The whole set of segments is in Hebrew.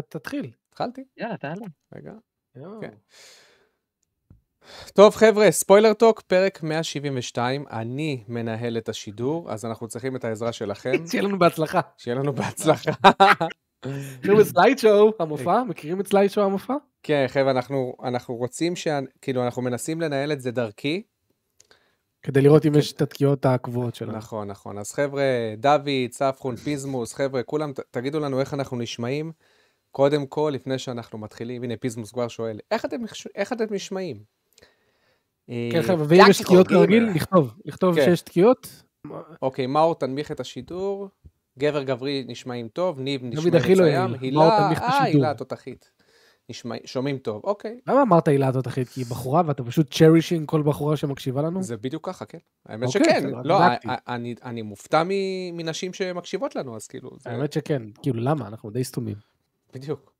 תתחיל. התחלתי? יאללה, תעלה. רגע. כן. טוב חבר'ה, ספוילר טוק, פרק 172, אני מנהל את השידור, אז אנחנו צריכים את העזרה שלכם, שיהיה לנו בהצלחה. שיהיה לנו בהצלחה. נו, slide show, המופע, מכירים את slide show המופע? כן, חבר'ה, אנחנו, אנחנו רוצים ש... כאילו, אנחנו מנסים לנהל את זה דרכי. כדי לראות אם יש את התקיעות הקבועות שלנו. נכון, נכון. אז חבר'ה, דוד, צפחון, פיזמוס, חבר'ה, כולם, ת- תגידו לנו איך אנחנו נשמעים. קודם כל, לפני שאנחנו מתחילים, הנה פיזמוס כבר שואל, איך אתם, איך אתם נשמעים? כן אה, חבר'ה, ואם יש תקיעות. כרגיל, לכתוב, לכתוב כן. שיש תקיעות. אוקיי, מאור תנמיך את השידור, גבר גברי נשמעים טוב, ניב נשמעים לא מצוין, הילה, אה, השידור. הילה התותחית. נשמע, שומעים טוב, אוקיי, למה אמרת הילה התותחית? כי היא בחורה ואתה פשוט צ'רישינג כל בחורה שמקשיבה לנו? זה בדיוק ככה, כן. האמת אוקיי, שכן, לא, בדקתי. א- אני, אני מופתע מנשים שמקשיבות לנו, אז כאילו, זה האמת שכן, כאילו למה? אנחנו די סתומים. בדיוק.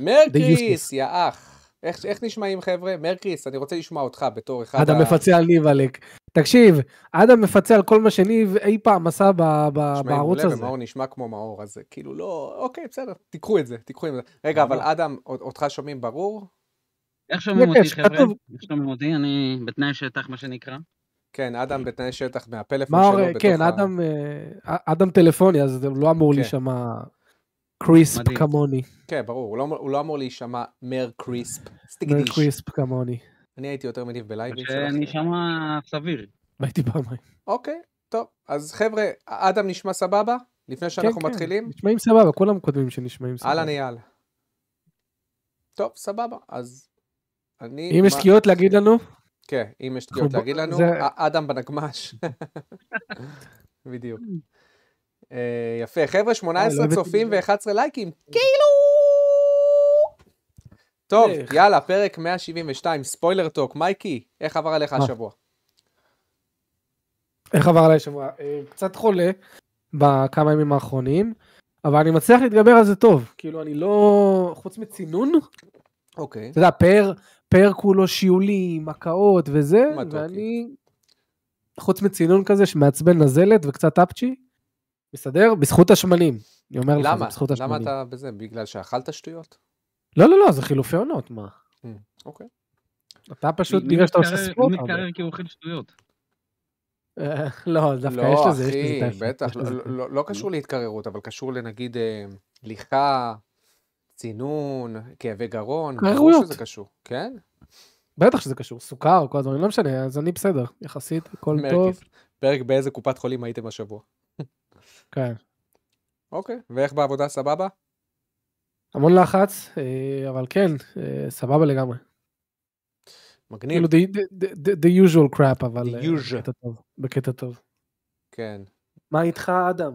מרקריס. יא אח. איך, איך נשמעים חבר'ה? מרקריס, אני רוצה לשמוע אותך בתור אחד אדם מפצה על ניב עלק. תקשיב, אדם מפצה על כל מה שניב אי פעם עשה ב- ב- נשמע בערוץ מעולה, הזה. ומאור נשמע כמו מאור, אז כאילו לא, אוקיי, בסדר, תיקחו את זה, תיקחו את זה. רגע, אבל אדם, אות- אותך שומעים ברור? איך שומעים אותי, חבר'ה? איך שומעים אותי? אני בתנאי שטח, מה שנקרא. כן, אדם בתנאי שטח מהפלאפון מאור, שלו. כן, ה- אדם, אה, אדם טלפוני, אז זה לא אמור כן. להישמע קריספ מדהים. כמוני. כן, ברור, הוא לא, הוא לא אמור להישמע מר קריספ. מר. קריספ כמוני. אני הייתי יותר מניב בלייבים שלך. שמה סביר. הייתי פעמיים. אוקיי, טוב. אז חבר'ה, אדם נשמע סבבה? לפני שאנחנו כן, כן, מתחילים? נשמעים סבבה, כולם כותבים שנשמעים סבבה. אהלן אייל. טוב, סבבה, אז אני... אם יש מה- תקיעות להגיד לנו, כן, אם יש תקיעות אנחנו- להגיד לנו, זה- אדם בנגמש. בדיוק. אה, יפה, חבר'ה, 18 לא הבאתי צופים את ו-11 לייקים, כאילו! טוב? יאללה, פרק 172, ספוילר טוק, מייקי, איך עבר עליך? השבוע? איך עבר עליי שבוע? אה, קצת חולה בכמה ימים האחרונים, אבל אני מצליח להתגבר על זה טוב. כאילו, אני לא... חוץ מצינון, אוקיי, אתה יודע, פאר, פאר כולו שיעולים, הקאות וזה. ואני... חוץ מצינון כזה שמעצבן נזלת וקצת אפצ'י, מסתדר? בזכות השמנים. אני אומר לך, זה למה? בזכות למה השמנים. אתה בזה? בגלל שאכלת שטויות? לא, לא, לא, זה חילופי עונות, מה? אוקיי. אתה פשוט מי נראה שאתה עושה ספורט מי הרבה. מתקרר כי הוא אוכל שטויות? אה, לא, דווקא לא, יש לזה, יש אחי, לזה. טעם, בטח, יש לזה לא-. לא- לא קשור להתקררות, אבל קשור לנגיד אה, ליחה, צינון, כאבי גרון, ברור התקררויות. שזה קשור, כן? בטח שזה קשור, סוכר, כל הדברים, לא משנה, אז אני בסדר, יחסית, הכל. טוב. פרק באיזה קופת חולים הייתם השבוע. כן. אוקיי, ואיך בעבודה סבבה? המון לחץ, אה, אבל כן, אה, סבבה לגמרי. מגניב, כאילו, the- the- the- the usual crap, אבל The אה, usual. בקטע טוב, בקטע טוב. כן. מה איתך, אדם?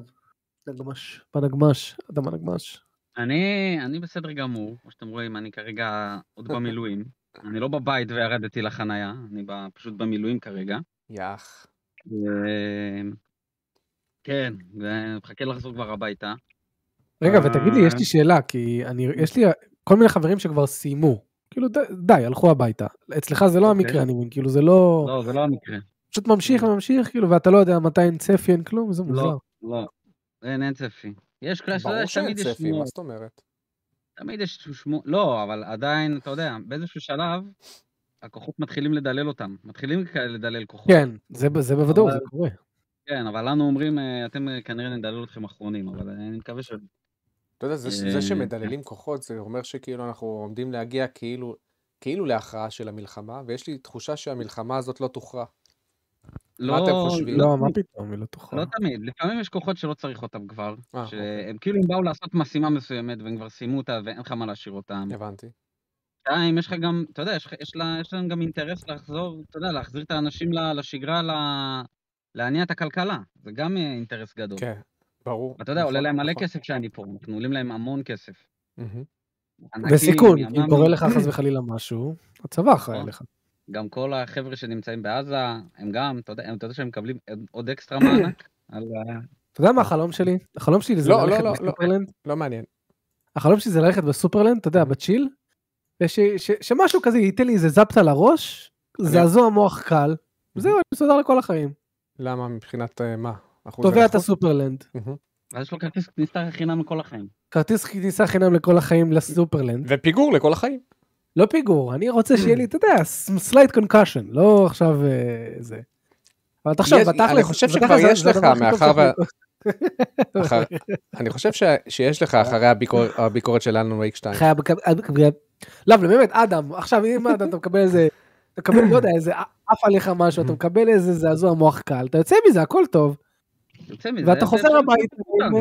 נגמש, בנגמש, אדם הנגמש. אני, אני בסדר גמור, כמו שאתם רואים, אני כרגע עוד במילואים. אני לא בבית וירדתי לחנייה, אני פשוט במילואים כרגע. יאח. כן, ומחכה לחזור כבר הביתה. רגע, אה. ותגיד לי, יש לי שאלה, כי אני, יש לי כל מיני חברים שכבר סיימו. כאילו, די, די, הלכו הביתה. אצלך זה לא אוקיי. המקרה, אני מבין, כאילו, זה לא... לא, זה לא המקרה. פשוט ממשיך וממשיך, כאילו, ואתה לא יודע מתי אין צפי, אין כלום, זה מוזר. לא, לא. אין, אין צפי. יש כאלה, אתה יודע, ברור שאין תמיד יש צפי, מה שמועות. זאת אומרת? תמיד יש שמועות. לא, אבל עדיין, אתה יודע, באיזשהו שלב, הכוחות מתחילים לדלל אותם. מתחילים לדלל כוחות. כן, זה, זה בוודאות, אבל- זה קורה. כן, אבל לנו אומרים, אה, אתם אה, כנראה נדלל אתכם אחרונים, אבל אני מקווה ש... אתה יודע, זה, אה, שמדללים כוחות, זה אומר שכאילו אנחנו עומדים להגיע כאילו, כאילו להכרעה של המלחמה, ויש לי תחושה שהמלחמה הזאת לא תוכרע. לא, אתם חושבים? לא, מה פתאום, היא לא תוכל. לא תמיד, לפעמים יש כוחות שלא צריך אותם כבר. אה, אוקיי. שהם כאילו הם באו לעשות משימה מסוימת והם כבר סיימו אותה ואין לך מה להשאיר אותם. הבנתי. שתיים, יש לך גם, אתה יודע, יש, יש, לה, יש להם גם אינטרס לחזור, אתה יודע, להחזיר את האנשים ל- לשגרה, ל- להניע את הכלכלה. זה גם אה, אינטרס גדול. כן, ברור. ואתה יודע, עולה נכון, להם מלא נכון. כסף שאני פה, אנחנו עולים להם המון כסף. וסיכון, אם ימ"מים. קורה לך חס וחלילה משהו, הצבא אחראי נכון. עליך. גם כל החבר'ה שנמצאים בעזה, הם גם, אתה יודע, הם- אתה יודע שהם מקבלים עוד אקסטרה מענק? על. אתה יודע מה החלום שלי? החלום שלי זה לא, לא, ללכת לא, לא. בסופרלנד. לא מעניין. החלום שלי זה ללכת בסופרלנד, אתה יודע, בצ'יל, וש- ש- שמשהו כזה ייתן לי איזה זפט על הראש, זעזוע מוח קל, וזהו, אני מסודר לכל החיים. למה מבחינת אה, מה? תובע את? הסופרלנד. ואז יש לו כרטיס כניסה חינם לכל החיים. כרטיס כניסה חינם לכל החיים לסופרלנד. ופיגור לכל החיים. לא פיגור, אני רוצה שיהיה לי, אתה יודע, slight concussion, לא עכשיו אה, זה. אבל תחשוב, יש- בתכלס, אני חושב שכבר יש לך, מאחר ו- אני חושב שיש לך אחרי הביקור- הביקורת של אלן וייק 2. חייב בק- לא, אבל באמת, אדם, עכשיו אם אדם, אתה מקבל איזה, אתה מקבל, לא יודע, איזה עף עליך משהו, אתה מקבל איזה זעזוע מוח קל, אתה יוצא מזה, הכל טוב. ואתה זה- חוזר זה- הביתה זה- עם,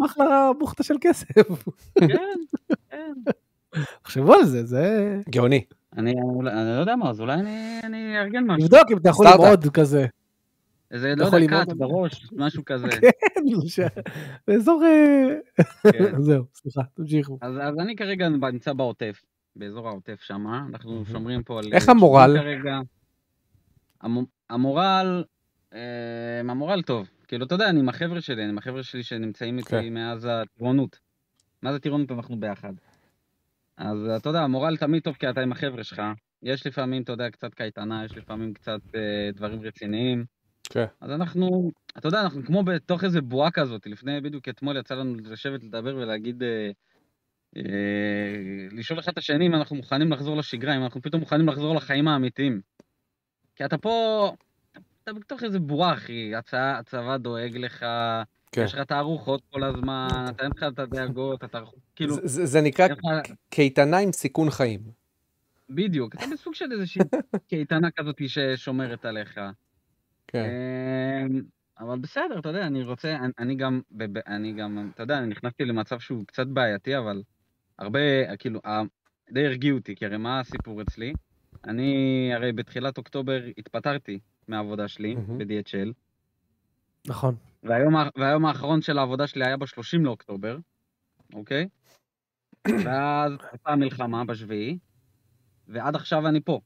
אה, אחלה בוכטה של כסף. כן, כן. תחשבו על זה, זה... גאוני. אני לא יודע מה, אז אולי אני- אארגן משהו. תבדוק אם אתה יכול. ללמוד כזה. איזה, לא יודע, קאט בראש, משהו כזה. כן, ש- באזור... אה, כן. זהו, סליחה, תמשיכו. אז אני כרגע נמצא בעוטף, באזור העוטף שמה, אנחנו. שומרים פה על... איך אה, המורל? כרגע. המו- המורל, אה, המורל טוב. כאילו, אתה יודע, אני עם החבר'ה שלי, אני עם החבר'ה שלי שנמצאים איתי כן. מאז הטירונות. מאז הטירונות אנחנו ביחד. אז אתה יודע, המורל תמיד טוב כי אתה עם החבר'ה שלך. יש לפעמים, אתה יודע, קצת קייטנה, יש לפעמים קצת אה, דברים רציניים. כן. אז אנחנו, אתה יודע, אנחנו כמו בתוך איזה בועה כזאת. לפני, בדיוק אתמול יצא לנו לשבת לדבר ולהגיד, אה, אה, לשאול אחד את השני אם אנחנו מוכנים לחזור לשגרה, אם אנחנו פתאום מוכנים לחזור לחיים האמיתיים. כי אתה פה, אתה בתוך איזה בועה, אחי. הצבא, הצבא דואג לך, כן. יש לך את הארוחות כל הזמן, אתה אין לך את הדאגות, אתה כאילו, זה- זה זה נקרא לך... קייטנה עם סיכון חיים. בדיוק, אתה בסוג של איזושהי קייטנה כזאת ששומרת עליך. כן. אמ, אבל בסדר, אתה יודע, אני רוצה, אני, אני גם, אני גם, אתה יודע, אני נכנסתי למצב שהוא קצת בעייתי, אבל הרבה, כאילו, די הרגיעו אותי, כי הרי מה הסיפור אצלי? אני הרי בתחילת אוקטובר התפטרתי מהעבודה שלי מהמם. ב-DHL, נכון. והיום, והיום האחרון של העבודה שלי היה ב-30 לאוקטובר, אוקיי? ואז הייתה המלחמה בשביעי, ועד עכשיו אני פה.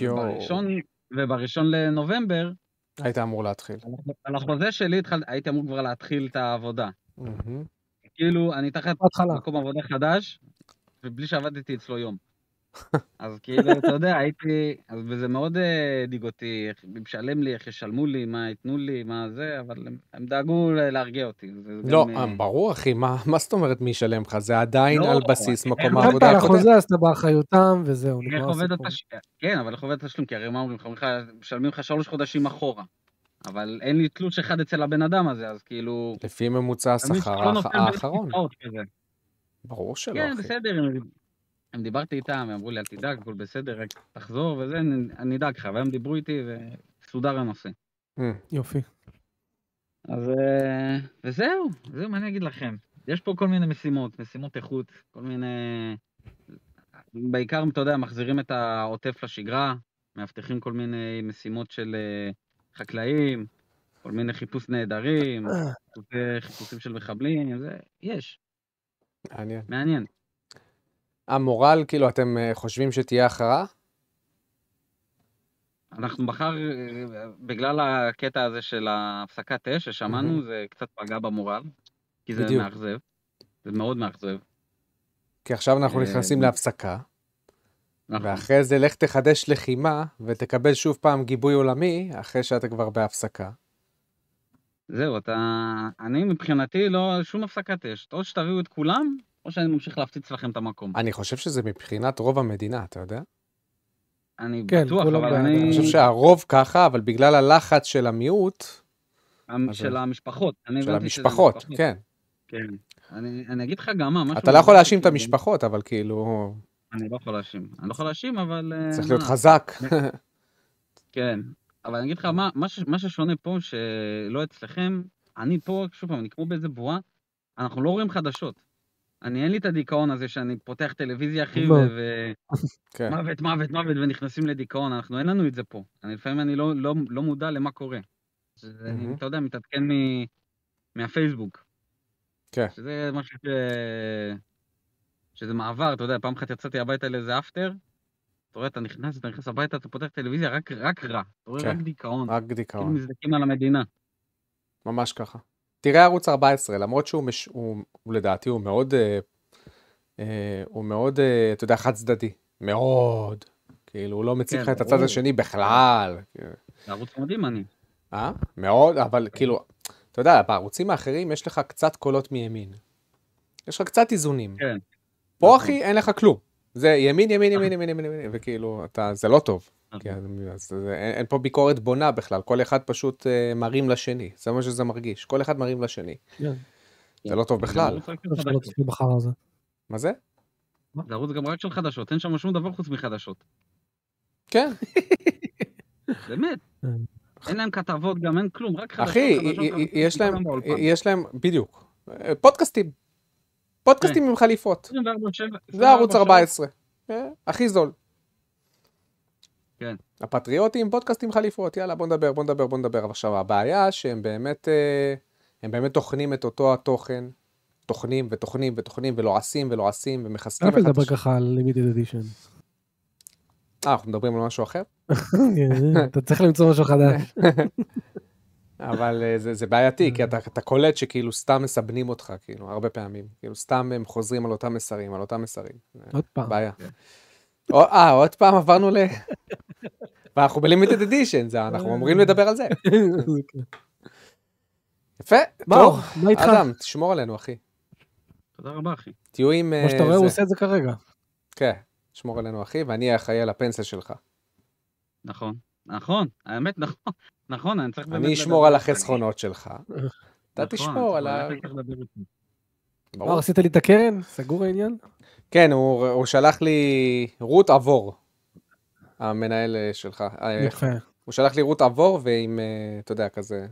ובראשון, ובראשון לנובמבר, היית אמור להתחיל. על החוזה שלי התחל, הייתי אמור כבר להתחיל את העבודה. מהמם. כאילו, אני תחת. מקום עבודה חדש, ובלי שעבדתי אצלו יום. אז כאילו, אתה יודע, הייתי... אז וזה מאוד אה, הדאיג אותי, איך משלם לי, איך ישלמו לי, מה ייתנו לי, מה זה, אבל הם, הם דאגו ל- להרגיע אותי. לא, גם, אה, אה, ברור אחי, מה מה זאת אומרת מי ישלם לך? זה עדיין לא, על בסיס מקום העבודה הקודם. החוזה, אז אתה באחריותם, וזהו, נגמר הסיפור. כן, אבל איך עובד התשלום? כי הרי מה? אומרים לך, משלמים לך שלוש חודשים אחורה. אבל אין לי תלוש אחד אצל הבן אדם הזה, אז כאילו... לפי ממוצע השכר לא האחרון. ברור שלא, כן, אחי. בסדר, הם- הם דיברתי איתם, הם אמרו לי, אל תדאג, הכל בסדר, רק תחזור וזה, אני- אדאג לך, והיום דיברו איתי וסודר הנושא. אה, יופי. אז אה, וזהו, זהו, מה אני אגיד לכם? יש פה כל מיני משימות, משימות איכות, כל מיני... בעיקר, אתה יודע, מחזירים את העוטף לשגרה, מאבטחים כל מיני משימות של אה, חקלאים, כל מיני חיפוש נעדרים, חיפושי- חיפושים של מחבלים, זה, יש, מעניין. מעניין. המורל, כאילו, אתם אה, חושבים שתהיה הכרעה? אנחנו מחר, אה, בגלל הקטע הזה של הפסקת אש ששמענו. זה קצת פגע במורל, כי זה בדיוק. מאכזב, זה מאוד מאכזב. כי עכשיו אנחנו אה, נכנסים להפסקה, נכון. ואחרי זה לך תחדש לחימה ותקבל שוב פעם גיבוי עולמי, אחרי שאתה כבר בהפסקה. זהו, אתה... אני מבחינתי לא שום הפסקת אש. או שתביאו את כולם, או שאני ממשיך להפציץ לכם את המקום. אני חושב שזה מבחינת רוב המדינה, אתה יודע? אני כן, בטוח, אבל בעד. אני... אני חושב שהרוב ככה, אבל בגלל הלחץ של המיעוט, המ- אז- של המשפחות. של המשפחות, משפחות. כן. כן. אני אני אגיד לך גם מה, משהו... אתה לא יכול להאשים את. המשפחות, אבל כאילו, אני לא יכול להאשים. אני לא יכול להאשים, אבל... אה, צריך? להיות חזק. כן. אבל אני אגיד לך, מה, מה, ש, מה ששונה פה, שלא אצלכם, אני פה, שוב פעם, אני כמו באיזה בועה, אנחנו לא רואים חדשות. אני, אין לי את הדיכאון הזה שאני פותח טלוויזיה, אחי, לא. כן. ומוות, מוות, מוות, ונכנסים לדיכאון, אנחנו, אין לנו את זה פה. אני, לפעמים אני לא, לא, לא מודע למה קורה. שזה, אני, מהמם. אתה יודע, מתעדכן מ, מהפייסבוק. כן. שזה משהו ש... שזה מעבר, אתה יודע, פעם אחת יצאתי הביתה לאיזה אפטר, אתה רואה, אתה נכנס, אתה נכנס הביתה, אתה פותח טלוויזיה, רק, רק רע. אתה רואה, כן. רק דיכאון. רק כאילו דיכאון, מזדקים על המדינה. ממש ככה. תראה ערוץ 14, למרות שהוא, מש... הוא, הוא לדעתי, הוא מאוד, אה, אה, הוא מאוד, אה, אתה יודע, חד צדדי. מאוד. כאילו, הוא לא מציג כן, לך את הצד ברור. השני בכלל. זה ערוץ מדהים אני. אה? מאוד, אבל כאילו, אתה יודע, בערוצים האחרים יש לך קצת קולות מימין. יש לך קצת איזונים. כן. פה נכון. אחי, אין לך כלום. זה ימין, ימין, ימין, ימין, ימין, ימין, וכאילו, אתה, זה לא טוב. נכון. כן, אין, פה ביקורת בונה בכלל, כל אחד פשוט אה, מרים לשני, זה מה שזה מרגיש, כל אחד מרים לשני. כן. זה לא טוב בכלל. הזה. מה זה? זה ערוץ גם רק של חדשות, אין שם שום דבר חוץ מחדשות. כן. באמת. כן. אין להם כתבות, גם אין כלום, רק חדשות, אחי, להם. יש להם, בדיוק, אה, פודקאסטים. פודקאסטים עם חליפות. 24/7, זה ערוץ 24 14. אה, הכי זול. כן. הפטריוטים, פודקאסט עם חליפות, יאללה בוא נדבר, בוא נדבר, בוא נדבר. עכשיו הבעיה שהם באמת, אה, הם באמת טוחנים את אותו התוכן, טוחנים וטוחנים וטוחנים ולועסים ולועסים ומחזקים למה אחד את לדבר. ככה על לימיטד אדישן? אה, אנחנו מדברים על משהו אחר? אתה צריך למצוא משהו חדש. אבל אה, זה, זה בעייתי, כי אתה, אתה קולט שכאילו סתם מסבנים אותך, כאילו, הרבה פעמים. כאילו, סתם הם חוזרים על אותם מסרים, על אותם מסרים. עוד פעם. בעיה. כן. אה, עוד פעם עברנו ל... ואנחנו בלימיטד אדישן, זה אנחנו אמורים לדבר על זה. יפה, טוב. מה איתך? אדם, תשמור עלינו, אחי. תודה רבה, אחי. תהיו עם... כמו שאתה אה, רואה, הוא זה. עושה את זה כרגע. כן, שמור עלינו, אחי, ואני אחראי על הפנסיה שלך. נכון. נכון, האמת נכון. נכון, אני צריך באמת... אני אשמור על. החסכונות שלך. אתה נכון, תשמור על ה... ברור. מה, עשית לי את הקרן? סגור העניין? כן, הוא הוא שלח לי רות עבור, המנהל אה, שלך. אה, יפה. הוא שלח לי רות עבור ועם, אה, אתה יודע, כזה...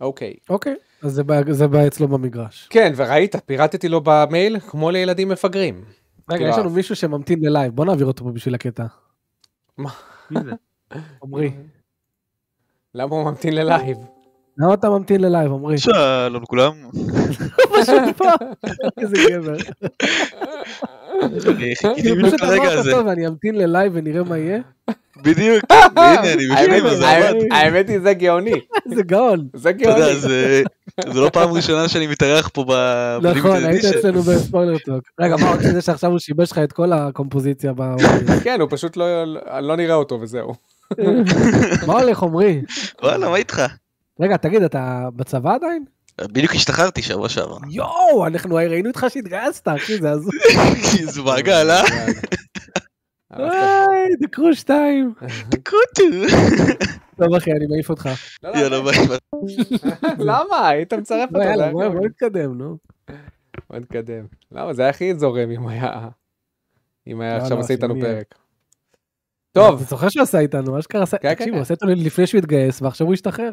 אוקיי. אוקיי, אז זה בא- זה בא אצלו במגרש. כן, וראית, פירטתי לו במייל כמו לילדים מפגרים. רגע, כאילו, יש לנו מישהו שממתין ל live, בוא נעביר אותו פה בשביל הקטע. מי זה? עמרי. למה הוא ממתין ל live? למה אתה ממתין ל live, עמרי? שלום לכולם. פשוט פה. איזה גבר. אני חיכיתי בדיוק פשוט לרגע הזה. טוב, אני אמתין ל live ונראה מה יהיה. בדיוק. הנה, אני בפנים, אז האמת- אמרתי. האמת היא, זה גאוני. איזה גאון. זה אתה גאוני. יודע, זה- זה לא פעם ראשונה שאני מתארח פה ב- נכון, היית. אצלנו בספוילר טוק. רגע, מה עוד שזה שעכשיו הוא שיבש לך את כל הקומפוזיציה ב... כן, הוא פשוט לא לא נראה אותו וזהו. מה הולך, עמרי? וואלה, מה איתך? רגע, תגיד, אתה בצבא עדיין? בדיוק השתחררתי שבוע שעבר. יואו, אנחנו ראינו אותך שהתגייסת, אחי, זה הזוי. זה מעגל, אה? היי, דקרו שתיים. קוטו. טוב, אחי, אני מעיף אותך. לא, לא, יאללה, ביי. למה? היית מצרף אותו. לא, יאללה, בוא נתקדם, נו. בוא נתקדם. למה? זה היה הכי זורם אם היה... אם היה לא, עכשיו עושה איתנו? פרק. טוב, אתה זוכר שהוא עשה איתנו, אשכרה עשה... כן, כן, תקשיב, כן. הוא עשה איתנו לפני שהוא התגייס, ועכשיו הוא השתחרר.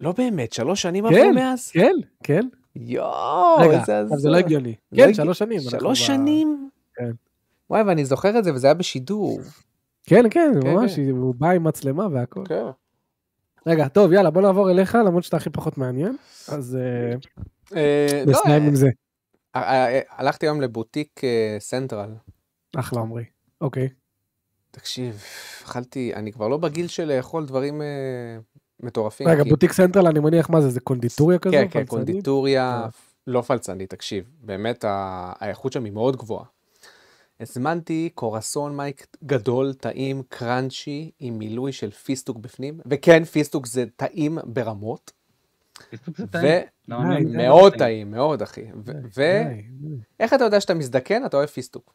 לא באמת, שלוש שנים כן. עברו מאז? כן, כן. יואו, רגע, איזה עכשיו זה לא. הגיוני. לא כן. שלוש שנים. שלוש שנים? כן. וואי, ואני זוכר את זה, וזה היה בשידור. כן, כן, כן, ממש, כן. הוא בא עם מצלמה והכל. כן. רגע, טוב, יאללה, בוא נעבור אליך, למרות שאתה הכי פחות מעניין. אז אה, אה, לא, נסיים עם זה. אה, אה, הלכתי היום לבוטיק אה, סנטרל. אחלה, עמרי. אוקיי. תקשיב, אכלתי, אני כבר לא בגיל של לאכול דברים אה, מטורפים. רגע, כי- בוטיק סנטרל, אני מניח, מה זה, זה קונדיטוריה כזו? כן, כן? קונדיטוריה, אה. לא פלצנית, תקשיב, באמת ה- האיכות שם היא מאוד גבוהה. הזמנתי קרואסון מייק גדול, טעים, crunchy, עם מילוי של פיסטוק בפנים, וכן, פיסטוק זה טעים ברמות, פיסטוק זה טעים. למה די, אני- די. ומאוד טעים, מאוד אחי. ואיך. אתה יודע שאתה מזדקן? אתה אוהב פיסטוק.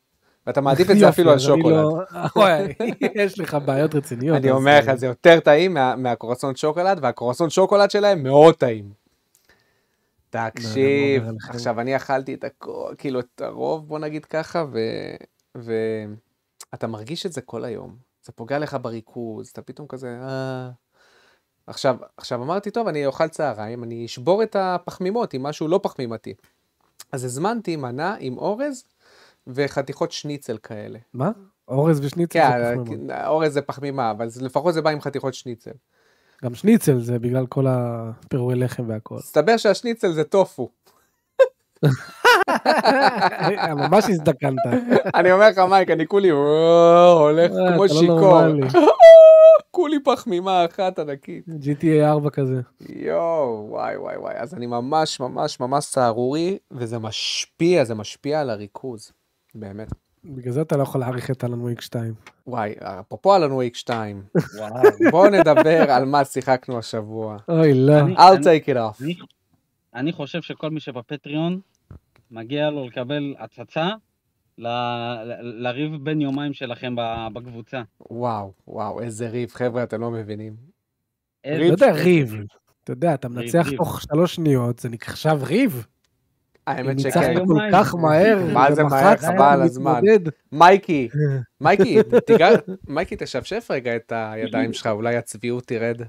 ואתה מעדיף את זה אפילו על שוקולד. לא- יש לך בעיות רציניות. אני אומר לך, אה, זה יותר טעים מה- מהקורסון שוקולד, והקורסון שוקולד שלהם מאוד טעים. תקשיב, לא, לא, לא, עכשיו אני אכלתי את הכל, כאילו את הרוב, בוא נגיד ככה, ואתה מרגיש את זה כל היום. זה פוגע לך בריכוז, אתה פתאום כזה, אה... עכשיו, עכשיו אמרתי, טוב, אני אוכל צהריים, אני אשבור את הפחמימות עם משהו לא פחמימתי. אז הזמנתי מנה עם אורז וחתיכות שניצל כאלה. מה? אורז ושניצל כן, זה פחמימות. אורז זה פחמימה, אבל לפחות זה בא עם חתיכות שניצל. גם שניצל זה בגלל כל הפירורי לחם והכל. מסתבר שהשניצל זה טופו. ממש הזדקנת. אני אומר לך, מייק, אני כולי וואו, הולך אה, כמו לא שיכור. כולי פחמימה אחת ענקית. GTA 4 כזה. יואו, וואי וואי וואי. אז אני ממש ממש ממש סהרורי, וזה משפיע, זה משפיע על הריכוז. באמת. בגלל זה אתה לא יכול להעריך את אלן וויק 2. וואי, אפרופו אלן וויק 2, וואו. בואו נדבר על מה שיחקנו השבוע. אוי, לא. I'll take it off. אני- אני חושב שכל מי שבפטריון, מגיע לו לקבל הצצה ל- ל- לריב בין יומיים שלכם בקבוצה. וואו, וואו, איזה ריב, חבר'ה, אתם לא מבינים. איזה- לא יודע, ריב. אתה יודע, אתה מנצח. תוך שלוש שניות, זה נחשב ריב. האמת שכן. כל. כך מהר, מה זה מהר? חבל על הזמן. מייקי, מייקי, תיגע, מייקי, תשפשף רגע את הידיים שלך, אולי הצביעות תרד.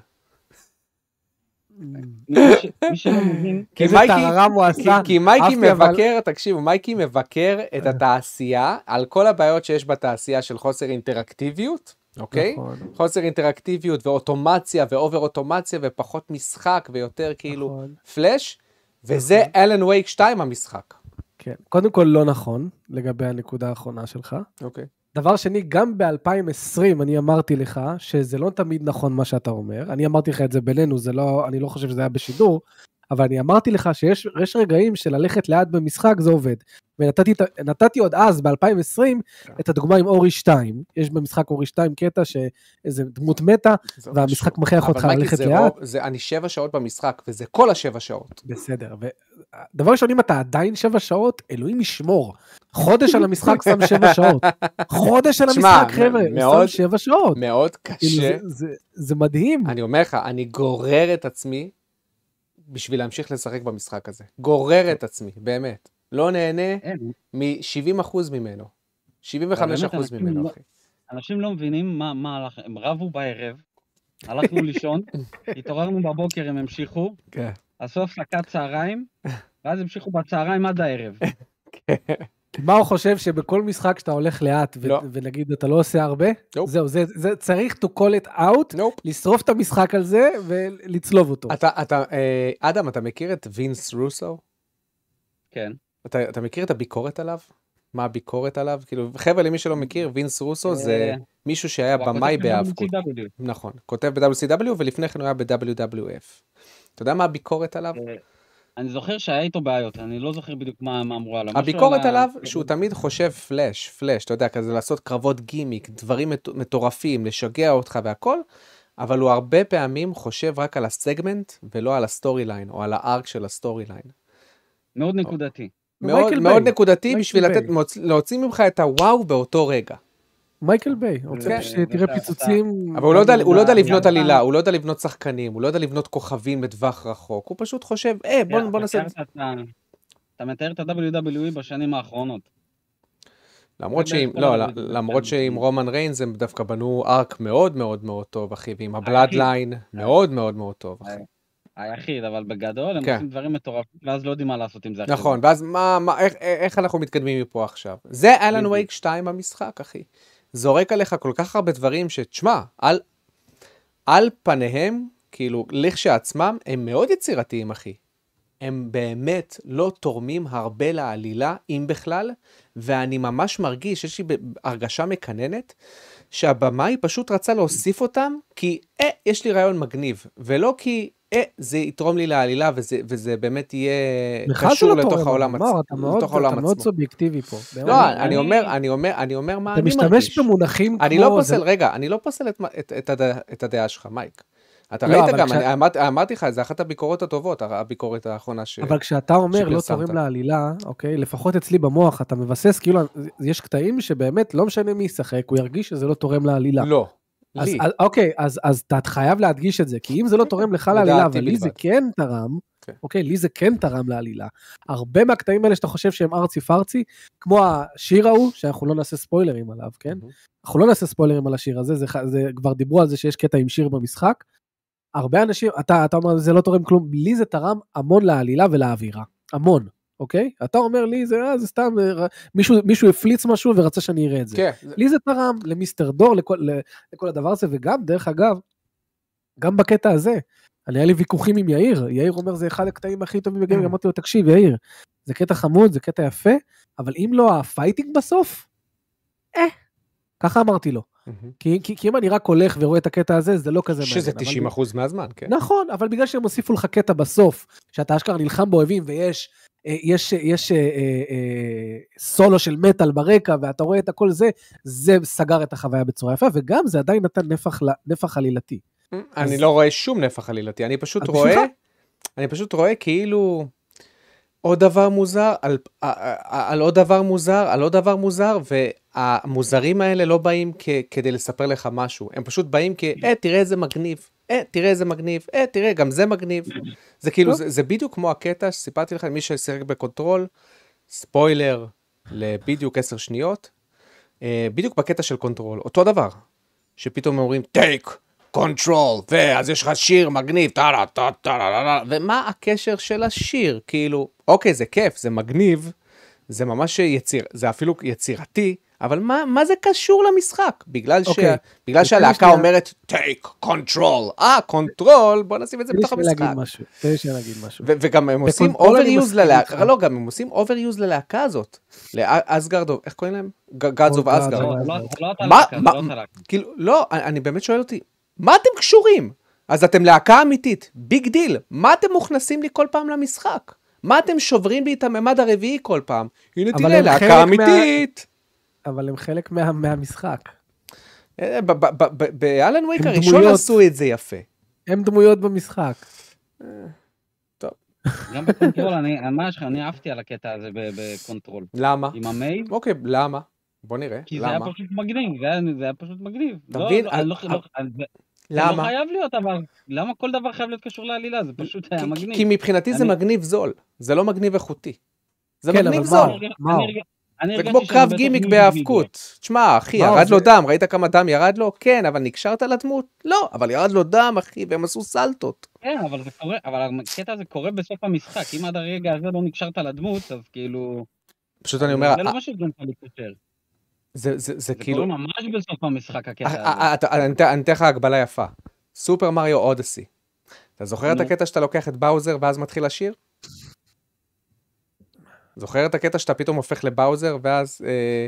כי מייקי- מבקר, תקשיבו, מייקי מבקר את התעשייה על כל הבעיות שיש בתעשייה של חוסר אינטראקטיביות, אוקיי? נכון, חוסר אינטראקטיביות ואוטומציה ואובר אוטומציה ופחות משחק ויותר כאילו נכון. פלאש, וזה אלן וייק 2 המשחק. כן. קודם כל לא נכון, לגבי הנקודה האחרונה שלך. אוקיי. דבר שני, גם ב-2020 אני אמרתי לך שזה לא תמיד נכון מה שאתה אומר. אני אמרתי לך את זה בינינו, זה לא, אני לא חושב שזה היה בשידור, אבל אני אמרתי לך שיש יש רגעים של ללכת לאט במשחק זה עובד. ונתתי עוד אז, ב-2020, את הדוגמה עם אורי 2. יש במשחק אורי 2 קטע שאיזה דמות מתה, והמשחק. מכריח אותך ללכת זה לאט. זה אני שבע שעות במשחק, וזה כל השבע שעות. בסדר. ודבר ראשון, אם אתה עדיין שבע שעות, אלוהים ישמור. חודש על המשחק שם שבע שעות. חודש על המשחק, חבר'ה, הוא שם שבע שעות. מאוד כאילו, קשה. זה- זה- זה מדהים. אני אומר לך, אני גורר את עצמי בשביל להמשיך לשחק במשחק הזה. גורר את עצמי, באמת. לא נהנה אין, מ-70% ממנו. 75% באמת, ממנו, אנשים אחי. אנשים לא מבינים מה, מה הלך, הם רבו בערב, הלכנו לישון, התעוררנו בבוקר, הם המשיכו, כן. עשו הפסקת צהריים, ואז המשיכו בצהריים עד הערב. מה הוא חושב שבכל משחק שאתה הולך לאט, ו- לא. ונגיד אתה לא עושה הרבה, נופ. זהו, זה- זה צריך to call it out, נופ. לשרוף את המשחק על זה ולצלוב אותו. אתה, אתה, אה, אדם, אתה מכיר את וינס רוסו? כן. אתה, אתה מכיר את הביקורת עליו? מה הביקורת עליו? כאילו, חבר'ה, למי שלא מכיר, וינס רוסו זה אה, מישהו שהיה במאי. WCW. נכון, כותב ב-WCW ולפני כן הוא היה ב-WWF. אתה יודע מה הביקורת עליו? אני זוכר שהיה איתו בעיות, אני לא זוכר בדיוק מה מה אמרו עליו. הביקורת עליו שהוא תמיד חושב flash, flash, אתה יודע, כזה לעשות קרבות גימיק, דברים מט- מטורפים, לשגע אותך והכל, אבל הוא הרבה פעמים חושב רק על הסגמנט ולא על ה story line או על ה arc של ה story line. מאוד נקודתי. מאוד, מאוד. נקודתי בשביל לתת, להוציא ממך את הוואו באותו רגע. מייקל ביי, רוצה כן. שתראה פיצוצים. אבל הוא לא יודע, הוא לא לבנות עלילה, הוא לא יודע לבנות שחקנים, הוא לא יודע לבנות כוכבים בטווח רחוק, הוא פשוט חושב, אה, בוא, נעשה... את ה- אתה מתאר את ה-WWE בשנים האחרונות. למרות זה שעם, בערך לא, לא. למרות שעם רומן ריינס הם דווקא בנו arc מאוד מאוד מאוד טוב, אחי, ועם. ה-Bloodline מאוד מאוד מאוד טוב, אחי. היחיד, אבל בגדול הם כן. עושים דברים מטורפים, ואז לא יודעים מה לעשות עם זה. אחרי נכון, ואז מה, מה, איך, איך אנחנו מתקדמים מפה עכשיו? זה אלן. וייק 2 במשחק, אחי. זורק עליך כל כך הרבה דברים שתשמע, על, על פניהם, כאילו, לכשעצמם, הם מאוד יצירתיים, אחי. הם באמת לא תורמים הרבה לעלילה, אם בכלל, ואני ממש מרגיש, יש לי הרגשה מקננת, שהבמאי פשוט רצה להוסיף אותם, כי, אה, יש לי רעיון מגניב, ולא כי, זה יתרום לי לעלילה, וזה, וזה באמת יהיה זה קשור לא לתוך תורם, העולם עצמו. אתה מאוד- לתוך העולם אתה מאוד עצמו. סובייקטיבי פה. לא, אני- אני אומר, אני אומר, אני אומר מה אתה אני משתמש מרגיש. במונחים כמו... אני לא זה- פוסל, רגע, אני לא פוסל את, את, את, הדעה, את הדעה שלך, מייק. אתה לא, ראית גם, כשה- אני אמרתי, אמרתי לך, זה אחת הביקורות הטובות, הביקורת האחרונה ש... אבל כשאתה אומר לא. תורם לעלילה, אוקיי, לפחות אצלי במוח, אתה מבסס, כאילו, יש קטעים שבאמת לא משנה מי ישחק, הוא ירגיש שזה לא תורם לעלילה. לא, אז, לי. אז, אוקיי, אז, אז אתה חייב להדגיש את זה, כי אם זה לא תורם לך לעלילה, אבל לי זה. כן תרם, כן. אוקיי, לי זה כן תרם לעלילה. הרבה מהקטעים האלה שאתה חושב שהם ארצי פרצי, כמו השיר ההוא, שאנחנו לא נעשה ספוילרים עליו, כן? מהמם. אנחנו לא נעשה ספוילרים על השיר הזה, זה, זה כבר דיברו על זה שיש קטע עם שיר במשחק. הרבה אנשים, אתה, אתה אומר, זה לא תורם כלום, לי זה תרם המון לעלילה ולאווירה. המון, אוקיי? אתה אומר לי, זה, אה, זה סתם, אה, מישהו, מישהו הפליץ משהו ורצה שאני אראה את זה. כן, לי זה תרם, למיסטר דור, לכל, לכל הדבר הזה, וגם, דרך אגב, גם בקטע הזה, אני היה לי ויכוחים עם יאיר, יאיר אומר זה אחד הקטעים הכי טובים בגיימינג, אמרתי לו תקשיב יאיר, זה קטע חמוד, זה קטע יפה, אבל אם לא ה fighting בסוף, אה, ככה אמרתי לו. מהמם. כי, כי, כי אם אני רק הולך ורואה את הקטע הזה, זה לא כזה מעניין. שזה אבל 90 אחוז מהזמן, כן. נכון, אבל בגלל שהם הוסיפו לך קטע בסוף, שאתה אשכרה נלחם באויבים ויש יש, יש אה, אה, אה, סולו של מטאל ברקע, ואתה רואה את הכל זה, זה סגר את החוויה בצורה יפה, וגם זה עדיין נתן נפח, נפח עלילתי. אני אז- לא רואה שום נפח עלילתי, אני פשוט רואה, בשבילך. אני פשוט רואה כאילו עוד דבר מוזר, על, על, על עוד דבר מוזר, על עוד דבר מוזר, והמוזרים האלה לא באים כ, כדי לספר לך משהו, הם פשוט באים כ, אה, תראה איזה מגניב, אה, תראה איזה מגניב, אה, תראה, גם זה מגניב. זה כאילו. זה, זה בדיוק כמו הקטע שסיפרתי לך, מי ששיחק בקונטרול, ספוילר לבדיוק 10 שניות, אה, בדיוק בקטע של קונטרול, אותו דבר, שפתאום אומרים take, control, ואז יש לך שיר מגניב, טה טה טה טה ומה הקשר של השיר? כאילו, אוקיי, זה כיף, זה מגניב, זה ממש יציר, זה אפילו יצירתי, אבל מה, מה זה קשור למשחק? בגלל, ש... אוקיי. בגלל שהלהקה אומרת take, control, אה, control, בוא נשים את זה תן לי בתוך המשחק. משהו, תן לי שנייה להגיד משהו. ו- וגם הם עושים overuse ללהקה. לא, גם הם עושים overuse ללהקה הזאת, לאסגרד, איך קוראים להם? ג- Gods of God, Asgard. God. לא, לא- לא לא. כאילו, לא, אני באמת שואל אותי, מה אתם קשורים? אז אתם להקה אמיתית, big deal, מה אתם מוכנסים לי כל פעם למשחק? מה אתם שוברים לי את הממד הרביעי כל פעם? הנה תראה, להקה חלק מה- אמיתית. אבל הם חלק מה- מהמשחק. אה, ב- ב- ב- ב- באלן ווייק הם הראשון דמויות. עשו את זה יפה. הם דמויות במשחק. גם בקונטרול, אני, לך, אני עפתי על הקטע הזה ב- בקונטרול. למה? עם המייז, אוקיי, למה? בוא נראה, כי זה היה למה? פשוט מגניב, זה היה- זה היה פשוט מגניב. אתה לא- מבין? לא- על- לא- על- על- זה- לא למה? חייב להיות, אבל למה כל דבר חייב להיות קשור לעלילה? זה פשוט היה כי- מגניב. כי מבחינתי זה מגניב זול, זה לא מגניב איכותי. זה כן, מגניב זול. זה כמו קרב גימיק בהיאבקות. תשמע, אחי, ירד לו דם, ראית כמה דם ירד לו? כן, אבל נקשרת לדמות? לא, אבל ירד לו דם, אחי, והם עשו סלטות. כן, אבל זה קורה, אבל הקטע הזה קורה בסוף המשחק. אם עד הרגע הזה לא נקשרת לדמות, אז כאילו... פשוט אני אומר, זה לא משהו גם להתקשר. זה- זה זה זה כאילו... קורה ממש בסוף המשחק, הקטע אה, הזה. אה, אתה- אני אתן- לך הגבלה יפה. סופר מריו אודסי. אתה זוכר את. הקטע שאתה לוקח את באוזר ואז מתחיל לשיר? זוכר את הקטע שאתה פתאום הופך לבאוזר ואז... אה,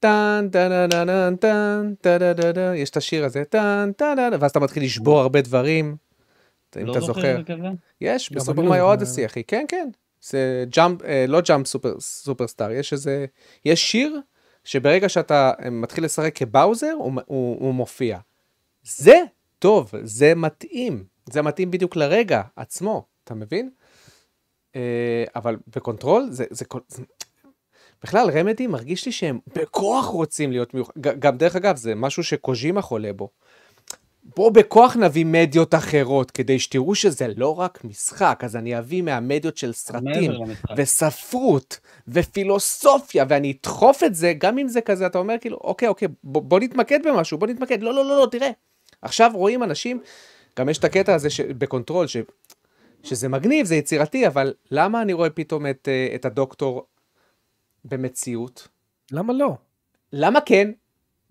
טן טן טן טן טן טן טן טן יש את השיר הזה טן טן טן ואז אתה מתחיל לשבור הרבה דברים. אם לא אתה זוכר זה? יש, בסופר לא מריו. אודסי, אחי, כן, כן. זה Jump, אה, לא Jump Super, Superstar, יש איזה, יש שיר שברגע שאתה אה, מתחיל לשחק כ Bowser, הוא, הוא, הוא מופיע. זה טוב, זה מתאים, זה מתאים בדיוק לרגע עצמו, אתה מבין? אה, אבל בקונטרול זה, זה, זה... בכלל Remedy מרגיש לי שהם בכוח רוצים להיות מיוחד, גם דרך אגב זה משהו שקוז'ימה חולה בו. בוא בכוח נביא מדיות אחרות, כדי שתראו שזה לא רק משחק, אז אני אביא מהמדיות של סרטים. וספרות, ופילוסופיה, ואני אדחוף את זה, גם אם זה כזה, אתה אומר כאילו, אוקיי, אוקיי, בוא, בוא נתמקד במשהו, בוא נתמקד, לא, לא, לא, לא, תראה. עכשיו רואים אנשים, גם יש את הקטע הזה ש, בקונטרול, ש, שזה מגניב, זה יצירתי, אבל למה אני רואה פתאום את, אה, את הדוקטור במציאות? למה לא? למה כן?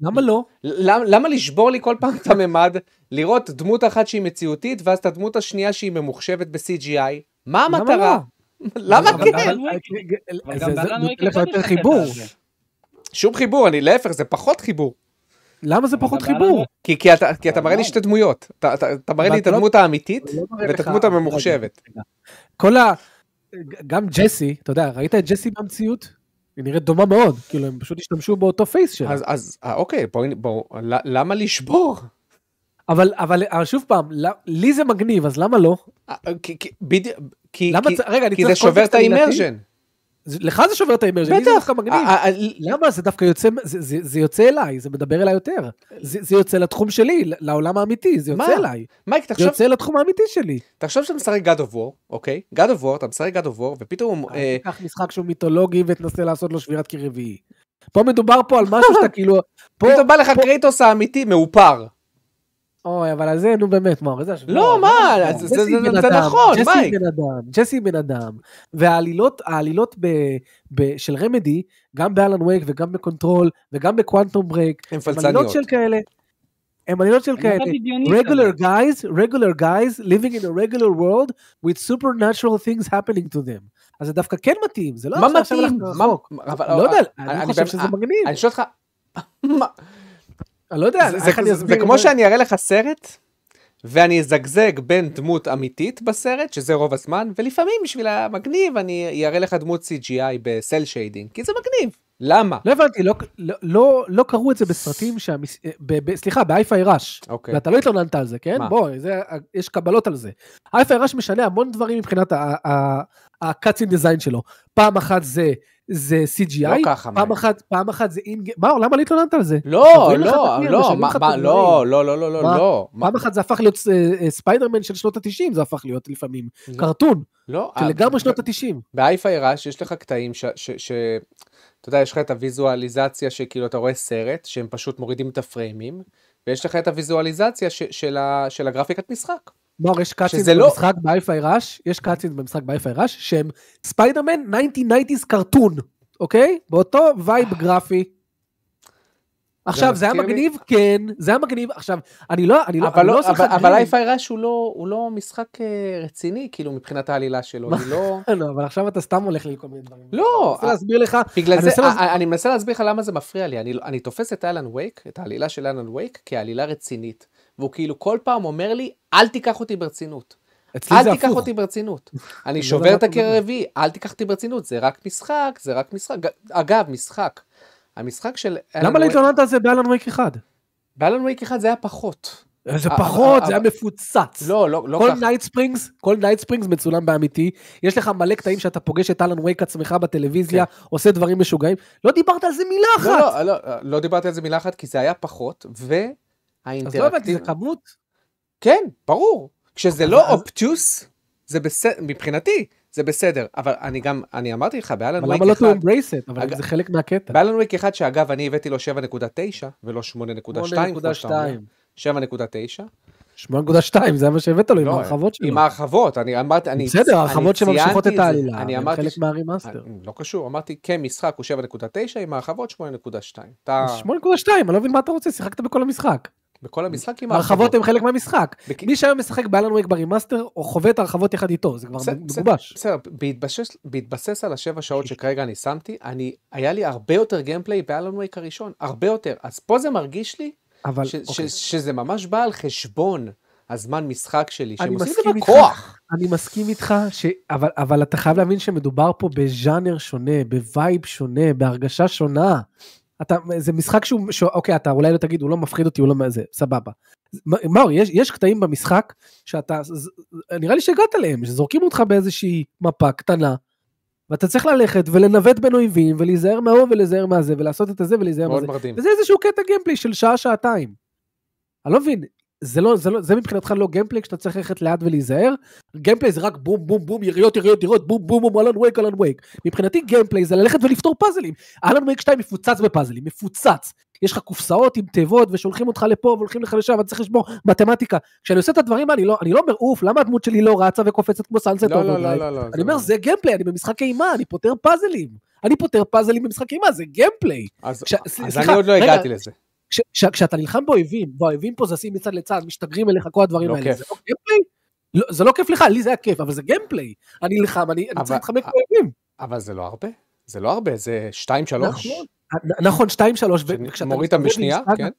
למה לא? למה, למה לשבור לי כל פעם את הממד, לראות דמות אחת שהיא מציאותית, ואז את הדמות השנייה שהיא ממוחשבת ב-CGI? מה המטרה? לא? למה כן? זה- יותר חיבור. הזה. שום חיבור, אני להפך, זה פחות חיבור. למה זה פחות חיבור? כי, כי, אתה, כי אתה אבל מראה לי לא. שתי דמויות. אתה, אתה, אתה מראה לי את לא- הדמות האמיתית, לא ואת הדמות הממוחשבת. כל ה... גם ג'סי, אתה יודע, ראית את ג'סי במציאות? היא נראית דומה מאוד, כאילו הם פשוט השתמשו באותו face שלה. אז, אז אה, אוקיי, בואי, בוא, למה לשבור? אבל, אבל, אבל שוב פעם, לי זה מגניב, אז למה לא? אה, כי, כי, בדיוק, כי, למה כי, רגע, כי זה שובר את? ה immersion. זה- לך זה שובר את ה immersion, לי זה. דווקא מגניב. אה, אה, למה? זה דווקא יוצא, זה, זה, זה יוצא אליי, זה מדבר אליי יותר. זה, זה יוצא לתחום שלי, לעולם האמיתי, זה יוצא? אליי. מייק, זה תחשוב, יוצא לתחום האמיתי שלי. תחשוב שאתה משחק God of War, אוקיי? God of War, אתה משחק God of War, ופתאום... אה, קח משחק שהוא מיתולוגי ותנסה לעשות לו שבירת קיר רביעי. פה מדובר פה על משהו שאתה כאילו... פה... פתאום בא לך Kratos האמיתי מאופר. אוי, אבל על זה, נו באמת, מה, זה השבוע. לא, מה, זה- זה- זה- זה נכון, ג'סי מייק. בן אדם, ג'סי בן אדם. והעלילות, העלילות ב, ב, של Remedy, גם ב Alan Wake וגם בקונטרול וגם ב Quantum Break, הם עלילות. של כאלה. הם עלילות של כאלה. regular guys, regular guys living in a regular world with supernatural things happening to them. אז זה דווקא כן מתאים, זה לא מה עכשיו מה- רחוק. לא יודע, אני- חושב שזה מגניב. אני שואל אותך, מה- אני לא יודע, זה- איך אני אסביר זה כמו? שאני אראה לך סרט, ואני אזגזג בין דמות אמיתית בסרט, שזה רוב הזמן, ולפעמים בשביל המגניב אני אראה לך דמות CGI ב cel shading, כי זה מגניב. למה? לא הבנתי, לא, לא, לא, לא קראו את זה בסרטים, שהמס... ב, ב, סליחה, ב Hi-Fi Rush. אוקיי. ואתה לא התלוננת על זה, כן? מה? בוא, זה, יש קבלות על זה. Hi-Fi Rush משנה המון דברים מבחינת ה cutscene design שלו. פעם אחת זה, זה CGI, לא ככה, פעם. אחת, פעם אחת זה אין... מה, למה לא התלוננת על זה? לא, לא, לא. לא, לא, לא, לא, לא? לא. מה- פעם אחת זה הפך להיות אה, אה, ספיידרמן של שנות ה-90, זה הפך להיות לפעמים. לא, cartoon, לא. אה, לגמרי שנות ה-90. ב Hi-Fi Rush יש לך קטעים ש... אתה יודע, יש לך את הוויזואליזציה שכאילו אתה רואה סרט, שהם פשוט מורידים את הפריימים, ויש לך את הוויזואליזציה של הגרפיקת משחק. מור, יש cutscene שזה לא- במשחק ב Hi-Fi Rush, יש cutscene במשחק ב Hi-Fi Rush, שהם ספיידרמן 1990's cartoon, אוקיי? באותו vibe גרפי. עכשיו, זה היה מגניב? כן, זה היה מגניב. עכשיו, אני לא, אני לא, אבל, אני לא, לא עושה לך אבל. אייפיי ראש הוא לא, הוא לא משחק אה, רציני, כאילו, מבחינת העלילה שלו. אני לא... לא, אבל עכשיו אתה סתם הולך לי כל מיני דברים. לא, אני רוצה להסביר לך, בגלל זה, מנסה להס- אני, מנסה להסביר לך למה זה מפריע לי. אני, אני תופס את Alan Wake, את העלילה של Alan Wake, כעלילה רצינית. והוא כאילו כל פעם אומר לי, אל תיקח אותי ברצינות. אצלי זה אל תיקח הפוך. אותי ברצינות. אני זה שובר לא את הקיר. הרביעי, אל תיקח אותי ברצינות, זה רק משחק, זה רק משחק. אגב, משחק. המשחק של למה לא התלוננת על זה ב Alan Wake אחד? ב Alan Wake אחד זה היה פחות. זה אה, פחות, אה, זה היה מפוצץ. לא, לא, לא כל ככה. Night Springs, כל Night Springs מצולם באמיתי, יש לך מלא קטעים שאתה פוגש את אלן וייק עצמך בטלוויזיה, עושה דברים משוגעים, לא דיברת על זה מילה אחת. לא, לא, לא, לא דיברתי על זה מילה אחת, כי זה היה פחות, אז לא הבנתי. זה כמות? כן, ברור. כשזה אז- לא אופטיוס, זה בסדר, מבחינתי, זה בסדר. אבל אני גם, אני אמרתי לך, באלן אבל וייק למה לא to אחד, embrace it? אבל זה חלק מהקטע. באלן וייק אחד, שאגב, אני הבאתי לו 7.9 ולא 8.2, כמו שאתה אומר. 7.9. 8.2, זה מה שהבאת לו עם לא, ההרחבות שלו. עם ההרחבות, אני אמרתי, אני בסדר, אני ההרחבות שממשיכות ציינתי את זה. העלילה, אני הם אמרתי, חלק ש- מה remaster. אני- לא קשור, אמרתי, כמשחק הוא 7.9, עם ההרחבות 8.2. אתה, 8.2, אני לא מבין מה אתה רוצה, שיחקת בכל המשחק. בכל המשחק עם ההרחבות הן חלק מהמשחק. בק- מי שהיום משחק ב Alan Wake ב remaster, או חווה את ההרחבות יחד איתו, זה כבר בסדר, מגובש. בסדר, בהתבסס, בהתבסס על השבע שעות שכרגע אני שמתי, אני, היה לי הרבה יותר gameplay ב Alan Wake הראשון, הרבה יותר. אז פה זה מרגיש לי אבל, ש, אוקיי. ש, שזה ממש בא על חשבון הזמן משחק שלי, שהם עושים את זה. בכוח. אני מסכים איתך, ש... אבל, אבל אתה חייב להבין שמדובר פה בז'אנר שונה, ב vibe שונה, בהרגשה שונה. אתה, זה משחק שהוא, ש... אוקיי, אתה אולי לא תגיד, הוא לא מפחיד אותי, הוא לא מה זה, סבבה. מאור, יש, יש קטעים במשחק שאתה, ז- נראה לי שהגעת אליהם, שזורקים אותך באיזושהי מפה קטנה, ואתה צריך ללכת ולנווט בין אויבים, ולהיזהר מההוא ולהיזהר מהזה, ולעשות את הזה ולהיזהר מאוד מהזה. מרדים. וזה איזשהו קטע gameplay של שעה-שעתיים. אני לא מבין, זה לא, זה לא, זה מבחינתך לא gameplay כשאתה צריך ללכת לאט ולהיזהר? gameplay זה רק בום בום בום, יריות יריות יריות, בום בום בום, Alan Wake Alan Wake. מבחינתי gameplay זה ללכת ולפתור פאזלים. Alan Wake 2 מפוצץ בפאזלים, מפוצץ. יש לך קופסאות עם תיבות ושולחים אותך לפה והולכים לך לשם, ואתה צריך לפתור מתמטיקה. כשאני עושה את הדברים האלה, אני לא, אני לא אומר אוף, למה הדמות שלי לא רצה וקופצת כמו Sunset לא, לא? לא, לא, לא. אני אומר, לא. זה gameplay, אני במשחק אימה, אני פותר פאזלים. אני פותר פאזלים במשחק אימה, זה gameplay. אז כש- אז סליחה, אני עוד לא רגע, הגעתי לזה. כש, כש, כשאתה נלחם באויבים, והאויבים פה זזים מצד לצד, משתגרים אליך, כל הדברים לא האלה, כיף. זה לא gameplay? לא, זה לא כיף לך, לי זה היה כיף, אבל זה gameplay. אני נלחם, אני, אני צריך להתחמק אה, באויבים. אבל זה לא הרבה. זה לא הרבה, זה 2-3. נכון. נכון, שתיים, שלוש, ו- וכשאתה מוריד אותם בשנייה, כן?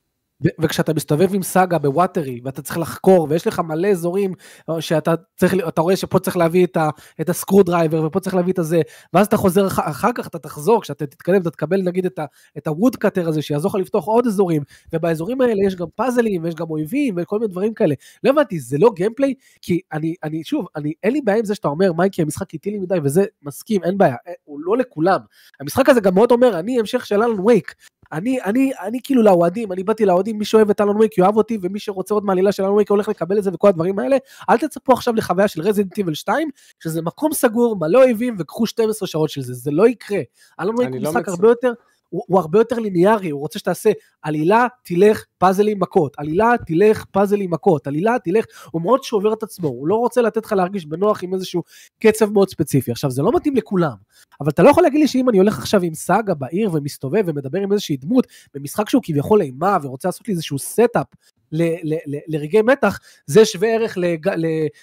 ו- וכשאתה מסתובב עם סאגה ב Watery, ואתה צריך לחקור, ויש לך מלא אזורים אה, שאתה צריך, אתה רואה שפה צריך להביא את, ה, את ה screwdriver, ופה צריך להביא את הזה, ואז אתה חוזר, אח- אחר כך אתה תחזור, כשאתה תתקדם, אתה תקבל נגיד את, ה, את ה wood cutter הזה, שיעזור לך לפתוח עוד אזורים, ובאזורים האלה יש גם פאזלים, ויש גם אויבים, וכל מיני דברים כאלה. לא הבנתי, זה לא gameplay, כי אני, אני, שוב, אני, אין לי בעיה עם זה שאתה אומר, מייקי, המשחק איטי לי מדי, וזה מסכים, אין בעיה, אה, הוא לא לכולם. המשחק הזה גם מאוד אומר, אני המשך של Alan Wake. אני, אני, אני כאילו לאוהדים, אני באתי לאוהדים, מי שאוהב את Alan Wake יאהב אותי, ומי שרוצה עוד מעלילה של Alan Wake הולך לקבל את זה וכל הדברים האלה. אל תצפו עכשיו לחוויה של Resident Evil 2, שזה מקום סגור, מלא אויבים, וקחו 12 שעות של זה, זה לא יקרה. Alan Wake אני הוא לא משחק הרבה יותר, הוא, הוא הרבה יותר ליניארי, הוא רוצה שתעשה עלילה, תלך, פאזלים, מכות, עלילה, תלך, פאזלים, מכות, עלילה, תלך, הוא מאוד שובר את עצמו, הוא לא רוצה לתת לך להרגיש בנוח עם איזשהו קצב מאוד ספציפי. עכשיו, זה לא מתאים לכולם, אבל אתה לא יכול להגיד לי שאם אני הולך עכשיו עם סאגה בעיר ומסתובב ומדבר עם איזושהי דמות במשחק שהוא כביכול אימה ורוצה לעשות לי איזשהו setup ל- ל- ל- לרגעי מתח, זה שווה ערך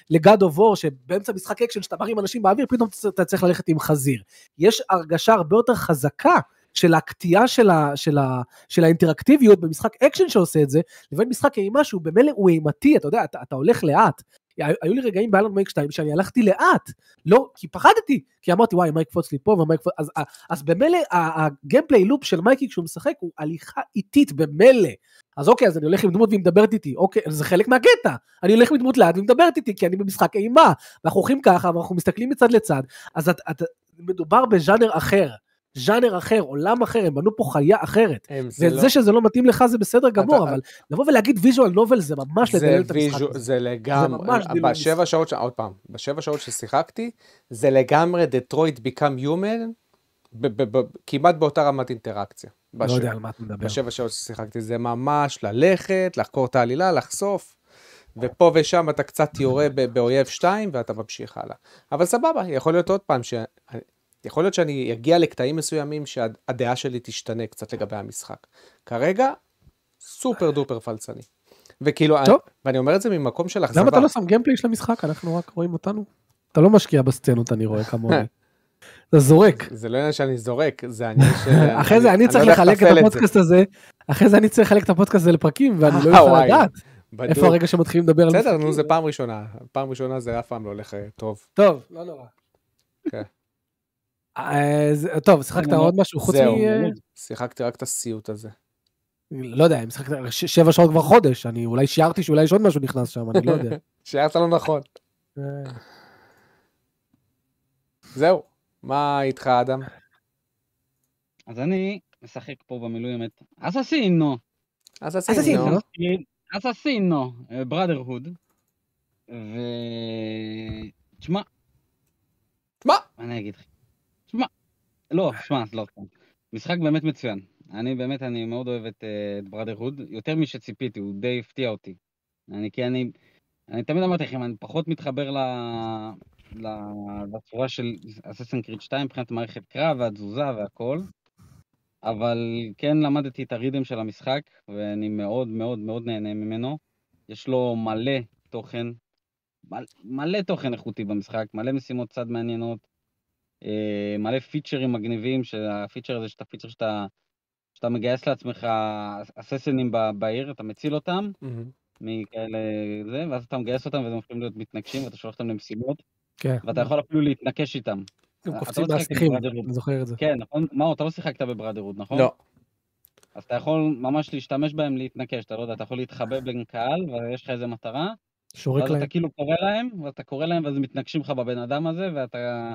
ל God of War, שבאמצע משחק אקשן שאתה מרים אנשים באוויר, פתאום אתה צריך ללכת עם חזיר. יש הרגשה הרבה יותר חזקה של הקטיעה של, ה, של, ה, של האינטראקטיביות במשחק אקשן שעושה את זה, לבין משחק אימה שהוא במילא הוא אימתי, אתה יודע, אתה, אתה הולך לאט. היו לי רגעים ב Alan Wake 2 שאני הלכתי לאט, לא, כי פחדתי, כי אמרתי וואי מה יקפוץ לי פה ומה יקפוץ, אז, אז במילא ה gameplay loop של מייקי כשהוא משחק הוא הליכה איטית במילא. אז אוקיי, אז אני הולך עם דמות והיא מדברת איתי, אוקיי, זה חלק מהקטע. אני הולך עם דמות לאט והיא מדברת איתי, כי אני במשחק אימה. ואנחנו הולכים ככה, ואנחנו מסתכלים מצד לצד, אז את, את, מדובר בז'אנר אחר. ז'אנר אחר, עולם אחר, הם בנו פה חיה אחרת. זה וזה לא- שזה לא מתאים לך זה בסדר גמור, אתה- אבל לבוא ולהגיד visual novel זה ממש זה לדלל את המשחק. הזה. זה לגמרי, דילול בשבע. שעות, עוד פעם, בשבע שעות ששיחקתי, זה לגמרי Detroit Become Human, כמעט באותה רמת אינטראקציה. לא בשבע- יודע על מה אתה מדבר. בשבע שעות ששיחקתי, זה ממש ללכת, לחקור את העלילה, לחשוף, ופה ושם אתה קצת יורה באויב שתיים ואתה ממשיך הלאה. אבל סבבה, יכול להיות עוד פעם, ש... יכול להיות שאני אגיע לקטעים מסוימים שהדעה שלי תשתנה קצת לגבי המשחק. כרגע, סופר דופר פלצני. וכאילו, טוב. ואני אומר את זה ממקום של אכזבה. למה אתה לא שם גיימפליי של המשחק? אנחנו רק רואים אותנו. אתה לא משקיע בסצנות, אני רואה כמוני. אתה זורק. זה לא עניין שאני זורק, זה העניין של... אחרי זה אני צריך לחלק את. הפודקאסט הזה, אחרי זה אני צריך לחלק את הפודקאסט הזה לפרקים, ואני לא אה, יכול. לדעת. איפה הרגע שמתחילים לדבר על בסדר, משחקים. נו, זה פעם ראשונה. פעם ראשונה זה אף פעם לא הולך אה, טוב. טוב, לא נורא. אה, זה- טוב, שיחקת עוד משהו חוץ מ... זהו. אה, שיחקתי רק את הסיוט הזה. לא יודע, אם שיחקת ש- שבע שעות כבר חודש, אני אולי שיערתי שאולי יש עוד משהו נכנס שם, אני לא יודע. שיערת לא נכון. אה, זהו. מה איתך, אדם? אז אני משחק פה במילואים את אססינו. אז אססינו. אססינו, בראדרהוד. ו... תשמע? מה אני אגיד לך? לא, תשמע, לא סתם. משחק באמת מצוין. אני באמת, אני מאוד אוהב את, אה, את בראדרהוד, יותר משציפיתי, הוא די הפתיע אותי. אני, כי אני, אני תמיד אמרתי לכם, אני פחות מתחבר ל... ל- לצורה של אססן קריד 2 מבחינת מערכת קרב והתזוזה והכל, אבל כן למדתי את הריתם של המשחק, ואני מאוד מאוד מאוד נהנה ממנו. יש לו מלא תוכן, מל- מלא תוכן איכותי במשחק, מלא משימות צד מעניינות, מלא פיצ'רים מגניבים, שהפיצ'ר הזה, שאתה פיצ'ר שאתה, שאתה מגייס לעצמך אססנים ב- בעיר, אתה מציל אותם מהמם. מכאלה זה, ואז אתה מגייס אותם והם הופכים להיות מתנגשים, ואתה שולח אותם למשימות, כן, ואתה יכול אפילו להתנקש איתם. הם קופצים לא מהשיחים, בבראדרהוד. אני זוכר את זה. כן, נכון? מאור, אתה לא שיחקת בבראדרהוד, נכון? לא. אז אתה יכול ממש להשתמש בהם להתנקש, אתה לא יודע, אתה יכול להתחבא בין קהל, ויש לך איזה מטרה, שורק ואז להם. אתה כאילו קורא להם, ואתה קורא להם, ואז מתנגשים לך בבן אדם הזה, ואתה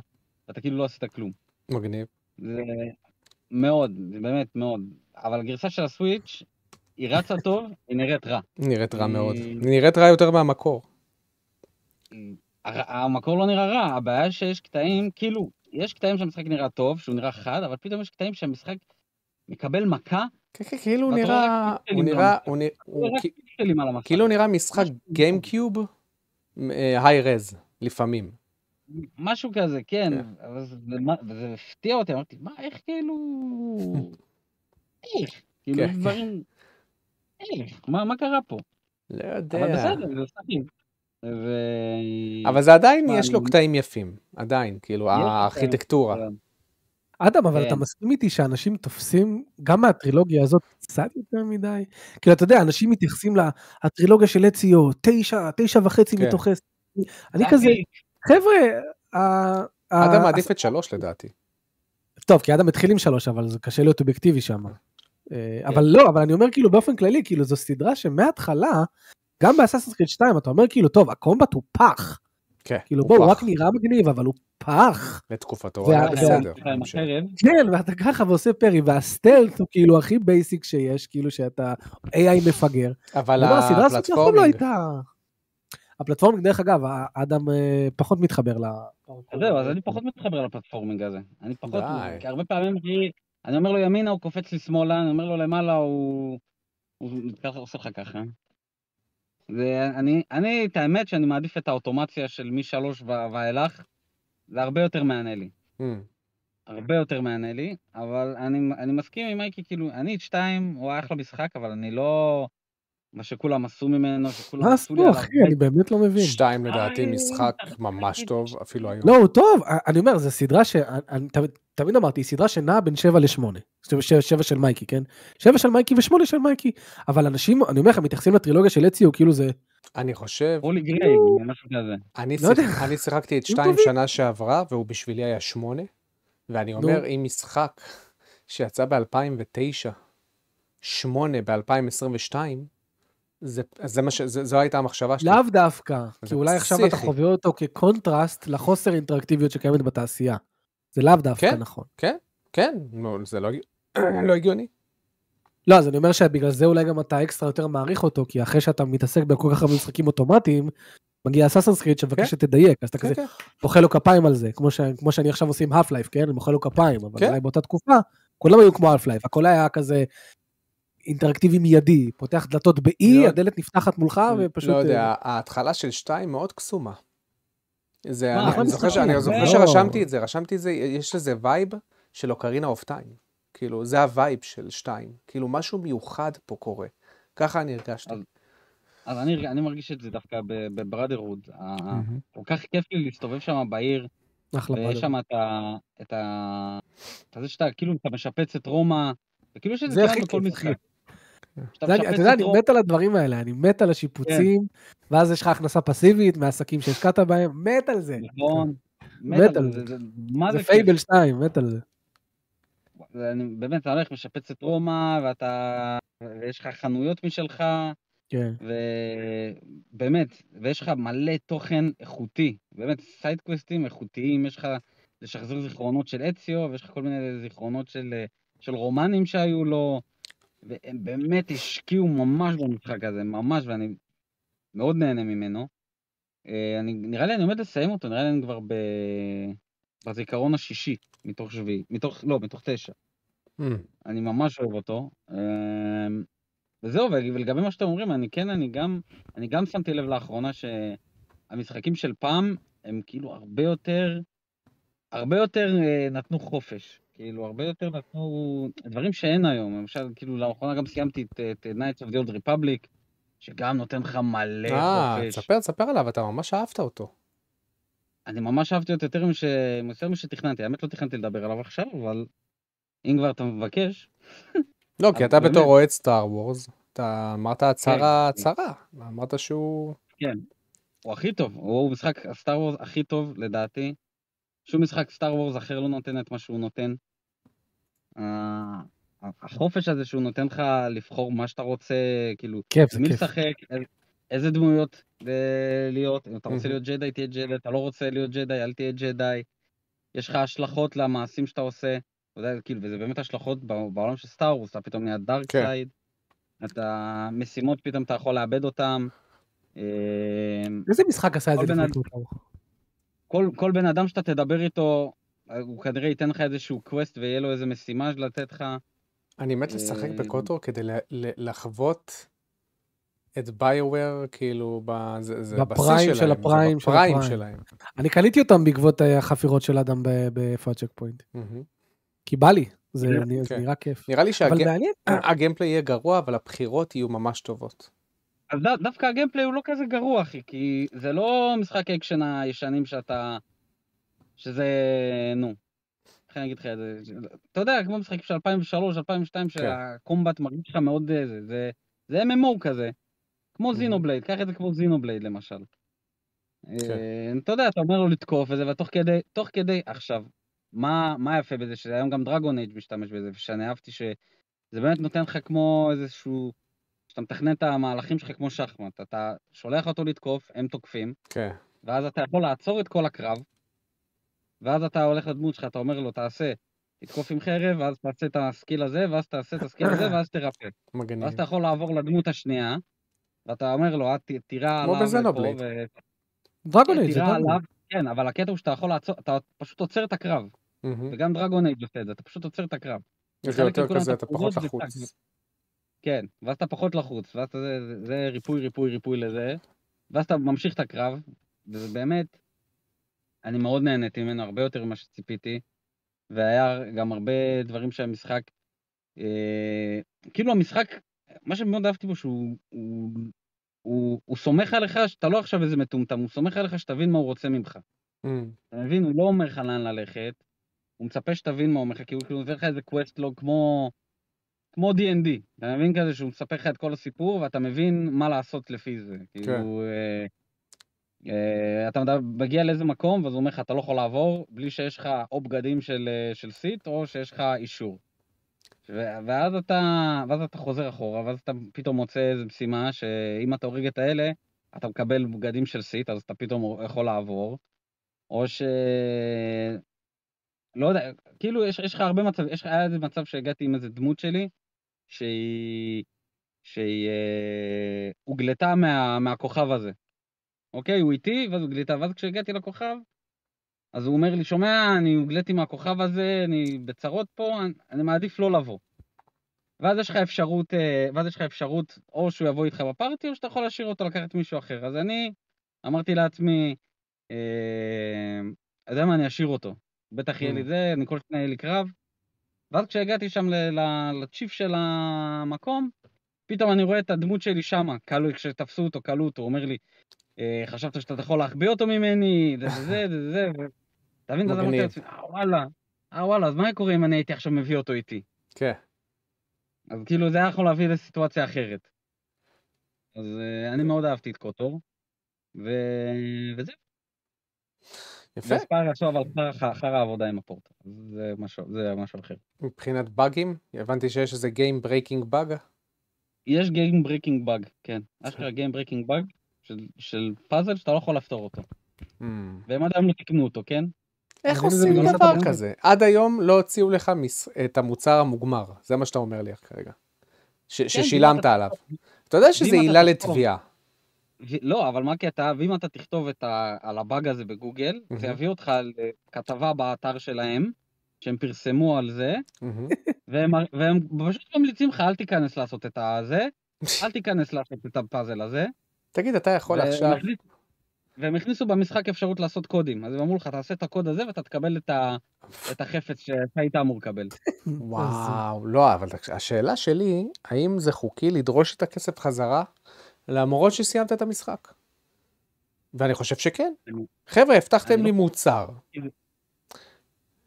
ואתה כאילו לא עשית כלום. מגניב. זה מאוד, זה באמת מאוד. אבל הגרסה של הסוויץ', היא רצה טוב, היא נראית רע. נראית רע היא- מאוד. נראית רע יותר מהמקור. המקור לא נראה רע, הבעיה שיש קטעים, כאילו, יש קטעים שהמשחק נראה טוב, שהוא נראה חד, אבל פתאום יש קטעים שהמשחק מקבל מכה, כן, כן, כאילו הוא נראה... הוא נראה... הוא נראה... כאילו נראה משחק גיימקיוב היי רז, לפעמים. משהו כזה, כן, כן. אבל זה, הפתיע אותי, אמרתי, מה, איך כאילו... איך? כאילו, כן. דברים... איך? מה מה קרה פה? לא אבל יודע. בסדר, זה משחקים. ו... אבל זה עדיין, מה, יש לו אני- קטעים יפים. עדיין, כאילו, הארכיטקטורה. אדם, אבל אתה כן. מסכים איתי שאנשים תופסים, גם מהטרילוגיה הזאת, קצת יותר מדי? כאילו, אתה יודע, אנשים מתייחסים לטרילוגיה של אציו, תשע, תשע וחצי כן. מתוך עשר. אני זה כזה. חבר'ה, אדם מעדיף את שלוש לדעתי. טוב, כי אדם התחיל עם שלוש, אבל זה קשה להיות אובייקטיבי שם. כן. אבל לא, אבל אני אומר כאילו באופן כללי, כאילו זו סדרה שמההתחלה, גם ב Assassin's Creed 2, אתה אומר כאילו, טוב, ה combat הוא פח. כן, כאילו הוא בוא, הוא. רק נראה מגניב, אבל הוא פח. לתקופתו, היה בסדר. כן, ואתה ככה ועושה parry, וה stealth הוא כאילו הכי basic שיש, כאילו שאתה AI מפגר. אבל לא ה platforming, הייתה... ה platforming, דרך אגב, האדם אה, פחות מתחבר ל... אז זהו, אז אני פחות מתחבר לפלטפורמינג הזה. אני פחות. כי הרבה פעמים אני אומר לו ימינה, הוא קופץ לי שמאלה, אני אומר לו למעלה, הוא... הוא ככה עושה לך ככה. ואני, אני, את האמת שאני מעדיף את האוטומציה של משלוש ואילך, זה הרבה יותר מענה לי. אמ, הרבה יותר מענה לי, אבל אני, אני מסכים עם מייקי, כאילו, אני את שתיים, הוא היה אחלה משחק, אבל אני לא... מה שכולם עשו ממנו, שכולם מה עשו לי עשו, עליו אחי? אני באמת לא מבין. שתיים לדעתי משחק ממש טוב, ש- אפילו היום. לא, הוא טוב, אני אומר, זו סדרה שאני תמיד- אמרתי, היא סדרה שנעה בין 7 ל-8. 7 של מייקי, כן? 7 של מייקי ו-8 של מייקי. אבל אנשים, אני אומר לך, מתייחסים לטרילוגיה של אציו, כאילו זה... אני חושב, רולי גריי, משהו כזה. אני לא שיחקתי את שתיים. שנה שעברה, והוא בשבילי היה שמונה, ואני אומר, אם משחק שיצא ב-2009, שמונה ב-2022, זה, זה מה ש... זה, זו הייתה המחשבה שלי. לאו דווקא, כי אולי עכשיו אתה פסיכי. חווה אותו כקונטרסט לחוסר אינטראקטיביות שקיימת בתעשייה. זה לאו דווקא כן. נכון. כן, נו, זה לא, לא הגיוני. לא, אז אני אומר שבגלל זה אולי גם אתה אקסטרה יותר מעריך אותו, כי אחרי שאתה מתעסק בכל כך הרבה משחקים אוטומטיים, מגיע Assassin's Creed שמבקש כן. שתדייק, אז אתה כן, כזה כן. מוחא לו כפיים על זה, כמו, ש... כמו שאני עכשיו עושה עם Half-Life, כן? אני מוחא לו כפיים, אבל כן. אולי באותה תקופה, כולם היו כמו Half-Life, הכל היה כזה אינטראקטיבי מיידי, פותח דלתות ב E, לא- הדלת נפתחת מולך ופשוט... לא אה, יודע, ההתחלה של שתיים מאוד קסומה. זה, מה, אני, אני זוכר, ש- אני זוכר לא. שרשמתי את זה, רשמתי את זה, יש לזה vibe של Ocarina of Time. כאילו, זה ה vibe של שתיים. כאילו, משהו מיוחד פה קורה. ככה אני הרגשתי. אז- אז אני, אני מרגיש את זה דווקא ב Brotherhood. כל כך כיף לי להסתובב שם בעיר, אחלה ויש פאדל. שם את ה... את ה... את זה שאתה כאילו, אתה משפץ את רומא, וכאילו יש את זה זה הכי כמעט בכל כיף, משחק. אחי. שאתה זה- משפץ אתה יודע, אני מת על הדברים האלה, אני מת על השיפוצים, ואז יש לך הכנסה פסיבית מעסקים שהשקעת בהם, מת על זה. נכון, מת על זה, זה. פייבל 2, מת על זה. אני באמת, אתה הולך, משפץ את רומא, ואתה... ויש לך חנויות משלך, כן. ובאמת, ויש לך מלא תוכן איכותי, באמת סיידקווסטים איכותיים, יש לך לשחזר זיכרונות של אציו, ויש לך כל מיני זיכרונות של, אה, של רומנים שהיו לו, והם באמת השקיעו ממש במשחק הזה, ממש, ואני מאוד נהנה ממנו. אה, אני, נראה לי אני עומד לסיים אותו, נראה לי אני כבר ב... בזיכרון השישי, מתוך שביעי, מתוך, לא, מתוך תשע. Mm. אני ממש אוהב אותו. אמ, וזהו, ול- ולגבי מה שאתם אומרים, אני כן, אני גם, אני גם שמתי לב לאחרונה שהמשחקים של פעם הם כאילו הרבה יותר, הרבה יותר אה, נתנו חופש. כאילו, הרבה יותר נתנו דברים שאין היום. למשל, כאילו, לאחרונה גם סיימתי את, את Knights of the Old Republic, שגם נותן לך מלא אה, חופש. תספר, תספר עליו, אתה ממש אהבת אותו. אני ממש אהבתי אותו יותר מש... יותר משתכננתי. האמת, לא תכננתי לדבר עליו עכשיו, אבל אם כבר אתה מבקש, לא, כי אתה באמת. בתור אוהד סטאר וורס, אתה אמרת הצהרה, כן. הצהרה. אמרת שהוא... הוא הכי טוב, הוא משחק הסטאר וורס הכי טוב לדעתי. שום משחק סטאר וורס אחר לא נותן את מה שהוא נותן. אה, החופש הזה שהוא נותן לך לבחור מה שאתה רוצה, כאילו, כיף, מי. לשחק, איזה- דמויות אה, להיות, אם אתה רוצה. להיות ג'די תהיה ג'די, אתה לא רוצה להיות ג'די אל תהיה ג'די. יש לך השלכות למעשים שאתה עושה, אתה יודע, כאילו, וזה באמת השלכות בעולם של Star Wars, אתה פתאום נהיה dark כן. side, אתה משימות פתאום אתה יכול לאבד אותן. אה, איזה משחק עשה את זה לפני כך? כל, כל בן אדם שאתה תדבר איתו, הוא כנראה ייתן לך איזשהו quest ויהיה לו איזה משימה לתת לך. אני מת לשחק אה, ב KOTOR כדי לחוות את BioWare, כאילו, ב- זה- ב prime של ה prime של ה prime. שלהם. אני קניתי אותם בעקבות אה, החפירות של אדם ב- באיפה ה Checkpoint. כי בא לי, זה. נראה- כן. כיף. נראה לי. שה gameplay יהיה גרוע, אבל הבחירות יהיו ממש טובות. אז דווקא ה gameplay הוא לא כזה גרוע, אחי, כי זה לא משחק אקשן הישנים שאתה... שזה... נו. איך אני אגיד לך את זה? אתה יודע, כמו משחקים של 2003, 2002, כן. שה combat מרגיש לך מאוד אה, זה. זה, זה MMO כזה. כמו. Xenoblade, קח את זה כמו Xenoblade למשל. כן. אה, אתה יודע, אתה אומר לו לתקוף וזה, ותוך כדי, תוך כדי, עכשיו, מה, מה יפה בזה? שהיום גם Dragon Age משתמש בזה, ושאני אהבתי שזה באמת נותן לך כמו איזשהו... שאתה מתכנן את המהלכים שלך כמו שחמט, אתה שולח אותו לתקוף, הם תוקפים, כן. ואז אתה יכול לעצור את כל הקרב, ואז אתה הולך לדמות שלך, אתה אומר לו, תעשה, תתקוף עם חרב, ואז תעשה את ה skill הזה, ואז תעשה את ה skill הזה, ואז תרפא. מגניב. ואז אתה יכול לעבור לדמות השנייה, ואתה אומר לו, "אה, תירה כמו עליו בזנובלייד. לפה, ו- דרגון כן, זה. עליו, כן, אבל הקטע הוא שאתה יכול לעצור, אתה פשוט עוצר את הקרב. וגם דרגון אייג' עושה את זה, אתה פשוט עוצר את הקרב. זה יותר כזה, את אתה פחות לחוץ. כן, ואז אתה פחות לחוץ, ואז זה ריפוי, ריפוי, ריפוי לזה, ואז אתה ממשיך את הקרב, וזה באמת, אני מאוד נהניתי ממנו, הרבה יותר ממה שציפיתי, והיה גם הרבה דברים שהמשחק, אה, כאילו המשחק, מה שמאוד אהבתי בו שהוא... הוא, הוא, הוא סומך עליך שאתה לא עכשיו איזה מטומטם, הוא סומך עליך שתבין מה הוא רוצה ממך. אמ, אתה מבין? הוא לא אומר לך לאן ללכת, הוא מצפה שתבין מה הוא אומר לך, כי הוא כאילו נותן לך איזה קווסט לוג כמו... כמו D&D, אתה מבין כזה שהוא מספר לך את כל הסיפור ואתה מבין מה לעשות לפי זה. כאילו, אה, אה, אתה מדבר- מגיע לאיזה מקום ואז הוא אומר לך אתה לא יכול לעבור בלי שיש לך או בגדים של, אה, של סיט או שיש לך אישור. ואז אתה, ואז אתה חוזר אחורה ואז אתה פתאום מוצא איזה משימה שאם אתה הורג את האלה אתה מקבל בגדים של סיט אז אתה פתאום יכול לעבור. או ש... לא יודע, כאילו יש, יש לך הרבה מצב, יש לך, היה איזה מצב שהגעתי עם איזה דמות שלי, שהיא, שהיא אה, הוגלתה מה, מהכוכב הזה. אוקיי, הוא איתי, ואז הוגלתה, ואז כשהגעתי לכוכב, אז הוא אומר לי, שומע, אני הוגלתי מהכוכב הזה, אני בצרות פה, אני, אני מעדיף לא לבוא. ואז יש לך אפשרות, אה, ואז יש לך אפשרות, או שהוא יבוא איתך בפארטי, או שאתה יכול להשאיר אותו לקחת מישהו אחר. אז אני אמרתי לעצמי, אה, אתה יודע מה, אני אשאיר אותו. בטח יהיה לי Mm. זה, אני כל שניה יהיה לי קרב. ואז כשהגעתי שם לצ'יף של המקום, פתאום אני רואה את הדמות שלי שמה, כשתפסו אותו, כלוא אותו, הוא אומר לי, "אה, חשבת שאתה יכול להחביא אותו ממני, זה זה זה זה זה, אתה מבין? ואז אמרתי. לעצמי, אה וואלה, אה וואלה, אז מה היה קורה אם אני הייתי עכשיו מביא אותו איתי? כן. אז כאילו זה היה יכול להביא לסיטואציה אחרת. אז אה, אני מאוד אהבתי את קוטור, וזהו. יפה. וספאר עשו אבל חרא העבודה עם הפורט, אז זה משהו, זה משהו אחר. מבחינת באגים, הבנתי שיש איזה Game Breaking Bug. יש Game Breaking Bug, כן. אשכרה Game Breaking Bug של, של פאזל שאתה לא יכול לפתור אותו. אמ, והם עד היום לא תיקנו אותו, כן? איך זה עושים דבר כזה? עד היום לא הוציאו לך מס- את המוצר המוגמר, זה מה שאתה אומר לי כרגע. ש- ששילמת ואם עליו. אתה יודע שזה עילה לתביעה. ו- לא, אבל מה הקטע? ואם אתה תכתוב את ה... על הבאג הזה בגוגל, זה מהמם. יביא אותך לכתבה באתר שלהם, שהם פרסמו על זה, מהמם. והם, והם פשוט ממליצים לך, אל תיכנס לעשות את הזה, אל תיכנס לעשות את הפאזל הזה. תגיד, אתה יכול והם עכשיו... והם הכניסו במשחק אפשרות לעשות קודים, אז הם אמרו לך, תעשה את הקוד הזה ואתה תקבל את, ה... את החפץ שאתה היית אמור לקבל. וואו, לא, אבל השאלה שלי, האם זה חוקי לדרוש את הכסף חזרה, למרות שסיימת את המשחק? ואני חושב שכן. חבר'ה, הבטחתם לי לא- מוצר.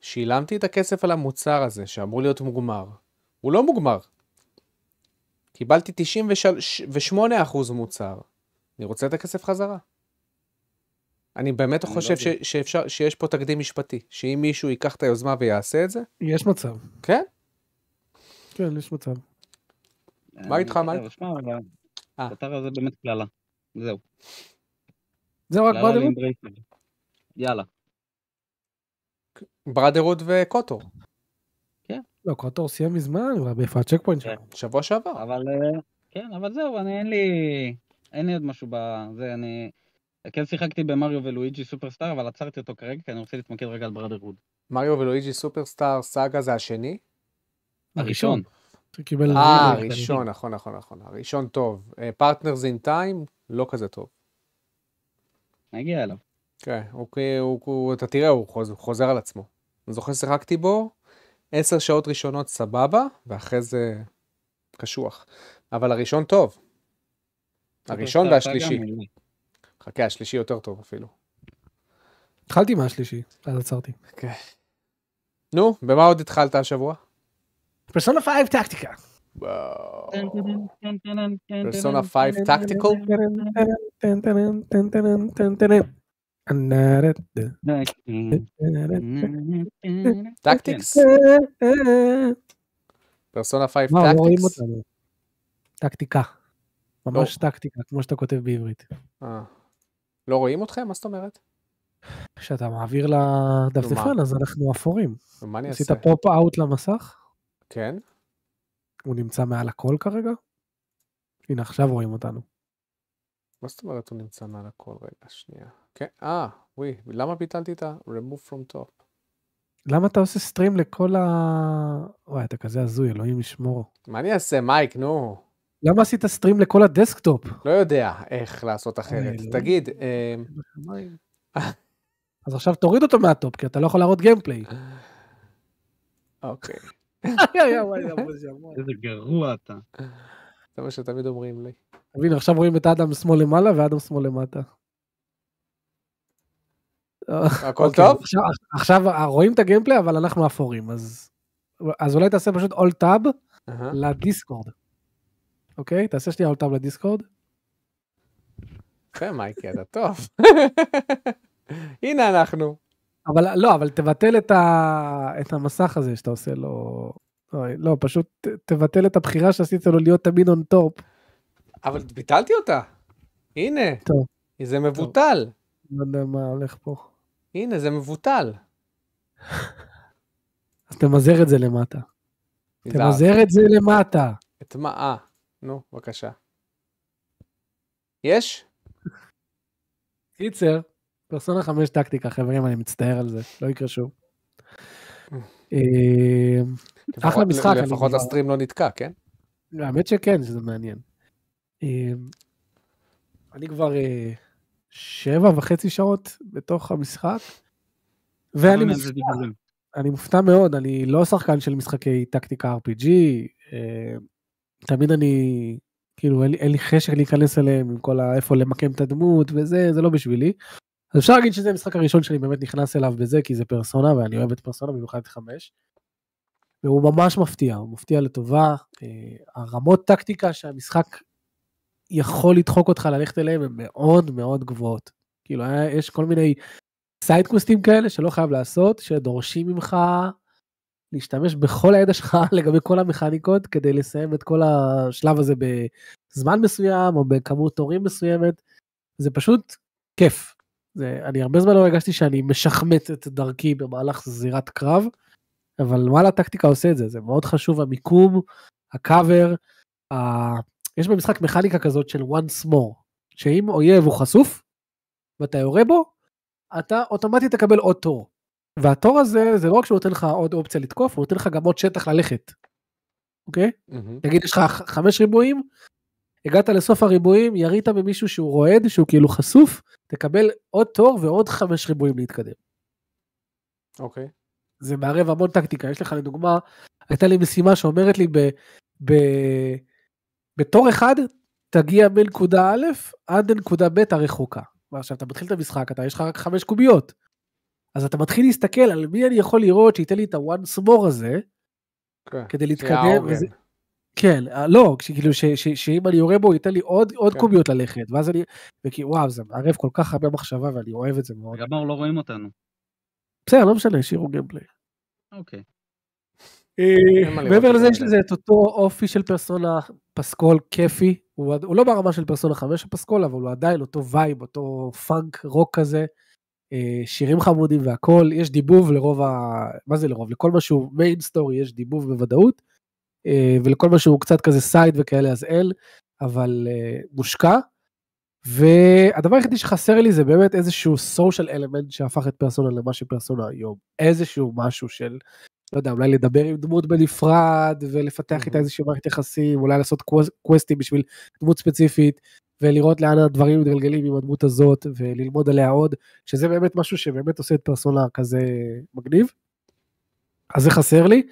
שילמתי את הכסף על המוצר הזה, שאמור להיות מוגמר. הוא לא מוגמר. קיבלתי 98% מוצר. אני רוצה את הכסף חזרה. אני באמת אני לא חושב ש- יודע. שאפשר, שיש פה תקדים משפטי, שאם מישהו ייקח את היוזמה ויעשה את זה, יש מצב. כן? כן, יש מצב. מה איתך, אבל אה. האתר הזה באמת קללה. זהו. זהו רק? לאמברייסר. יאללה. Brotherhood ו KOTOR, לא, KOTOR סיים מזמן, כבר באיפה ה Checkpoint שלו. שבוע שעבר. אבל אה, כן, אבל זהו, אני אין לי... אין לי עוד משהו בזה, אני... כן שיחקתי במריו ולואיג'י Superstar, אבל עצרתי אותו כרגע, כי אני רוצה להתמקד רגע על Brotherhood. מריו ולואיג'י Superstar Saga זה השני? הראשון. אה. הראשון, נכון, נכון, נכון. הראשון טוב. Partners in Time, לא כזה טוב. נגיע אליו. כן, הוא, הוא, הוא, אתה תראה, הוא חוזר, הוא חוזר על עצמו. אני זוכר ששיחקתי בו, עשר שעות ראשונות סבבה, ואחרי זה קשוח. אבל הראשון טוב. הראשון והשלישי. חכה, השלישי יותר טוב אפילו. התחלתי מהשלישי, אז עצרתי. כן. נו, במה עוד התחלת השבוע? פרסונה 5 Tactica. Persona ten, 5 ten, tactical? Tactics? Persona 5 מה, לא רואים Tactics? Tactica. ממש טקטיקה, כמו שאתה כותב בעברית. אה. לא רואים אתכם? מה זאת אומרת? כשאתה מעביר לדפדפן, אז אנחנו אפורים. מה אני עשית אעשה? פופ אאוט למסך? כן? הוא נמצא מעל הכל כרגע? הנה, עכשיו רואים אותנו. מה זאת אומרת הוא נמצא מעל הכל? רגע, שנייה. כן, אה, וואי, למה ביטלתי את ה-remove from top? למה אתה עושה סטרים לכל ה... וואי, אתה כזה הזוי, אלוהים ישמור. מה אני אעשה, מייק, נו? למה עשית stream לכל ה desktop? לא יודע איך לעשות אחרת. אלוהים. תגיד, אה, אז עכשיו תוריד אותו מה top, כי אתה לא יכול להראות gameplay. אוקיי. איזה גרוע אתה. זה מה שתמיד אומרים לי. הנה, עכשיו רואים את אדם שמאל למעלה ואדם שמאל למטה. הכל אוקיי, טוב? עכשיו, רואים את ה gameplay, אבל אנחנו אפורים, אז, אז אולי תעשה פשוט alt tab. ל Discord. אוקיי? תעשה שנייה tab ל Discord. יפה, מייקי, אתה טוב. הנה אנחנו. אבל לא, אבל תבטל את, ה... את המסך הזה שאתה עושה לו... לא, פשוט תבטל את הבחירה שעשית לו להיות תמיד on top. אבל ביטלתי אותה. הנה. טוב. זה מבוטל. לא יודע מה הולך פה. הנה, זה מבוטל. אז תמזער את זה למטה. תמזער את זה למטה. את מה? נו, בבקשה. יש? קיצר, פרסונה 5 טקטיקה, חברים, אני מצטער על זה, לא יקרה שוב. אה, אחלה משחק, לפחות הסטרים לא נתקע, כן? האמת שכן, שזה מעניין. אה, אני כבר אה, שבע וחצי שעות בתוך המשחק, ואני מופתע? אני מופתע מאוד, אני לא שחקן של משחקי טקטיקה RPG, תמיד אני, כאילו אין לי, אין לי חשק להיכנס אליהם עם כל ה... איפה למקם את הדמות וזה, זה לא בשבילי. אז אפשר להגיד שזה המשחק הראשון שאני באמת נכנס אליו בזה, כי זה פרסונה, ואני אוהב את פרסונה, במיוחד את חמש. והוא ממש מפתיע, הוא מפתיע לטובה. אה, הרמות טקטיקה שהמשחק יכול לדחוק אותך ללכת אליהם הן מאוד מאוד גבוהות. כאילו, היה- יש כל מיני סיידקווסטים כאלה שלא חייב לעשות, שדורשים ממך להשתמש בכל הידע שלך לגבי כל המכניקות כדי לסיים את כל השלב הזה בזמן מסוים או בכמות תורים מסוימת. זה פשוט כיף. זה, אני הרבה זמן לא הרגשתי שאני משחמט את דרכי במהלך זירת קרב, אבל וואלה טקטיקה עושה את זה, זה מאוד חשוב המיקום, הקאבר, ה... יש במשחק מכניקה כזאת של once more, שאם אויב הוא חשוף ואתה יורה בו, אתה אוטומטית תקבל עוד תור. והתור הזה זה לא רק שהוא נותן לך עוד אופציה לתקוף, הוא נותן לך גם עוד שטח ללכת. אוקיי? מהמם. נגיד יש לך חמש ריבועים, הגעת לסוף הריבועים, ירית במישהו שהוא רועד, שהוא כאילו חשוף, תקבל עוד תור ועוד חמש ריבועים להתקדם. אוקיי. זה מערב המון טקטיקה. יש לך לדוגמה, הייתה לי משימה שאומרת לי ב, ב, בתור אחד תגיע מנקודה א' עד לנקודה ב' הרחוקה. ועכשיו אתה מתחיל את המשחק, אתה יש לך רק חמש קוביות. אז אתה מתחיל להסתכל על מי אני יכול לראות שייתן לי את ה-once more הזה, כן. כדי להתקדם. וזה, כן, אה, לא, כאילו ש- ש- שאם אני יורה בו הוא ייתן לי עוד, עוד כן. קוביות ללכת, ואז אני, וכי וואו, זה מערב כל כך הרבה מחשבה ואני אוהב את זה מאוד. מאור לא רואים אותנו. בסדר, לא משנה, השאירו gameplay. אוקיי. לראות מעבר לזה זה יש לזה את אותו אופי של פרסונה פסקול כיפי, הוא, הוא לא ברמה של פרסונה 5 הפסקול, אבל הוא עדיין אותו vibe, אותו פאנק רוק כזה, אה, שירים חמודים והכל, יש דיבוב לרוב ה... מה זה לרוב? לכל מה שהוא main story יש דיבוב בוודאות, אה, ולכל מה שהוא קצת כזה side וכאלה אז אין, אבל אה, מושקע. והדבר היחידי שחסר לי זה באמת איזשהו סושיאל אלמנט שהפך את פרסונה למה שפרסונה היום. איזשהו משהו של, לא יודע, אולי לדבר עם דמות בנפרד ולפתח איתה. איזושהי מערכת יחסים, אולי לעשות קוו- קווסטים בשביל דמות ספציפית, ולראות לאן הדברים מתגלגלים עם הדמות הזאת, וללמוד עליה עוד, שזה באמת משהו שבאמת עושה את פרסונה כזה מגניב. אז זה חסר לי,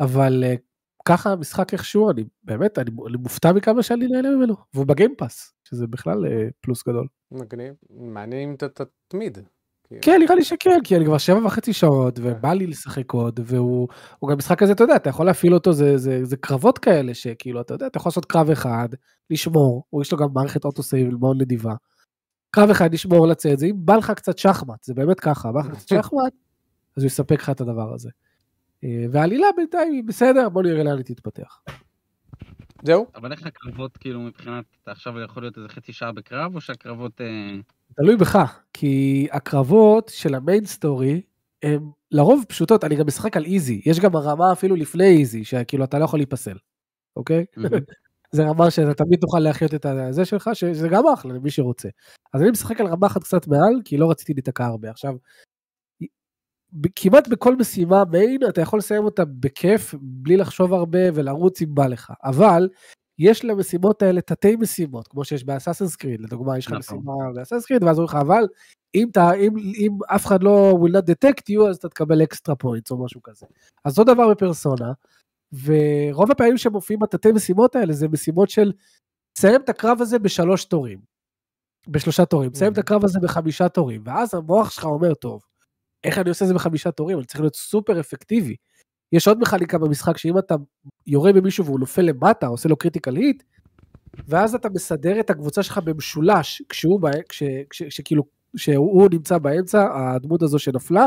אבל אה, ככה המשחק איכשהו, אני באמת, אני, אני מופתע מכמה שאני נהנה ממנו, והוא בגיימפאס, שזה בכלל אה, פלוס גדול. מגניב. מעניין אם אתה תתמיד. כן, נראה לי שכן, כי אני כבר שבע וחצי שעות, ובא לי לשחק עוד, והוא הוא גם משחק כזה, אתה יודע, אתה יכול להפעיל אותו, זה, זה, זה קרבות כאלה, שכאילו, אתה יודע, אתה יכול לעשות קרב אחד, לשמור, או יש לו גם מערכת auto-save מאוד נדיבה. קרב אחד, לשמור, לצאת, זה אם בא לך קצת שחמט, זה באמת ככה, בא לך קצת שחמט, אז הוא יספק לך את הדבר הזה. אה, והעלילה בינתיים היא בסדר, בוא נראה לאן היא תתפתח. זהו? אבל איך הקרבות, כאילו, מבחינת, אתה עכשיו יכול להיות איזה חצי שעה בקרב, או שהקרבות... אה, תלוי בך, כי הקרבות של המיין סטורי הן לרוב פשוטות, אני גם משחק על איזי, יש גם הרמה אפילו לפני איזי, שכאילו אתה לא יכול להיפסל, אוקיי? זה רמה שאתה תמיד תוכל להחיות את הזה שלך, שזה גם אחלה למי שרוצה. אז אני משחק על רמה אחת קצת מעל, כי לא רציתי להיתקע הרבה. עכשיו, כמעט בכל משימה מיין אתה יכול לסיים אותה בכיף, בלי לחשוב הרבה ולרוץ אם בא לך. אבל יש למשימות האלה תתי משימות, כמו שיש ב Assassin's Creed, לדוגמה יש לך נכון. משימה ב Assassin's Creed, ואז אומרים לך, אבל אם, אתה, אם, אם אף אחד לא will not detect you, אז אתה תקבל extra points או משהו כזה. אז אותו דבר בפרסונה, ורוב הפעמים שמופיעים בתתי משימות האלה זה משימות של תסיים את הקרב הזה בשלוש תורים. בשלושה תורים, תסיים את הקרב הזה בחמישה תורים, ואז המוח שלך אומר, טוב, איך אני עושה את זה בחמישה תורים? אני צריך להיות סופר אפקטיבי. יש עוד מכניקה במשחק שאם אתה יורה במישהו והוא נופל למטה, עושה לו critical hit, ואז אתה מסדר את הקבוצה שלך במשולש, כשהוא, בא, כש, כש, כשכאילו, כשהוא נמצא באמצע, הדמות הזו שנפלה,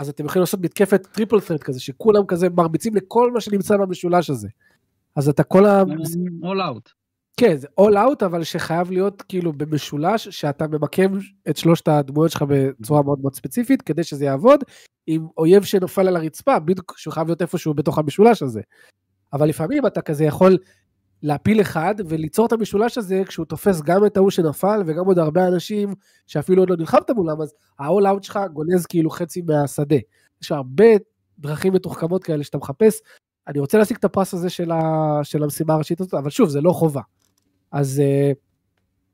אז אתם יכולים לעשות מתקפת triple threat כזה, שכולם כזה מרביצים לכל מה שנמצא במשולש הזה. אז אתה כל ה... all out. כן, זה all out, אבל שחייב להיות כאילו במשולש, שאתה ממקם את שלושת הדמויות שלך בצורה מאוד מאוד ספציפית, כדי שזה יעבוד, עם אויב שנופל על הרצפה, בדיוק שהוא חייב להיות איפשהו בתוך המשולש הזה. אבל לפעמים אתה כזה יכול להפיל אחד וליצור את המשולש הזה כשהוא תופס גם את ההוא שנפל וגם עוד הרבה אנשים שאפילו עוד לא נלחמת מולם, אז ה-all out שלך גונז כאילו חצי מהשדה. יש הרבה דרכים מתוחכמות כאלה שאתה מחפש. אני רוצה להשיג את הפרס הזה של, ה... של המשימה הראשית הזאת, אבל שוב, זה לא חובה. אז uh,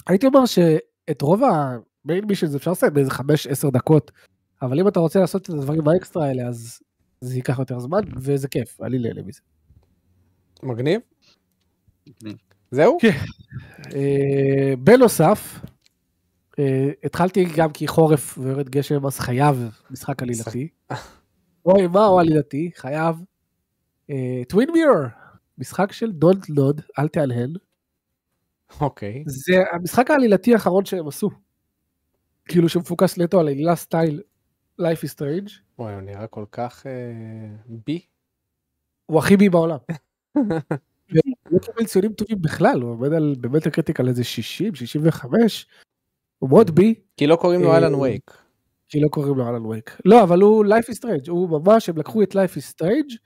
הייתי אומר שאת רוב המיין מישן אפשר לעשות באיזה 5-10 דקות, אבל אם אתה רוצה לעשות את הדברים האקסטרה האלה, אז זה ייקח יותר זמן, וזה כיף, אני נהנה מזה. מגניב? זהו? כן. אה, בנוסף, אה, התחלתי גם כי חורף ויורד גשם, אז חייב משחק עלילתי. אוי, מה הוא עלילתי? חייב. טווין מירור, משחק של דונט לוד, אל תהנהן. אוקיי. זה המשחק העלילתי האחרון שהם עשו. כאילו שמפוקס נטו על עלילה סטייל Life is Strange. וואי, הוא נראה כל כך בי. הוא הכי בי בעולם. הוא לא קיבל ציונים טובים בכלל, הוא עומד על באמת הקריטיקה על איזה 60, 65, הוא מאוד בי. כי לא קוראים לו אלן וייק. כי לא קוראים לו אלן וייק. לא, אבל הוא Life is Strange, הוא ממש, הם לקחו את Life is Strange,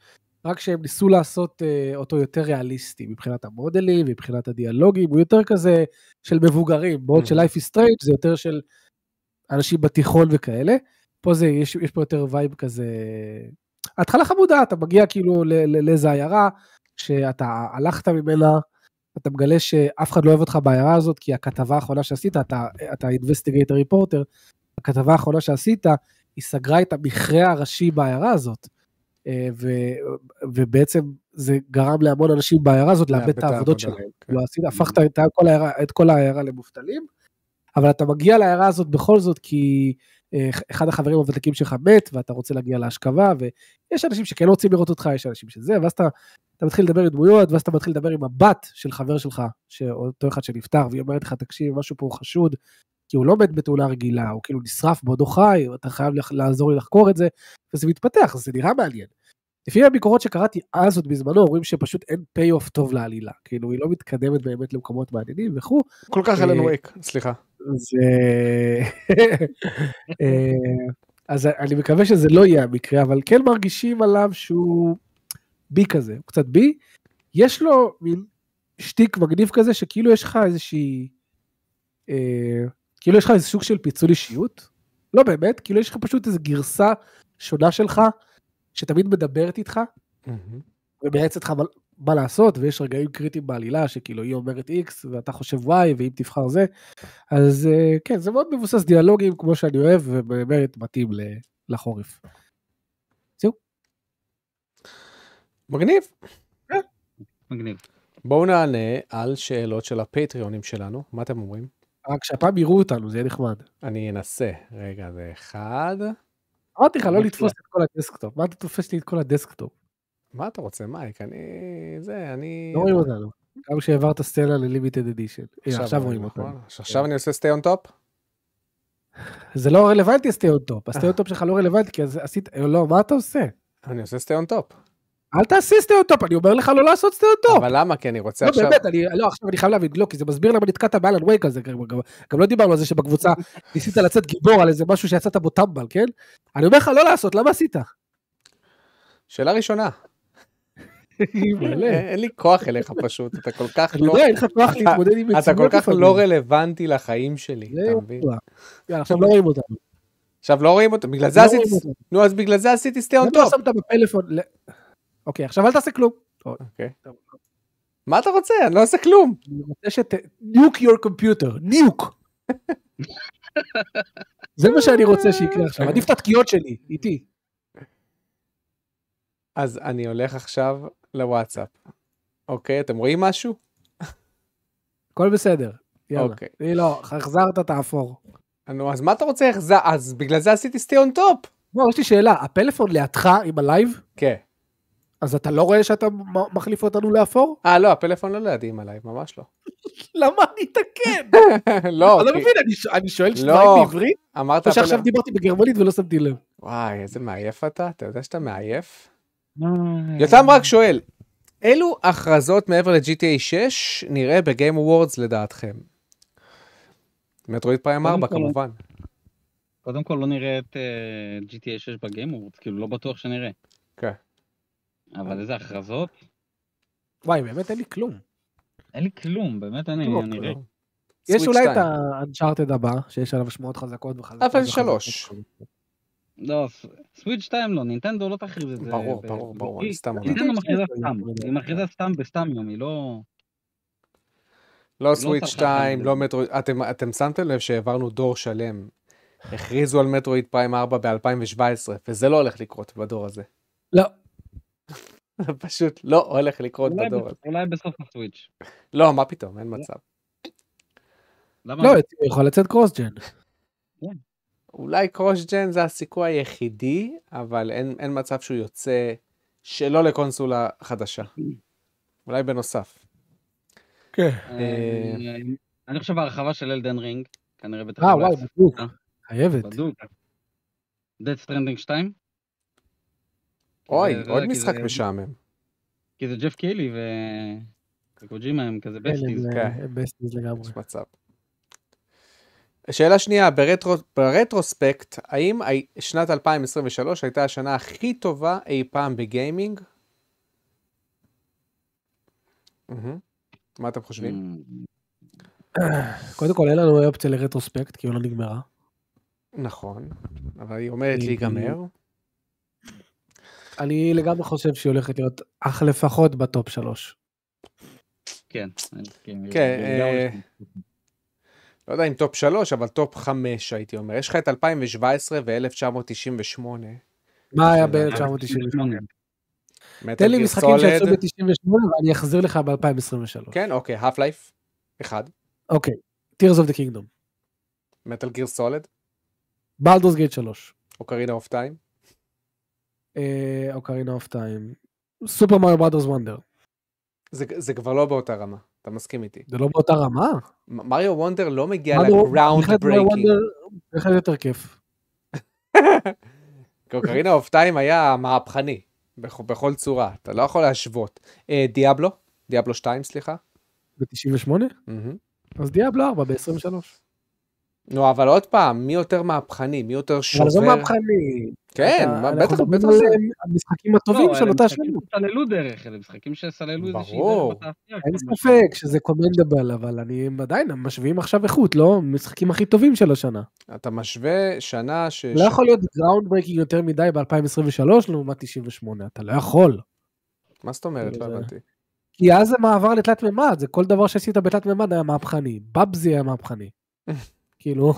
רק שהם ניסו לעשות uh, אותו יותר ריאליסטי מבחינת המודלים, מבחינת הדיאלוגים, הוא יותר כזה של מבוגרים, בעוד של Life is Strange זה יותר של אנשים בתיכון וכאלה. פה זה, יש, יש פה יותר וייב כזה, התחלה חמודה, אתה מגיע כאילו לאיזה עיירה, שאתה הלכת ממנה, אתה מגלה שאף אחד לא אוהב אותך בעיירה הזאת, כי הכתבה האחרונה שעשית, אתה, אתה investigator reporter, הכתבה האחרונה שעשית, היא סגרה את המכרה הראשי בעיירה הזאת. ו, ובעצם זה גרם להמון אנשים בעיירה הזאת לאבד את העבודות שלהם. כן. לא עשית, הפכת את כל, העיירה, את כל העיירה למובטלים, אבל אתה מגיע לעיירה הזאת בכל זאת כי אחד החברים הוותיקים שלך מת ואתה רוצה להגיע להשכבה ויש אנשים שכן רוצים לראות אותך, יש אנשים שזה, ואז אתה, אתה מתחיל לדבר עם דמויות ואז אתה מתחיל לדבר עם הבת של חבר שלך, אותו אחד שנפטר, והיא אומרת לך, תקשיב, משהו פה חשוד, כי הוא לא מת בתאונה רגילה, הוא כאילו נשרף בעודו חי, אתה חייב לעזור לי לחקור את זה, וזה מתפתח, זה נראה מעניין. לפי הביקורות שקראתי אז עוד בזמנו, אומרים שפשוט אין פיי אוף טוב לעלילה, כאילו היא לא מתקדמת באמת למקומות מעניינים וכו'. כל כך אלן וייק, סליחה. אז אני מקווה שזה לא יהיה המקרה, אבל כן מרגישים עליו שהוא בי כזה, הוא קצת בי. יש לו מין שטיק מגניב כזה, שכאילו יש לך איזושהי, אה, כאילו יש לך איזה סוג של פיצול אישיות. לא באמת, כאילו יש לך פשוט איזו גרסה שונה שלך, שתמיד מדברת איתך, ומייעצת לך מה לעשות, ויש רגעים קריטיים בעלילה, שכאילו היא אומרת X ואתה חושב Y, ואם תבחר זה, אז כן, זה מאוד מבוסס דיאלוגים כמו שאני אוהב, ובאמת מתאים לחורף. זהו. מגניב. מגניב. בואו נענה על שאלות של הפטריונים שלנו, מה אתם אומרים? רק שהפעם יראו אותנו, זה יהיה נחמד. אני אנסה. רגע, זה אחד. אמרתי לך לא לתפוס את כל ה desktop, מה אתה תופס לי את כל ה desktop? מה אתה רוצה, מייק? אני... זה, אני... לא רואים אותנו. גם כשהעברת סטלה ל limited edition. עכשיו רואים אותנו. נכון. עכשיו אני עושה stay on top? זה לא רלוונטי stay on top. ה stay on top שלך לא רלוונטי, כי עשית... לא, מה אתה עושה? אני עושה stay on top. אל תעשה stay on top, אני אומר לך לא לעשות stay on top. אבל למה? כי אני רוצה עכשיו... לא, באמת, אני... לא, עכשיו אני חייב להבין, לא, כי זה מסביר למה נתקעת ב Alan Wake הזה. גם לא דיברנו על זה שבקבוצה ניסית לצאת גיבור על איזה משהו שיצאת בו טמבל, כן? אני אומר לך לא לעשות, למה עשית? שאלה ראשונה. אין לי כוח אליך פשוט, אתה כל כך לא... אין לך כוח להתמודד עם מציאות. אתה כל כך לא רלוונטי לחיים שלי, אתה מבין? עכשיו לא רואים אותנו. עכשיו לא רואים אותנו, בגלל זה עשיתי... נו, אז בגלל זה עשיתי stay on top. למה שמת בפלאפון? אוקיי, עכשיו אל תעשה כלום. אוקיי. מה אתה רוצה? אני לא עושה כלום. אני רוצה שת... nuke your computer, nuke. זה מה שאני רוצה שיקרה עכשיו, עדיף את התקיעות שלי, איתי. אז אני הולך עכשיו לוואטסאפ. אוקיי, אתם רואים משהו? הכל בסדר. יאללה. אוקיי. לא, החזרת תאפור. נו, אז מה אתה רוצה? אז בגלל זה עשיתי סטי און טופ. בוא, יש לי שאלה, הפלאפון לידך עם הלייב, כן. אז אתה לא רואה שאתה מחליף אותנו לאפור? אה, לא, הפלאפון לא לידים עליי, ממש לא. למה אני אתקן? לא, אני לא מבין, אני שואל לא. שתיים בעברית, אמרת או שעכשיו. דיברתי בגרמנית ולא שמתי לב. וואי, איזה מעייף אתה, אתה יודע שאתה מעייף? יותם רק שואל, אילו הכרזות מעבר ל-GTA 6 נראה ב Game Awards לדעתכם? Metroid Prime קודם 4 כל- כמובן. קודם כל לא נראה את GTA 6 ב Game Awards, כאילו לא בטוח שנראה. כן. אבל איזה הכרזות? וואי, באמת אין לי כלום. אין לי כלום, באמת אני לא, אני ריק. יש אולי את. ה-Uncharted הבא, שיש עליו שמועות חזקות וחזקות. אבל וחזקות. שלוש. לא, סוויץ' 2 לא, נינטנדו לא תכריז את זה. ברור, ברור, ברור, אני סתם אומר. נינטנדו מכריזה סתם, כן, היא מכריזה סתם בסתם יום, היא לא... לא עושה סוויץ' לך 2, חיים. לא מטרואיד, אתם שמתם לב שהעברנו דור שלם. הכריזו על מטרואיד פריים 4 ב-2017, וזה לא הולך לקרות בדור הזה. לא, פשוט לא הולך לקרות אולי בדור הזה. אולי בסוף הסוויץ'. לא, מה פתאום, אין מצב. למה? לא, יכול לצאת קרוס-ג'ן. אולי קרוש ג'ן זה הסיכוי היחידי, אבל אין, אין מצב שהוא יוצא שלא לקונסולה חדשה. אולי בנוסף. כן. אה, אני חושב ההרחבה של אלדן רינג, כנראה בטח... אה, וואי, בדיוק. אה? חייבת. בדוק. Dead Stranding 2? אוי, זה- עוד משחק זה- משעמם. כי זה ג'ף קיילי ו... וקוג'ימה הם כזה besties. כן, כן. besties לגמרי. יש מצב. שאלה שנייה, ב retro, ב retrospect, האם שנת 2023 הייתה השנה הכי טובה אי פעם בגיימינג? מה אתם חושבים? אממ, קודם כל, אין לנו אופציה ל retrospect, כי היא לא נגמרה. נכון, אבל היא עומדת להיגמר. אני לגמרי חושב שהיא הולכת להיות אך לפחות ב top שלוש. כן. כן, אה. לא יודע אם top 3, אבל top 5 הייתי אומר. יש לך את 2017 ו-1998. מה היה שאלה. ב-1998? תן לי משחקים שיצאו ב-98 ואני אחזיר לך ב-2023. כן, אוקיי, Half-Life, אחד. אוקיי, Tears of the Kingdom. Metal Gear Solid, Baldur's Gate 3. Ocarina of Time. Ocarina of Time. Super Mario Brothers Wonder. זה, כבר לא באותה רמה, אתה מסכים איתי. זה לא באותה רמה. Mario Wonder לא מגיע ל ground breaking. בהחלט יותר כיף. כי Ocarina of Time היה מהפכני, בכ- בכל צורה, אתה לא יכול להשוות. אה, Diablo, Diablo 2, סליחה. ב-98? מהמם. אז Diablo 4 ב-23. נו, אבל עוד פעם, מי יותר מהפכני, מי יותר שובר? אבל זה מהפכני. כן, בטח, אנחנו בטח מדברים זה. על המשחקים הטובים לא, של אלה אותה משחקים שנה. שסללו דרך, אלה משחקים שסללו איזושהי ברור. דרך בתעשייה. אין ספק שזה commendable, אבל אני עדיין, הם משווים עכשיו איכות, לא? המשחקים הכי טובים של השנה. אתה משווה שנה ש... לא יכול להיות ground breaking יותר מדי ב-2023 לעומת 98, אתה לא יכול. מה זאת אומרת? לא זה- הבנתי. כי אז זה מעבר לתלת מימד, זה כל דבר שעשית בתלת מימד היה מהפכני, Bubsy היה מהפכני. כאילו,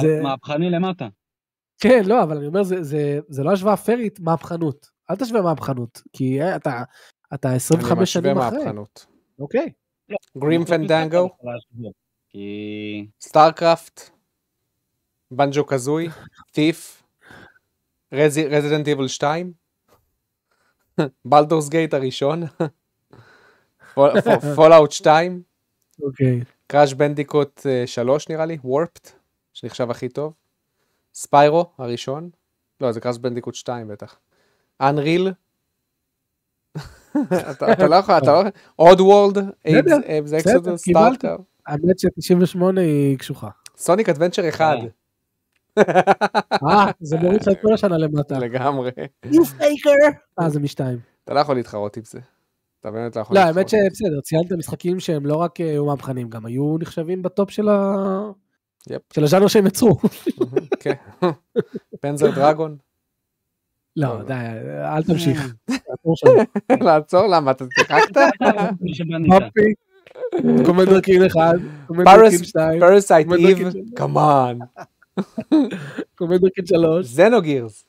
זה- מהפכני למטה. כן, לא, אבל אני אומר, זה, זה, זה לא השוואה פיירית, מהפכנות. אל תשווה מהפכנות, כי אה, אתה, אתה אני 25 משווה שנים אחרי. מהפכנות. אוקיי. Grim Fandango. StarCraft, Banjo-Kazooie, Thief, Resident Evil 2, Baldur's Gate הראשון, Fallout 2, אוקיי. Crash Bandicoot 3 נראה לי, Warped, שנחשב הכי טוב, Spyro הראשון, לא זה Crash Bandicoot 2 בטח, Unreal, אתה לא יכול, אתה לא יכול, Oddworld, בסדר, Exoddus. StarCraft, האמת ש-98 היא קשוחה. סוניק אדוונצ'ר 1, אה, זה מוריד לך את כל השנה למטה. לגמרי. אה, זה משתיים. אתה לא יכול להתחרות עם זה. אתה באמת לא יכול לא. האמת שבסדר, ציינת משחקים שהם לא רק אה, היו מהפכנים, גם היו נחשבים בטופ של ה... יפ. של הז'אנר שהם יצרו. כן. פנזר דרגון? לא, די, אל תמשיך. אה. לעצור? למה? אתה שיחקת? שבנית. פאפי, Commander Keen אחד, Commander Keen שתיים, Parasite Eve? כמובן. Commander Keen שלוש. Xenogears.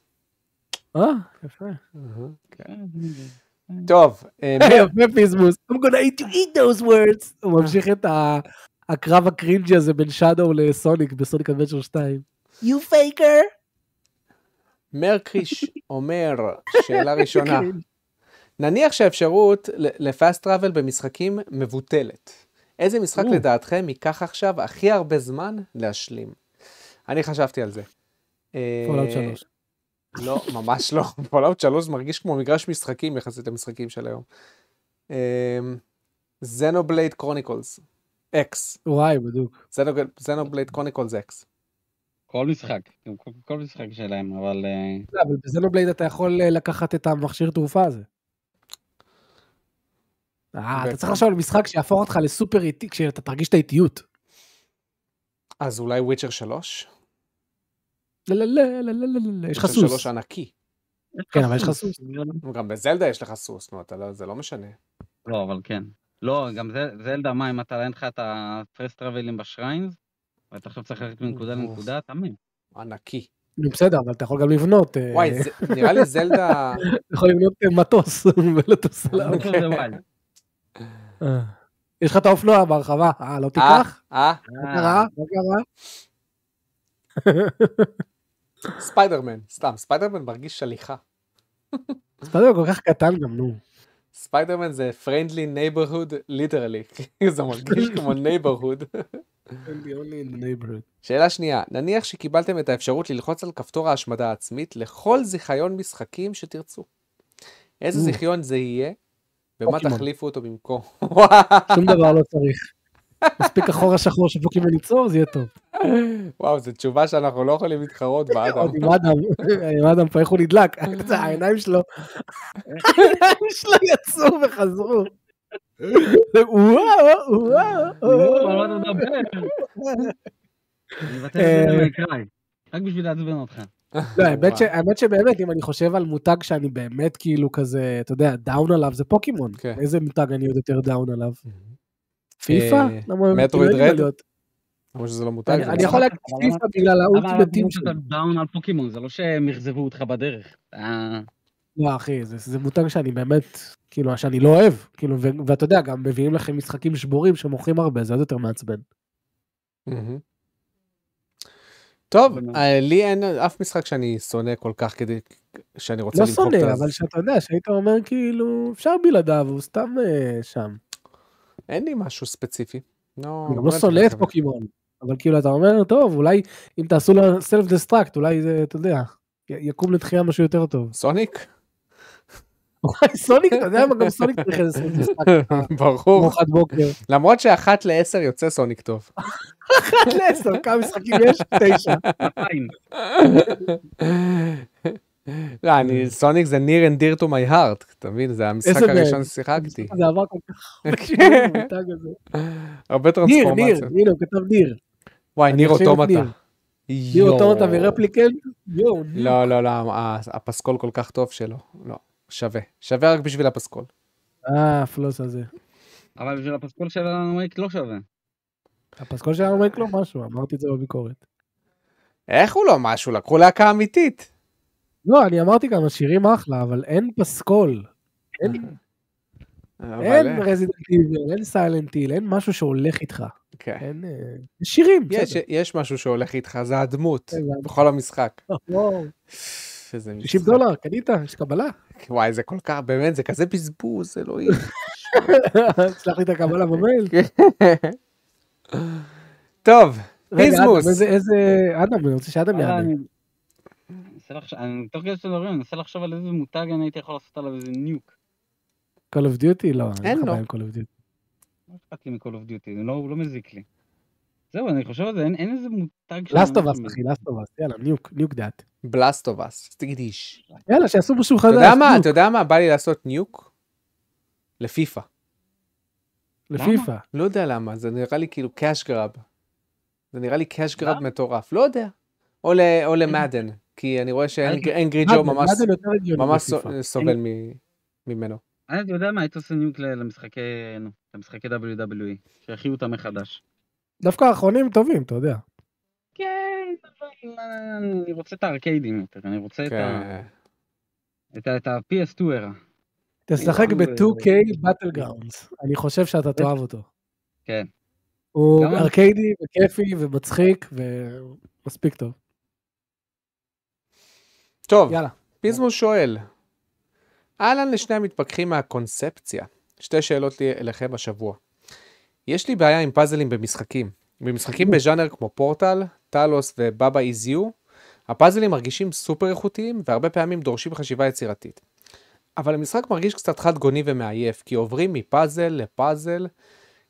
אה, יפה. טוב, אה, יפה פיזמוס. I'm gonna eat you eat those words. הוא ממשיך את הקרב ה cringey הזה בין שדו לסוניק ב Sonic Adventure 2. You faker. מרקריש אומר, שאלה ראשונה, נניח שהאפשרות ל fast travel במשחקים מבוטלת. איזה משחק. לדעתכם ייקח עכשיו הכי הרבה זמן להשלים? אני חשבתי על זה. אה, Fallout 3. לא, ממש לא. Fallout 3 מרגיש כמו מגרש משחקים יחסית למשחקים של היום. Xenoblade Chronicles. X. וואי, בדיוק. זנובלייד קרוניקולס אקס. כל משחק, כל משחק שלהם, אבל אה, לא, אבל בזנובלייד אתה יכול אה, לקחת את המכשיר תעופה הזה. אה, אתה צריך לחשוב על משחק שיהפוך אותך לסופר איטי, כשאתה תרגיש את האיטיות. אז אולי וויצ'ר 3? לא, לא, לא, לא, לא, לא, לא, יש לך סוס. 3 ענקי. כן, אבל יש לך סוס. גם בזלדה יש לך סוס, נו, אתה לא- זה לא משנה. לא, אבל כן. לא, גם זלדה, מה, אם אתה אין לך את הפרס טראבלים בשריינס, ואתה עכשיו צריך ללכת מנקודה לנקודה, מת. ענקי. בסדר, אבל אתה יכול גם לבנות. אה, וואי, נראה לי זלדה... אתה יכול לבנות אה, מטוס ולטוס עליו. Wild. אה. יש לך את האופנוע בהרחבה, אה, לא תיקח? אה, מה קרה? מה קרה? ספיידרמן, סתם, ספיידרמן מרגיש שליחה. ספיידרמן כל כך קטן גם, נו. ספיידרמן זה friendly neighborhood literally, זה מרגיש כמו neighborhood. שאלה שנייה, נניח שקיבלתם את האפשרות ללחוץ על כפתור ההשמדה העצמית לכל זיכיון משחקים שתרצו. איזה. זיכיון זה יהיה, ומה. תחליפו אותו במקום? שום דבר לא צריך. מספיק החור השחור שפוקימון ייצור, זה יהיה טוב. וואו, זו תשובה שאנחנו לא יכולים להתחרות באדם. עוד עם אדם, עם אדם פה איך הוא נדלק, העיניים שלו, העיניים שלו יצאו וחזרו. וואו, וואו. לא, במקראי. רק בשביל לעצבן אותך. לא, האמת ש- האמת שבאמת, אם אני חושב על מותג שאני באמת כאילו כזה, אתה יודע, דאון עליו, זה פוקימון. כן. איזה מותג אני עוד יותר דאון עליו? פיפא? אה, למה- מטרויד לא רד? למרות שזה לא מותג. אני זה יכול. להגיד פיפא בגלל האולטימטים שלו. שאתה דאון על פוקימון, זה לא שהם אכזבו אותך בדרך. אה, לא אחי, זה, זה מותג שאני באמת, כאילו, שאני לא אוהב, כאילו, ואתה יודע, גם מביאים לכם משחקים שבורים שמוכרים הרבה, זה עוד יותר מעצבן. טוב, אה, לי אין אף משחק שאני שונא כל כך כדי שאני רוצה לא למחוק את שונא, ה... אבל שאתה יודע, שהיית אומר כאילו, אפשר בלעדיו, הוא סתם שם. אין לי משהו ספציפי. לא, אני גם לא באמת שונא את. פוקימון, אבל כאילו, אתה אומר, טוב, אולי אם תעשו לו self destruct, אולי זה, אתה יודע, יקום לתחייה משהו יותר טוב. סוניק? וואי, סוניק, אתה יודע מה, גם סוניק צריך איזה self destruct. ברור. למרות שאחת לעשר יוצא סוניק טוב. אחת לעשר, כמה משחקים יש? תשע. לא, אני, סוניק זה near and dear to my heart, אתה מבין? זה המשחק הראשון מהם? ששיחקתי. זה עבר כל כך הרבה. הרבה ניר, ניר. הנה, הוא כתב ניר. וואי, ניר אוטומטה. ניר. אוטומטה ורפליקנט? יואו. לא, לא, לא, ה- הפסקול כל כך טוב שלו. לא, שווה. שווה רק בשביל הפסקול. אה, הפלוס הזה. אבל בשביל הפסקול של המייק לא שווה. הפסקול שלנו אומר לו משהו, אמרתי את זה בביקורת. איך הוא לא משהו? לקחו להקה אמיתית. לא, אני אמרתי גם, השירים אחלה, אבל אין פסקול. אין Resident Evil, אין Silent Hill, אין משהו שהולך איתך. כן. אין... אה, יש שירים, יש, בסדר. יש משהו שהולך איתך, זה הדמות, כן, בכל המשחק. וואו, איזה 60 משחק. דולר, קנית, יש קבלה. וואי, זה כל כך, באמת, זה כזה בזבוז, אלוהים. תשלח לי את הקבלה במייל. טוב, רגע, אדם, פיזמוס. איזה, איזה, אדם, אני רוצה שאדם יענה. אני- מנסה לחשוב- אני תוך כדי שאתם מדברים, אני מנסה לחשוב על איזה מותג אני הייתי יכול לעשות עליו איזה ניוק. Call of Duty? לא, אין אין לך לו. בעיה עם Call of Duty. לא אכפת לי מ-call of duty, זה לא הוא לא מזיק לי. זהו, אני חושב על זה, אין- אין איזה מותג Last of ממש Us, מזיק. אחי, Last of Us, יאללה, ניוק, ניוק דאט. בלסטובס, תקדיש. יאללה, שיעשו משהו חדש. אתה יודע מה, אתה יודע מה, בא לי לעשות ניוק? לפיפא. לפיפא. לא יודע למה, זה נראה לי כאילו קאש גראב. זה נראה לי קאש גראב? מטורף, לא יודע. או למאדן, כי אני רואה שאנגרי ג'ו ממש. סו- סובל מ- ממנו. אני, יודע מה, הייתי עושה ניוק למשחקי, WWE, שיחיו אותם מחדש. דווקא האחרונים טובים, אתה יודע. כן, אבל אני רוצה את הארקיידים יותר, אני רוצה את ה... כן. את ה- את ה-PS2 era. תשחק גם, ב-2K Battlegrounds, אני חושב שאתה תאהב אותו. כן. הוא. ארקיידי וכיפי ומצחיק ומספיק טוב. טוב, יאללה. פיזמוס שואל, אהלן לשני המתפכחים מהקונספציה. שתי שאלות לי אליכם השבוע. יש לי בעיה עם פאזלים במשחקים. במשחקים בז'אנר כמו פורטל, טלוס ובאבא איז יו, הפאזלים מרגישים סופר איכותיים והרבה פעמים דורשים חשיבה יצירתית. אבל המשחק מרגיש קצת חד גוני ומעייף, כי עוברים מפאזל לפאזל,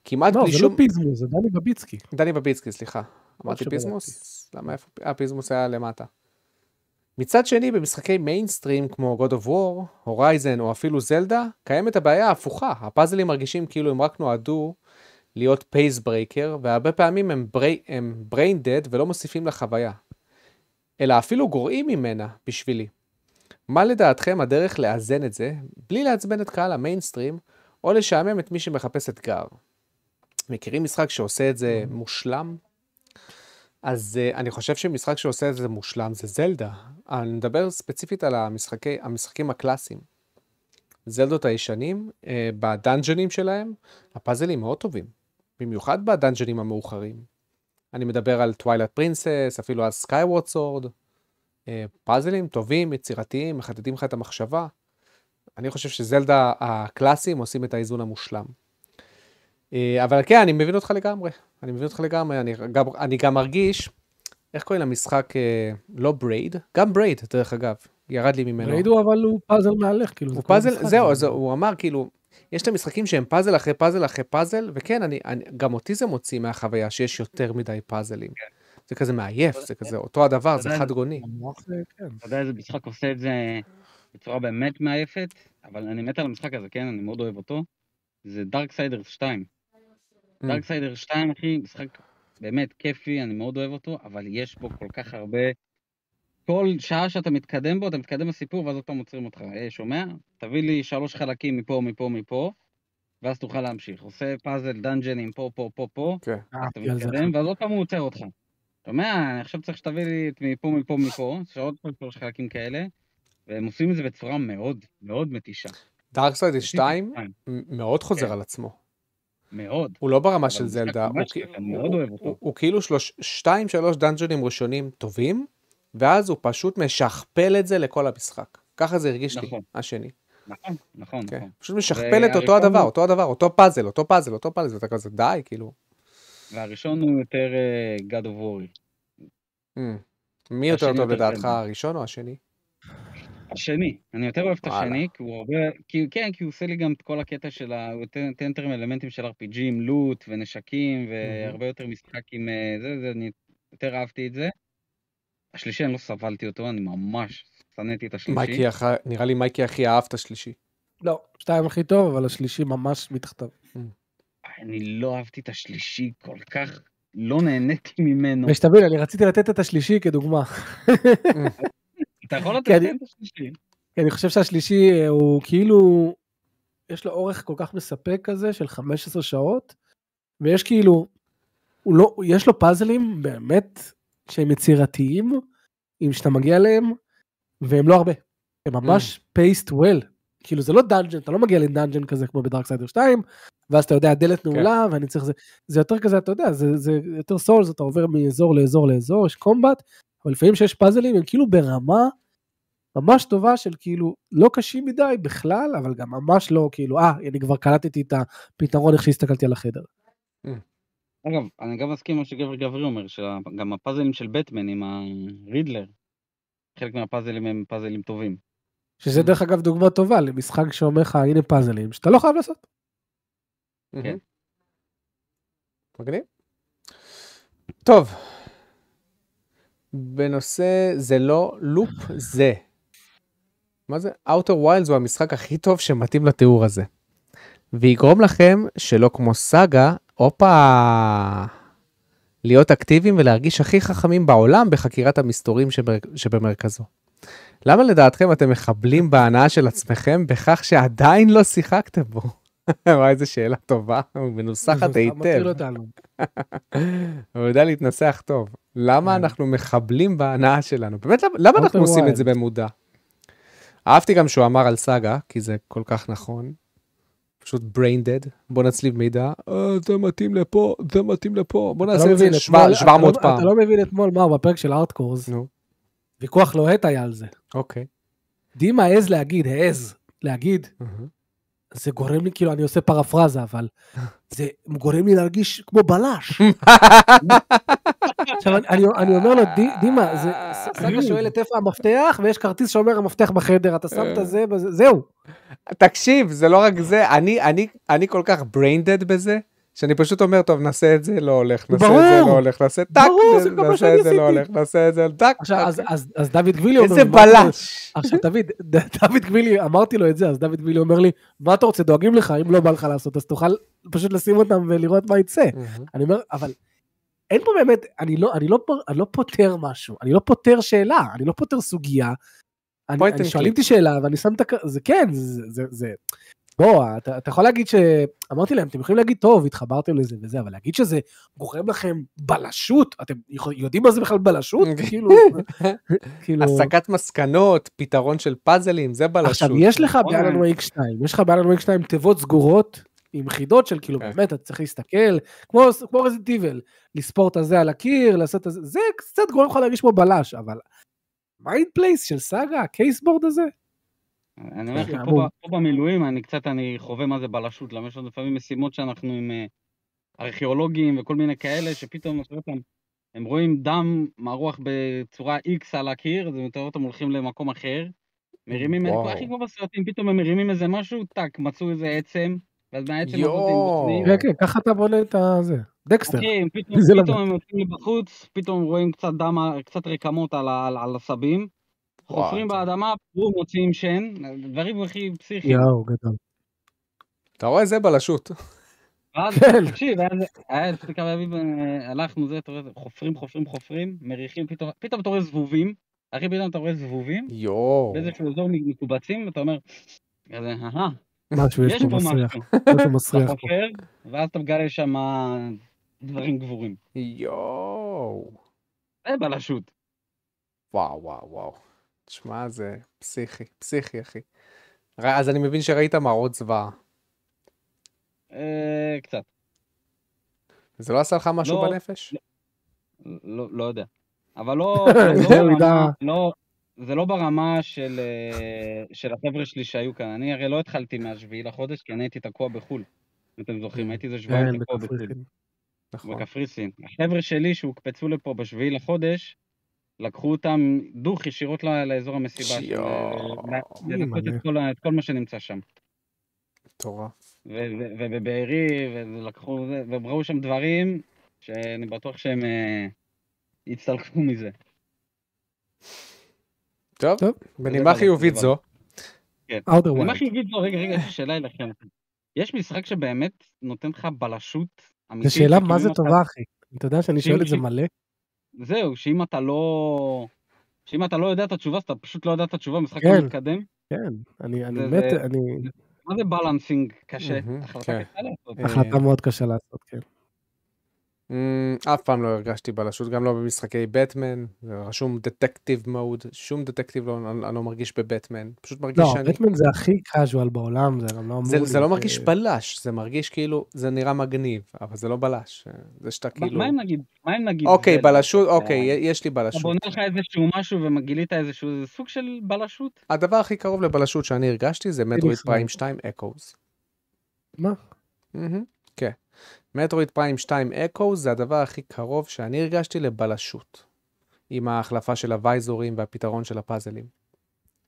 כמעט לא, בלי זה שום... לא פיזמו, זה דני בביצקי. דני בביצקי, סליחה. אמרתי. פיזמוס? למה איפה? אה, פיזמוס היה למטה. מצד שני, במשחקי מיינסטרים כמו God of War, Horizon או אפילו זלדה, קיימת הבעיה ההפוכה. הפאזלים מרגישים כאילו הם רק נועדו להיות pace breaker, והרבה פעמים הם, ברי... הם brain dead ולא מוסיפים לחוויה. אלא אפילו גורעים ממנה בשבילי. מה לדעתכם הדרך לאזן את זה, בלי לעצבן את קהל המיינסטרים, או לשעמם את מי שמחפש אתגר? מכירים משחק שעושה את זה מושלם? אז uh, אני חושב שמשחק שעושה את זה מושלם זה זלדה. אני מדבר ספציפית על המשחקי, המשחקים הקלאסיים. זלדות הישנים, uh, בדאנג'נים שלהם, הפאזלים מאוד טובים. במיוחד בדאנג'נים המאוחרים. אני מדבר על Twilight Princess, אפילו על Skyward Sword. פאזלים טובים, יצירתיים, מחדדים לך את המחשבה. אני חושב שזלדה הקלאסיים עושים את האיזון המושלם. אה, אבל כן, אני מבין אותך לגמרי. אני מבין אותך לגמרי. אני אני גם מרגיש, איך קוראים למשחק, אה, לא Braid? גם Braid, דרך אגב. ירד לי ממנו. ראידו אבל הוא פאזל מהלך, כאילו. הוא פאזל, זהו, זה- אז הוא אמר כאילו, יש את המשחקים שהם פאזל אחרי פאזל אחרי פאזל, וכן, אני, אני, גם אותי זה מוציא מהחוויה שיש יותר מדי פאזלים. זה כזה מעייף, זה כזה אותו הדבר, זה חד גוני. אה, כן. אתה יודע איזה משחק עושה את זה בצורה באמת מעייפת, אבל אני מת על המשחק הזה, כן? אני מאוד אוהב אותו. זה דארקסיידר 2. Mm. דארקסיידר 2, אחי, משחק באמת כיפי, אני מאוד אוהב אותו, אבל יש בו כל כך הרבה... כל שעה שאתה מתקדם בו, אתה מתקדם בסיפור, ואז עוד פעם עוצרים אותך. אה, שומע? תביא לי שלוש חלקים מפה, מפה, מפה, ואז תוכל להמשיך. עושה פאזל דאנג'נים פה, פה, פה, פה, כן. אז אתה זה. מתקדם, ואז עוד פעם הוא עוצר אותך. שומע? אני עכשיו צריך שתביא לי את מפה, מפה, מפה, יש עוד פעם שלוש חלקים כאלה, והם עושים את זה בצורה מאוד, מאוד מתישה. דארקסייד 2 שתיים. מאוד חוזר כן. על עצמו. מאוד. הוא לא ברמה של זלדה, הוא, כאילו שלוש, שתיים שלוש דאנג'ונים ראשונים טובים, ואז הוא פשוט משכפל את זה לכל המשחק. ככה זה הרגיש לי, נכון. השני. נכון, נכון, כן. נכון. פשוט משכפל את אותו הדבר, הוא- אותו הדבר, אותו פאזל, אותו פאזל, אותו פאזל, ואתה כזה די, כאילו. והראשון הוא יותר אה, God of War. Mm. מי יותר טוב לדעתך. הראשון או השני? השני, אני יותר אוהב את. השני, כי הוא הרבה, כי, כן, כי הוא עושה לי גם את כל הקטע של ה... הוא נותן יותר אלמנטים של RPG עם לוט ונשקים, והרבה יותר משחק עם אה, זה, זה, אני יותר אהבתי את זה. השלישי אני לא סבלתי אותו, אני ממש שנאתי את השלישי. מייקי, הכ- נראה לי מייקי הכי אהב את השלישי. לא, שתיים הכי טוב, אבל השלישי ממש מתחתיו. אני לא אהבתי את השלישי כל כך, לא נהניתי ממנו. ושתבין, אני רציתי לתת את השלישי כדוגמה. אתה יכול לתת את השלישי. כי אני חושב שהשלישי אה, הוא כאילו, יש לו אורך כל כך מספק כזה של 15 שעות, ויש כאילו, הוא לא, יש לו פאזלים באמת שהם יצירתיים, אם שאתה מגיע אליהם, והם לא הרבה. הם ממש paced well. כאילו זה לא dungeon, אתה לא מגיע ל dungeon כזה כמו ב Darksiders 2, ואז אתה יודע דלת נעולה ואני צריך זה, זה יותר כזה אתה יודע, זה, זה יותר Souls, אתה עובר מאזור לאזור לאזור, יש combat, אבל לפעמים שיש פאזלים הם כאילו ברמה ממש טובה של כאילו לא קשים מדי בכלל, אבל גם ממש לא כאילו, אה, אני כבר קלטתי את הפתרון איך שהסתכלתי על החדר. אגב, אני גם מסכים עם מה שגבר גברי אומר, שגם הפאזלים של בטמן עם ה Riddler, חלק מהפאזלים הם פאזלים טובים. שזה דרך אגב דוגמה טובה למשחק שאומר לך הנה פאזלים שאתה לא חייב לעשות. כן. מגניב. טוב. בנושא זה לא לופ זה. מה זה? Outer Wilds הוא המשחק הכי טוב שמתאים לתיאור הזה. ויגרום לכם שלא כמו סאגה, הופה, להיות אקטיביים ולהרגיש הכי חכמים בעולם בחקירת המסתורים שבר... שבמרכזו. למה לדעתכם אתם מחבלים בהנאה של עצמכם בכך שעדיין לא שיחקתם בו? וואי, איזה שאלה טובה, מנוסחת היטב. הוא יודע להתנסח טוב. למה כן. אנחנו מחבלים בהנאה שלנו? באמת, למה- אנחנו עושים את זה. במודע? אהבתי גם שהוא אמר על סאגה, כי זה כל כך נכון. פשוט brain dead, בוא נצליב מידע, אה, זה מתאים לפה, זה מתאים לפה, בוא נעשה לא את זה מבין, שבע- אתמול- 700 אתה לא- פעם. אתה לא מבין אתמול מה בפרק של הארדקורס. נו, ויכוח לוהט היה על זה. אוקיי. דימה העז להגיד, העז להגיד. זה גורם לי, כאילו, אני עושה פרפרזה, אבל זה גורם לי להרגיש כמו בלש. עכשיו, אני- אומר לו, "די- דימה, זה- סגה שואלת איפה המפתח, ויש כרטיס שאומר המפתח בחדר, אתה שם את זה, זהו. תקשיב, זה לא רק זה, אני, אני, אני כל כך brain dead בזה, שאני פשוט אומר, טוב, נעשה את זה, לא הולך, נעשה את זה, ברור. לא הולך, נעשה טאק, ברור, נעשה את זה, לא. הולך, נעשה את זה, טאק. עכשיו, אז- אז- אז דוד גבילי אומר איזה? בלש. עכשיו, דוד, דוד גבילי, אמרתי לו את זה, אז דוד גבילי אומר לי, מה אתה רוצה, דואגים לך, אם לא בא לך לעשות, אז תוכל פשוט לשים אותם ולראות מה יצא. אני אומר, אבל אין פה באמת, אני לא, אני לא, אני לא פותר משהו, אני לא פותר שאלה, אני לא פותר סוגיה. אני, אני שואלים. אותי שאלה ואני שם את ה... זה כן, זה, זה, זה... בוא, אתה, אתה יכול להגיד ש... אמרתי להם, אתם יכולים להגיד, טוב, התחברתם לזה וזה, אבל להגיד שזה גורם לכם בלשות, אתם יודעים מה זה בכלל בלשות? כאילו, כאילו... הסקת מסקנות, פתרון של פאזלים, זה בלשות. עכשיו, יש לך. באלן ווייק 2, יש לך באלן ווייק 2 תיבות סגורות עם חידות של כאילו, כן. באמת, אתה צריך להסתכל, כמו כמו רזיטיבל, לספור את הזה על הקיר, לעשות את זה, זה קצת גורם לך להרגיש כמו בלש, אבל Mind Place של סאגה, ה case board הזה? אני אומר לך, כן, פה. ב- פה במילואים, אני קצת, אני חווה מה זה בלשות, למה יש לנו לפעמים משימות שאנחנו עם אה, ארכיאולוגים וכל מיני כאלה, שפתאום, הם- הם רואים דם מערוך בצורה X על הקיר, זה מתאר אותם הולכים למקום אחר, מרימים. הכי כמו בסרטים, פתאום הם מרימים איזה משהו, טאק, מצאו איזה עצם, ואז מהעצם הזאת הם יואו. יוצאים. כן, כן, ככה אתה בונה את הזה. דקסטר. הם פתאום, זה לא הם יוצאים בחוץ, פתאום רואים קצת דם, קצת רקמות על, ה- על, על הסבים, חופרים אתה- באדמה, פרו, מוציאים שן, דברים הכי פסיכיים. יואו, גדול. אתה רואה, זה בלשות. ואז, כן. תקשיב, היה לפני כמה ימים, הלכנו, זה, אתה רואה, חופרים, חופרים, חופרים, מריחים, פתאום, אתה רואה זבובים, אחי, פתאום אתה רואה זבובים, יואו. באיזשהו אזור מקובצים, ואתה אומר, כזה, אהה, משהו יש פה מסריח, משהו. משהו אתה מסריח פה. חופר, ואז אתה מגלה שם דברים גבורים. יואו. זה בלשות. וואו, וואו, וואו. תשמע, זה פסיכי, פסיכי, אחי. ר- אז אני מבין שראית מראות זוועה. אה, קצת, זה לא עשה לך משהו לא. בנפש? לא, לא יודע. אבל לא, זה לא. ברמה, לא, זה לא ברמה של, אה, של החבר'ה שלי שהיו כאן. אני הרי לא התחלתי מהשביעי לחודש, כי אני הייתי תקוע בחו"ל. אם אתם זוכרים, הייתי איזה שבועיים כן, תקוע בחו"ל. נכון. בקפריסין. החבר'ה שלי שהוקפצו לפה בשביעי לחודש, לקחו אותם דוך ישירות לאזור המסיבה. יואו. לנקות. את כל ה- את כל מה שנמצא שם. מטורף. ו- ובבארי, ולקחו, זה- והם ראו שם דברים שאני בטוח שהם אה, יצטלחו מזה. טוב. בנימה חיובית זו. Outer אני Wild. מה חיגיד לו, רגע, רגע, יש שאלה אליכם. יש משחק שבאמת נותן לך בלשות אמיתית? זו שאלה שכאילו מה זה טובה, אחי. אתה יודע שאני שואל את זה מלא? זהו, שאם אתה לא... שאם אתה לא יודע את התשובה, אז אתה פשוט לא יודע את התשובה, המשחק כן. לא מתקדם. כן, אני אני זה- מת, זה- אני... מה זה בלנסינג קשה? החלטה כן. קשה לעשות. אה, החלטה מאוד קשה לעשות, כן. אמ, אף פעם לא הרגשתי בלשות, גם לא במשחקי בטמן, רשום דטקטיב מוד, שום דטקטיב לא, אני, אני לא מרגיש בבטמן, פשוט מרגיש לא, שאני... בטמן זה הכי קאז'ואל בעולם, זה גם לא אמור... זה, זה לא מרגיש בלש, זה מרגיש כאילו, זה נראה מגניב, אבל זה לא בלש, אה, זה שאתה כאילו... מה אם נגיד, מה אם נגיד... אוקיי? בלשות, אתה- אוקיי, יש לי אתה בלשות. בונה לך איזשהו משהו ומגילית איזשהו, זה סוג של בלשות? הדבר הכי קרוב לבלשות שאני הרגשתי זה מטרואיד פריים רייט. 2 אקוז. מה? מטרואיד פריים 2 אקוז זה הדבר הכי קרוב שאני הרגשתי לבלשות. עם ההחלפה של הוויזורים והפתרון של הפאזלים.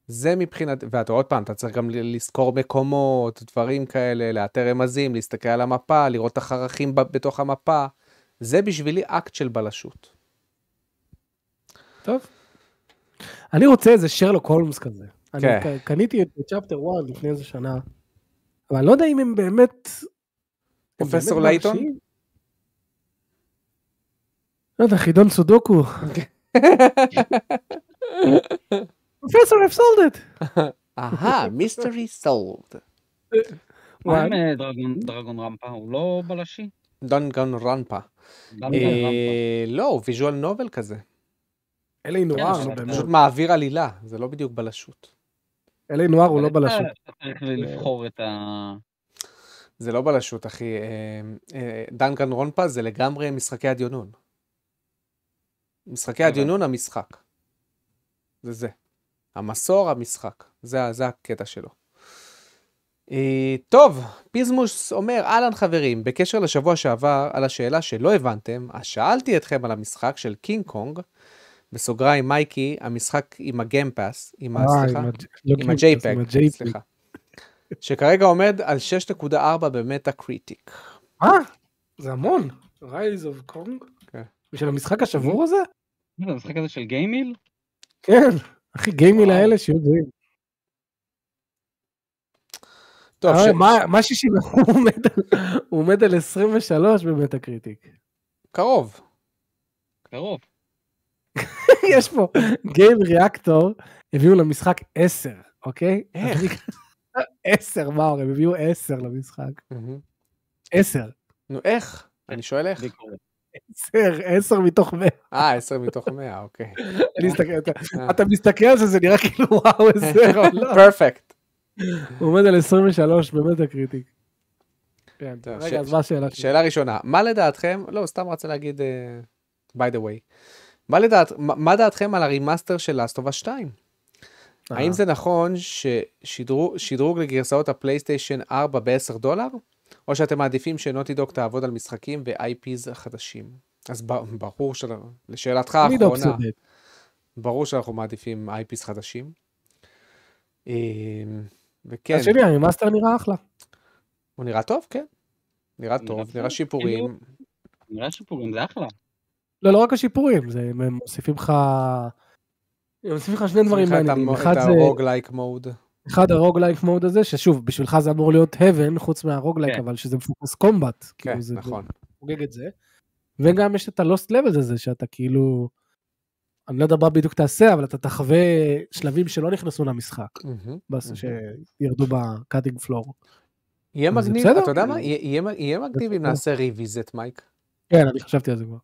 זה מבחינת, ואתה עוד פעם, אתה צריך גם ל- לזכור מקומות, דברים כאלה, לאתר רמזים, להסתכל על המפה, לראות את החרכים ב- בתוך המפה. זה בשבילי אקט של בלשות. טוב. אני רוצה איזה שרלוק הולמס כזה. אני כן. ק- קניתי את Chapter 1 לפני איזה שנה, אבל אני לא יודע אם הם באמת... פרופסור לייטון? לא יודע, חידון סודוקו. פרופסור, I've solved it. אהה, mystery solved. מה. עם אה, Danganronpa? הוא לא בלשי? Danganronpa. אה, לא, הוא visual novel כזה. L.A. Noire, כן. פשוט מעביר עלילה, זה לא בדיוק בלשות. אלי נוער הוא לא בלשות. אתה צריך לבחור את ה... זה לא בלשות, אחי. אה, אה, Danganronpa זה לגמרי משחקי הדיונון. משחקי הבנתי. הדיונון, המשחק. זה זה. המסור, המשחק. זה, זה הקטע שלו. אה, טוב, פיזמוס אומר, אהלן חברים, בקשר לשבוע שעבר, על השאלה שלא הבנתם, אז שאלתי אתכם על המשחק של קינג קונג, בסוגריים מייקי, המשחק עם ה Game Pass, עם ה... סליחה? לא עם ה-JPEG. סליחה. שכרגע עומד על 6.4 ב Metacritic. מה? זה המון. Rise of Kong? כן. בשביל המשחק השבור הזה? מה זה המשחק הזה של GameMill? כן. אחי, GameMill. האלה שיהיו גבוהים. טוב, אה. מה- מה 60? הוא עומד על- הוא עומד על 23 ב Metacritic. קרוב. קרוב. יש פה Gamereactor, הביאו למשחק 10, אוקיי? איך? 10, מאור, הם הביאו 10 למשחק. 10. נו, איך? אני שואל איך. 10, 10 מתוך 100. אה, 10 מתוך 100, אוקיי. אתה- אה. אתה מסתכל על זה, זה נראה כאילו וואו, 10, אבל לא. Perfect. הוא עומד על 23 ב Metacritic. כן, טוב, רגע, ש- אז מה השאלה שלי? שאלה ראשונה, מה לדעתכם, לא, סתם רצה להגיד, אה, by the way, מה דעתכם על ה remaster של Last of Us 2? אה, האם זה נכון ששדרוג לגרסאות הפלייסטיישן 4 ב-10 דולר? או שאתם מעדיפים ש Naughty Dog תעבוד על משחקים ו-IPs חדשים? אז ברור של... לשאלתך האחרונה. ברור שאנחנו מעדיפים IPs חדשים. אה, וכן, אז שלי, ה remaster נראה אחלה. הוא נראה טוב, כן. נראה טוב, נראה שיפורים. נראה שפורים זה אחלה. לא, לא רק השיפורים, זה- הם מוסיפים לך... הם מוסיפים לך שני דברים את מעניינים. אחד את זה... ה roguelike mode. אחד ה roguelike mode הזה, ששוב, בשבילך זה אמור להיות heaven, חוץ מה roguelike, כן. אבל שזה מפוקס combat. כן, כאילו, נכון. חוגג את זה. וגם יש את ה lost level הזה, שאתה כאילו... אני לא יודע מה בדיוק תעשה, אבל אתה תחווה שלבים שלא נכנסו למשחק. שירדו ב cutting floor. יהיה מגניב. אתה יודע מה? יהיה- מגניב אם. נעשה revisit, מייק. כן, אני חשבתי על זה כבר.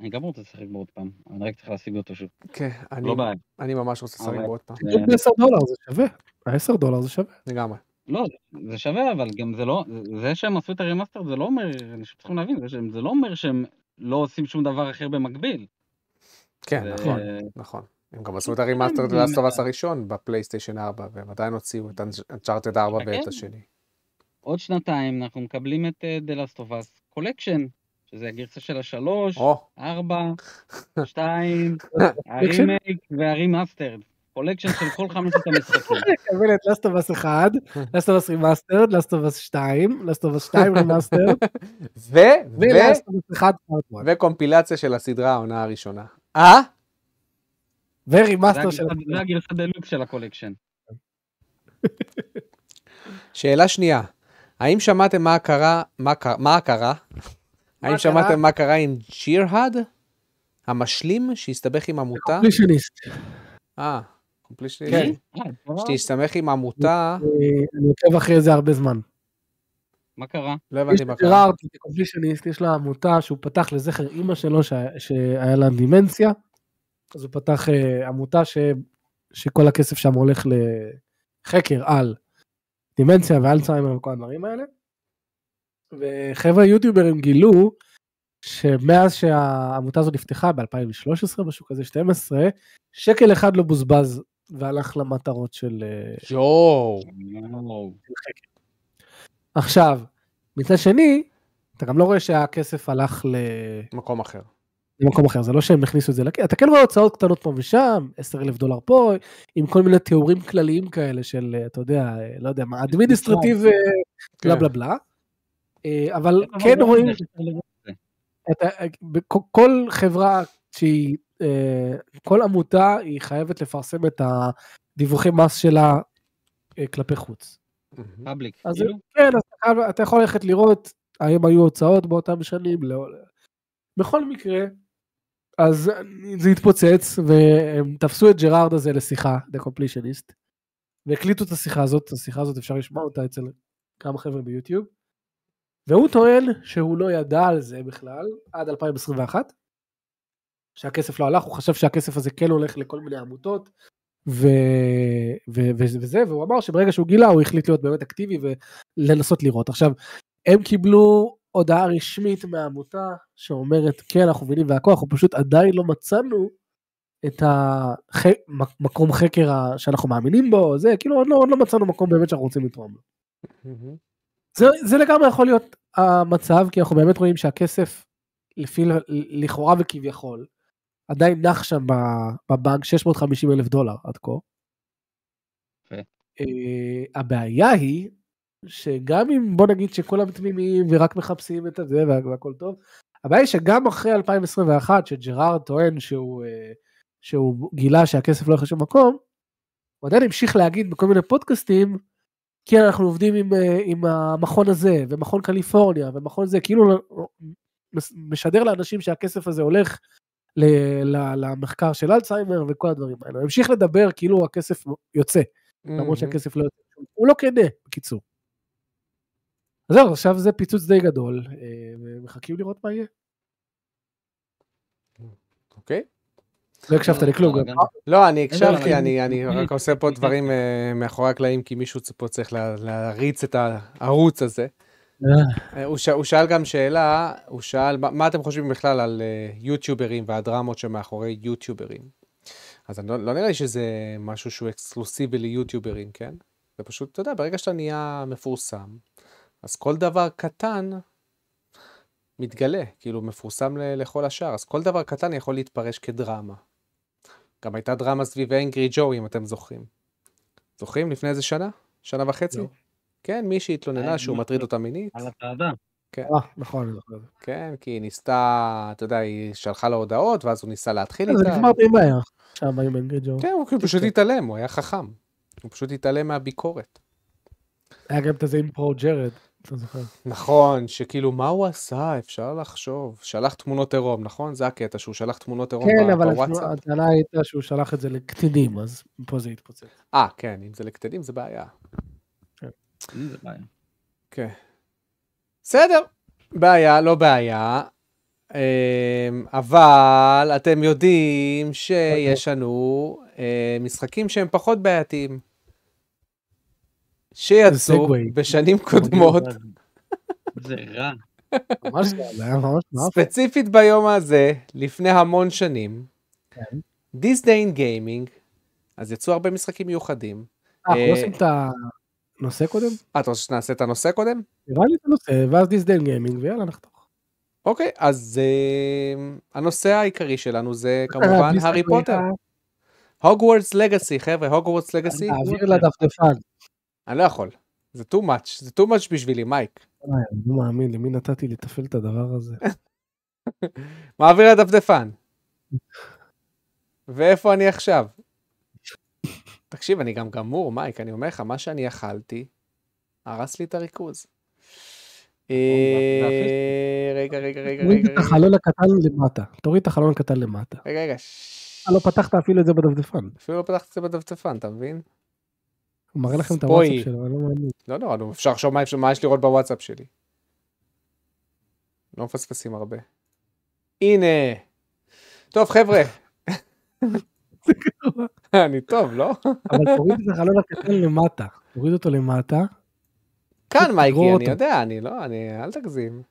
אני גם רוצה לשחק בו עוד פעם, אני רק צריך להשיג אותו שוב. כן, אני- לא בעיה. אני ממש רוצה לשחק בו עוד פעם. זה- ב-10 דולר זה שווה. ה-10 דולר זה שווה. לגמרי. לא, זה שווה, אבל גם זה לא, זה שהם עשו את ה remaster זה לא אומר, אנשים צריכים להבין, זה לא אומר שהם לא עושים שום דבר אחר במקביל. כן, נכון, נכון. הם גם עשו את ה remaster כן, של Last of Us הראשון בפלייסטיישן 4, והם עדיין הוציאו את Uncharted 4 חכה. ואת השני. עוד שנתיים אנחנו מקבלים את אה, The Last of Us Collection, שזה הגרסה של השלוש, ארבע, שתיים? ה remake וה remastered. collection של כל חמשת המשחקים. קבל את לסטובס 1, לסטובס remastered, לסטובס 2, לסטובס 2 רימאסטרד, ו... ו... ו Last of Us 1 part 1. וקומפילציה של הסדרה העונה הראשונה. אה? ו remaster של... הגרסה- זה הגרסה דלוקס של ה collection. שאלה שנייה, האם שמעתם מה קרה, מה קרה, מה קרה? האם? שמעתם מה קרה עם ג'ירהד? המשלים שהסתבך עם עמותה? קומפלישניסט. אה, קומפלישניסט. כן. אה. שהסתמך עם עמותה, אני עוקב אחרי זה הרבה זמן. מה קרה? לא הבנתי מה קרה. קומפלישניסט, יש לו עמותה שהוא פתח לזכר אימא שלו שה- שהיה לה דימנציה. אז הוא פתח אה, עמותה ש- שכל הכסף שם הולך לחקר על דימנציה ואלצהיימר וכל הדברים האלה. וחבר'ה יוטיוברים גילו שמאז שהעמותה הזאת נפתחה ב-2013, משהו כזה 12, שקל אחד לא בוזבז והלך למטרות של אה, יואו. עכשיו, מצד שני, אתה גם לא רואה שהכסף הלך ל... מקום אחר. למקום אחר, זה לא שהם הכניסו את זה אתה כן רואה הוצאות קטנות פה ושם, 10 אלף דולר פה, עם כל מיני תיאורים כלליים כאלה של, אה, אתה יודע, אה, לא יודע מה, אדמיניסטרטיב, אה, בלה כן. בלה בלה. אה, אבל כן לא רואים, יודע, אפשר לראות את זה. את ה- בכ- כל חברה שהיא, אה, כל עמותה היא חייבת לפרסם את הדיווחי מס שלה אה, כלפי חוץ. פאבליק. אז כאילו? כן, אתה יכול ללכת לראות האם היו הוצאות באותם שנים. לא. בכל מקרה, אז זה התפוצץ, והם תפסו את ג'רארד הזה לשיחה, The Completionist, והקליטו את השיחה הזאת, השיחה הזאת אפשר לשמוע אותה אצל כמה חבר'ה ביוטיוב, והוא טוען שהוא לא ידע על זה בכלל עד 2021, שהכסף לא הלך, הוא חשב שהכסף הזה כן הולך לכל מיני עמותות, ו... ו... ו... וזה, והוא אמר שברגע שהוא גילה הוא החליט להיות באמת אקטיבי ולנסות לראות. עכשיו, הם קיבלו הודעה רשמית מהעמותה שאומרת כן אנחנו מבינים והכל, אנחנו פשוט עדיין לא מצאנו את המקום חקר ה- שאנחנו מאמינים בו, זה כאילו עוד לא, עוד לא מצאנו מקום באמת שאנחנו רוצים לתרום לו. זה, זה לגמרי יכול להיות המצב, כי אנחנו באמת רואים שהכסף, לפי לכאורה וכביכול, עדיין נח שם בבנק 650 אלף דולר עד כה. יפה. אה, הבעיה היא שגם אם בוא נגיד שכולם תמימים ורק מחפשים את וה- והכל טוב, הבעיה היא שגם אחרי 2021 שג'רארד טוען שהוא, אה, שהוא גילה שהכסף לא הולך לשום מקום, הוא עדיין המשיך להגיד בכל מיני פודקאסטים, כן אנחנו עובדים עם, אה, עם המכון הזה ומכון קליפורניה ומכון זה, כאילו משדר לאנשים שהכסף הזה הולך ל- ל- למחקר של אלצהיימר וכל הדברים האלה. הוא המשיך לדבר כאילו הכסף יוצא. למרות מהמם. שהכסף לא יוצא. הוא לא כנה, בקיצור. אז זהו, עכשיו זה פיצוץ די גדול, אה, ומחכים לראות מה יהיה. אוקיי. לא הקשבת לכלום, גם. בלאגן. לא, אני הקשבתי? אני, אני רק עושה פה דברים אה, מאחורי הקלעים, כי מישהו פה צריך לה- להריץ את הערוץ הזה. אה, הוא, ש... הוא שאל גם שאלה, הוא שאל, מה, מה אתם חושבים בכלל על יוטיוברים והדרמות שמאחורי יוטיוברים? אז אני לא, לא נראה לי שזה משהו שהוא אקסקלוסיבי ליוטיוברים, כן? זה פשוט, אתה יודע, ברגע שאתה נהיה מפורסם, אז כל דבר קטן מתגלה, כאילו מפורסם ל- לכל השאר, אז כל דבר קטן יכול להתפרש כדרמה. גם הייתה דרמה סביב אנגרי ג'ו, אם אתם זוכרים. זוכרים? לפני איזה שנה? שנה וחצי? לא. כן, מישהי התלוננה אה, שהוא מה- מטריד אותה מינית. על הצעדה. אה, נכון, זוכר. כן, כי היא ניסתה, אתה יודע, היא שלחה לו הודעות, ואז הוא ניסה להתחיל זה איתה. נגמר די מהר, שם עם אנגרי ג'ו. כן, הוא כאילו פשוט התעלם, הוא היה חכם. הוא פשוט התעלם מהביקורת. היה גם את הזה עם פרו ג'רד, אתה זוכר. נכון, שכאילו, מה הוא עשה? אפשר לחשוב. שלח תמונות עירום, נכון? זה הקטע, שהוא שלח תמונות עירום כן, ב- אבל בוואטסאפ. הטענה הייתה שהוא שלח את זה לקטינים, אז פה זה התפוצץ. אה, כן, אם זה לקטנים זה בעיה. אין זה בעיה. כן. בסדר, בעיה, לא בעיה. אמ, אבל אתם יודעים שיש לנו אה, משחקים שהם פחות בעייתיים. שיצאו. בשנים קודמות, זה רע. ממש זה היה ממש מאפן. ספציפית ביום הזה, לפני המון שנים, כן. דיסדיין גיימינג, אז יצאו הרבה משחקים מיוחדים. אה, אנחנו אה, לא עושים את הנושא קודם? אה, אתה רוצה שנעשה את הנושא קודם? נראה לי את הנושא, ואז דיסדיין גיימינג, ויאללה, נחתוך. אוקיי, אז אה, הנושא העיקרי שלנו זה כמובן בלי הארי פוטר. אה, הוגוורטס לגאסי, חבר'ה, הוגוורטס לגאסי. תעביר לדפדפן. אני לא יכול. זה too much, זה too much בשבילי, מייק. וואי, אני לא מאמין, למי נתתי לתפעל את הדבר הזה? מעביר לדפדפן. ואיפה אני עכשיו? תקשיב, אני גם גמור, מייק, אני אומר לך, מה שאני אכלתי, הרס לי את הריכוז. אה, רגע, רגע, רגע, תוריד רגע, את רגע, החלון הקטן למטה. תוריד את החלון הקטן למטה. רגע, רגע, אה, לא פתחת אפילו את זה בדפדפן. אפילו לא פתחתי את זה בדפדפן, אתה מבין? הוא מראה לכם את. הוואטסאפ שלו, אני לא מאמין. לא נורא, נו, אפשר לחשוב מה יש- מה יש לראות בוואטסאפ שלי. לא מפספסים הרבה. הנה. טוב, חבר'ה. אני טוב, לא? אבל תוריד את החלון הקטן למטה. תוריד אותו למטה. כאן, מייקי, אני. יודע, אני לא, אני, אל תגזים.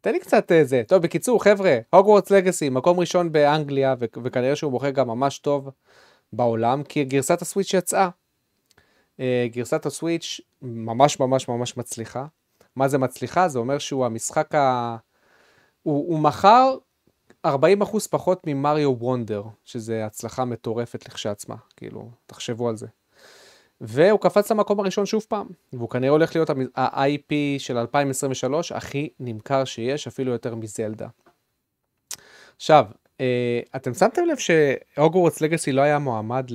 תן לי קצת אה, זה. טוב, בקיצור, חבר'ה, הוגוורטס לגאסי, מקום ראשון באנגליה, וכנראה שהוא מוכר גם ממש טוב בעולם, כי גרסת הסוויץ' יצאה. אה, גרסת הסוויץ' ממש ממש ממש מצליחה. מה זה מצליחה? זה אומר שהוא המשחק ה... הוא, הוא מכר 40% פחות ממריו וונדר, שזה הצלחה מטורפת לכשעצמה, כאילו, תחשבו על זה. והוא קפץ למקום הראשון שוב פעם, והוא כנראה הולך להיות ה-IP של 2023 הכי נמכר שיש, אפילו יותר מזלדה. עכשיו, אה, אתם שמתם לב שהוגוורטס לגאסי לא היה מועמד.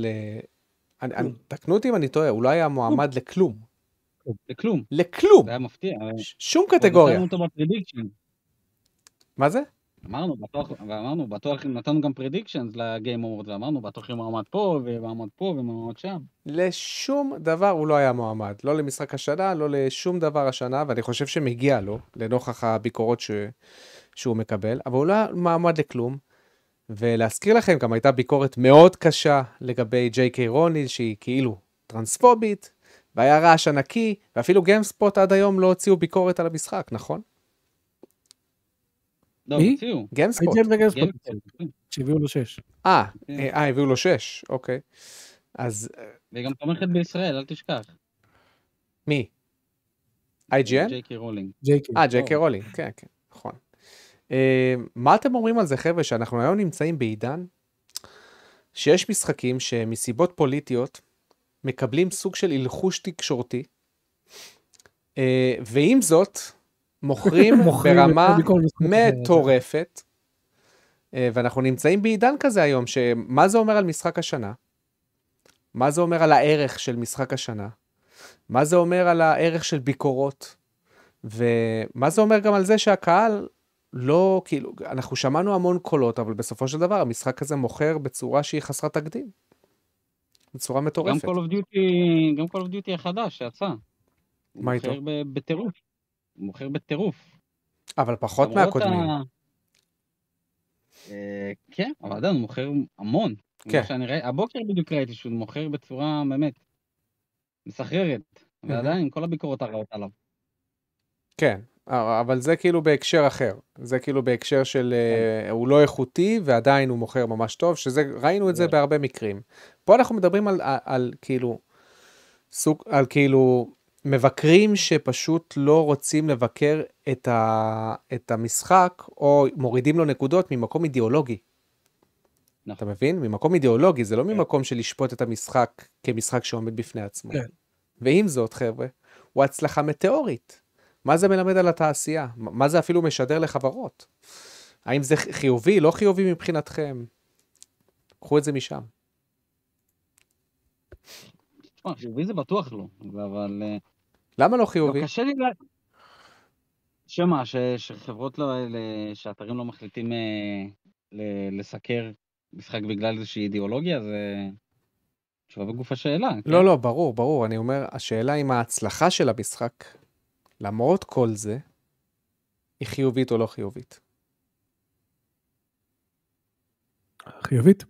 אני, תקנו אותי אם אני טועה, הוא לא היה מועמד לכלום. לכלום. לכלום! זה היה מפתיע. ש- שום קטגוריה. מה זה? אמרנו, בטוח, ואמרנו, בטוח, נתנו גם predictions ל Game Award, ואמרנו, בטוח יהיה מעמד פה, ומעמד פה, ומעמד שם. לשום דבר הוא לא היה מועמד. לא למשחק השנה, לא לשום דבר השנה, ואני חושב שמגיע לו, לנוכח הביקורות ש... שהוא מקבל, אבל הוא לא מועמד לכלום. ולהזכיר לכם, גם הייתה ביקורת מאוד קשה לגבי ג'יי קיי רולינג, שהיא כאילו טרנספובית, והיה רעש ענקי, ואפילו GameSpot עד היום לא הוציאו ביקורת על המשחק, נכון? לא, מי? הוציאו. GameSpot. GameSpot. שהביאו לו 6. אה, כן. אה, הביאו לו 6, אוקיי. אז אה, והיא גם תומכת בישראל, אל תשכח. מי? IGN? ג'יי קיי רולינג. אה, ג'יי קיי רולינג, כן, כן, נכון. אה, מה אתם אומרים על זה, חבר'ה, שאנחנו היום נמצאים בעידן שיש משחקים שמסיבות פוליטיות מקבלים סוג של אלחוש תקשורתי, אה, ועם זאת, מוכרים ברמה. מטורפת, אה, ואנחנו נמצאים בעידן כזה היום, שמה זה אומר על משחק השנה? מה זה אומר על הערך של משחק השנה? מה זה אומר על הערך של ביקורות? ומה זה אומר גם על זה שהקהל לא, כאילו, אנחנו שמענו המון קולות, אבל בסופו של דבר המשחק הזה מוכר בצורה שהיא חסרת תקדים. בצורה גם מטורפת. Call of Duty, גם Call of Duty החדש שיצא. מה איתו? מוכר בטירוף. מוכר בטירוף. אבל פחות מהקודמים. ה- אה, כן, אבל עדיין הוא מוכר המון. כן. ראיתי, הבוקר בדיוק ראיתי שהוא מוכר בצורה באמת מסחררת. ועדיין עם כל הביקורות הרעות עליו. כן, אבל זה כאילו בהקשר אחר. זה כאילו בהקשר של אה, הוא לא איכותי ועדיין הוא מוכר ממש טוב, שזה, ראינו את זה זה- בהרבה מקרים. פה אנחנו מדברים על, על, על כאילו, סוג, על כאילו מבקרים שפשוט לא רוצים לבקר את, ה, את המשחק, או מורידים לו נקודות ממקום אידיאולוגי. אתה נכון. מבין? ממקום אידיאולוגי, זה לא ממקום של לשפוט את המשחק כמשחק שעומד בפני עצמו. כן. ועם זאת, חבר'ה, הוא הצלחה מטאורית. מה זה מלמד על התעשייה? מה זה אפילו משדר לחברות? האם זה חיובי, לא חיובי מבחינתכם? קחו את זה משם. תשמע, חיובי זה בטוח לא, אבל אה, למה לא לא, חיובי? קשה לי ל... שמה, ש- שחברות לא, שאתרים לא מחליטים אה, ל- לסקר משחק בגלל איזושהי אידיאולוגיה, זה תשובה בגוף השאלה. כן? לא, לא, ברור, ברור. אני אומר, השאלה אם ההצלחה של המשחק, למרות כל זה, היא חיובית או לא חיובית. חיובית.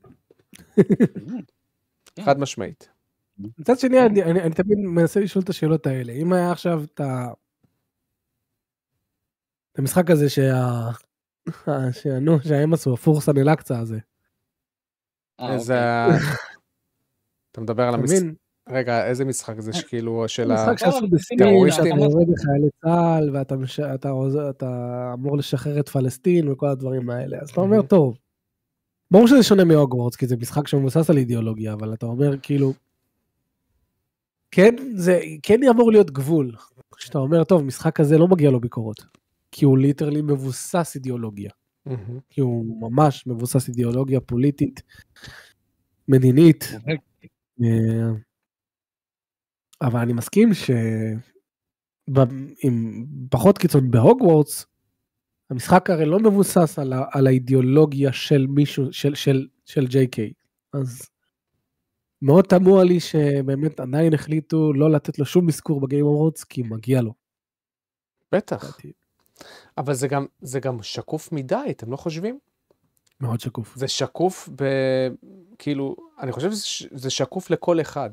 כן. חד משמעית. מצד שני, אני, אני, אני תמיד מנסה לשאול את השאלות האלה. אם היה עכשיו את ה... את המשחק הזה שה... שה... נו, שהם עשו, הפורסן אל-אקצא הזה. אה, איזה... אוקיי. אתה מדבר על המשחק... רגע, איזה משחק זה שכאילו של ה... משחק שעשו אבל בסטים, טרוריסטים. שאתה יורה בחיילי צה"ל, ואתה. אתה, אתה אמור לשחרר את פלסטין וכל הדברים האלה. אז אתה אומר. טוב, ברור שזה שונה מהוגוורטס, כי זה משחק שמבוסס על אידיאולוגיה, אבל אתה אומר, כאילו, כן, זה כן יעבור להיות גבול. כשאתה אומר, טוב, משחק כזה לא מגיע לו ביקורות. כי הוא ליטרלי מבוסס אידיאולוגיה. כי הוא ממש מבוסס אידיאולוגיה פוליטית, מדינית. אבל אני מסכים ש... עם פחות קיצון בהוגוורטס, המשחק הרי לא מבוסס על, ה- על האידיאולוגיה של מישהו, של, של, של JK. אז מאוד תמוה לי שבאמת עדיין החליטו לא לתת לו שום אזכור ב Game Awards, כי מגיע לו. בטח. אבל זה גם, זה גם שקוף מדי, אתם לא חושבים? מאוד שקוף. זה שקוף ב... כאילו, אני חושב שזה שקוף לכל אחד.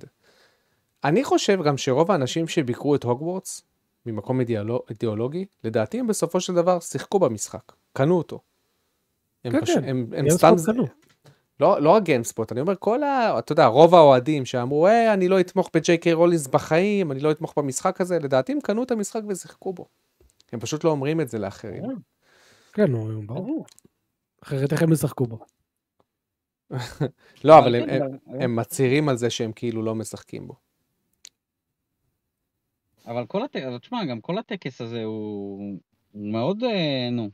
אני חושב גם שרוב האנשים שביקרו את הוגוורטס ממקום אידיאולוג, אידיאולוגי, לדעתי הם בסופו של דבר שיחקו במשחק, קנו אותו. הם, כן, פשוט, כן, הם, הם סתם, קנו. לא, לא רק גיימספוט, אני אומר כל ה... אתה יודע, רוב האוהדים שאמרו, אה, אני לא אתמוך בג'יי קיי רולינס בחיים, אני לא אתמוך במשחק הזה, לדעתי הם קנו את המשחק ושיחקו בו. הם פשוט לא אומרים את זה לאחרים. כן, נו, ברור. אחרת איך הם ישחקו בו? לא, אבל הם, כן, אבל- הם מצהירים על זה שהם כאילו לא משחקים בו. אבל כל הטקס, תשמע, גם כל הטקס הזה הוא הוא מאוד, אה, נו,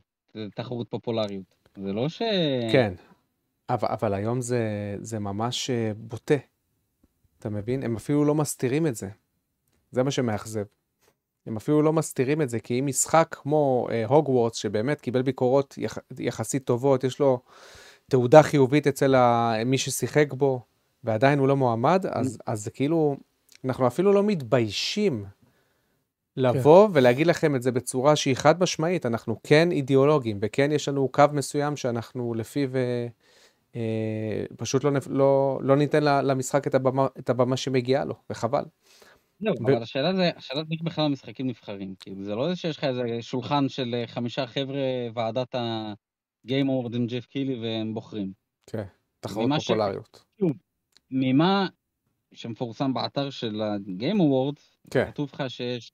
תחרות פופולריות. זה לא ש... כן, אבל, אבל היום זה, זה ממש אה, בוטה. אתה מבין? הם אפילו לא מסתירים את זה. זה מה שמאכזב. הם אפילו לא מסתירים את זה, כי אם משחק כמו אה, הוגוורטס, שבאמת קיבל ביקורות יח, יחסית טובות, יש לו תעודה חיובית אצל ה, מי ששיחק בו, ועדיין הוא לא מועמד, אז, אז זה כאילו, אנחנו אפילו לא מתביישים לבוא ולהגיד לכם את זה בצורה שהיא חד משמעית, אנחנו כן אידיאולוגים, וכן יש לנו קו מסוים שאנחנו לפיו אה, אה, פשוט לא, לא, לא ניתן למשחק את הבמה, את הבמה שמגיעה לו, וחבל. זהו, ו- אבל השאלה זה, השאלה זה בכלל המשחקים נבחרים. כאילו, זה לא זה שיש לך איזה שולחן של אה, חמישה חבר'ה, ועדת ה-game award עם ג'ף קילי והם בוחרים. כן, תחרות ממה ש- פופולריות. ממה שמפורסם באתר של ה-game award, כן, כתוב לך שיש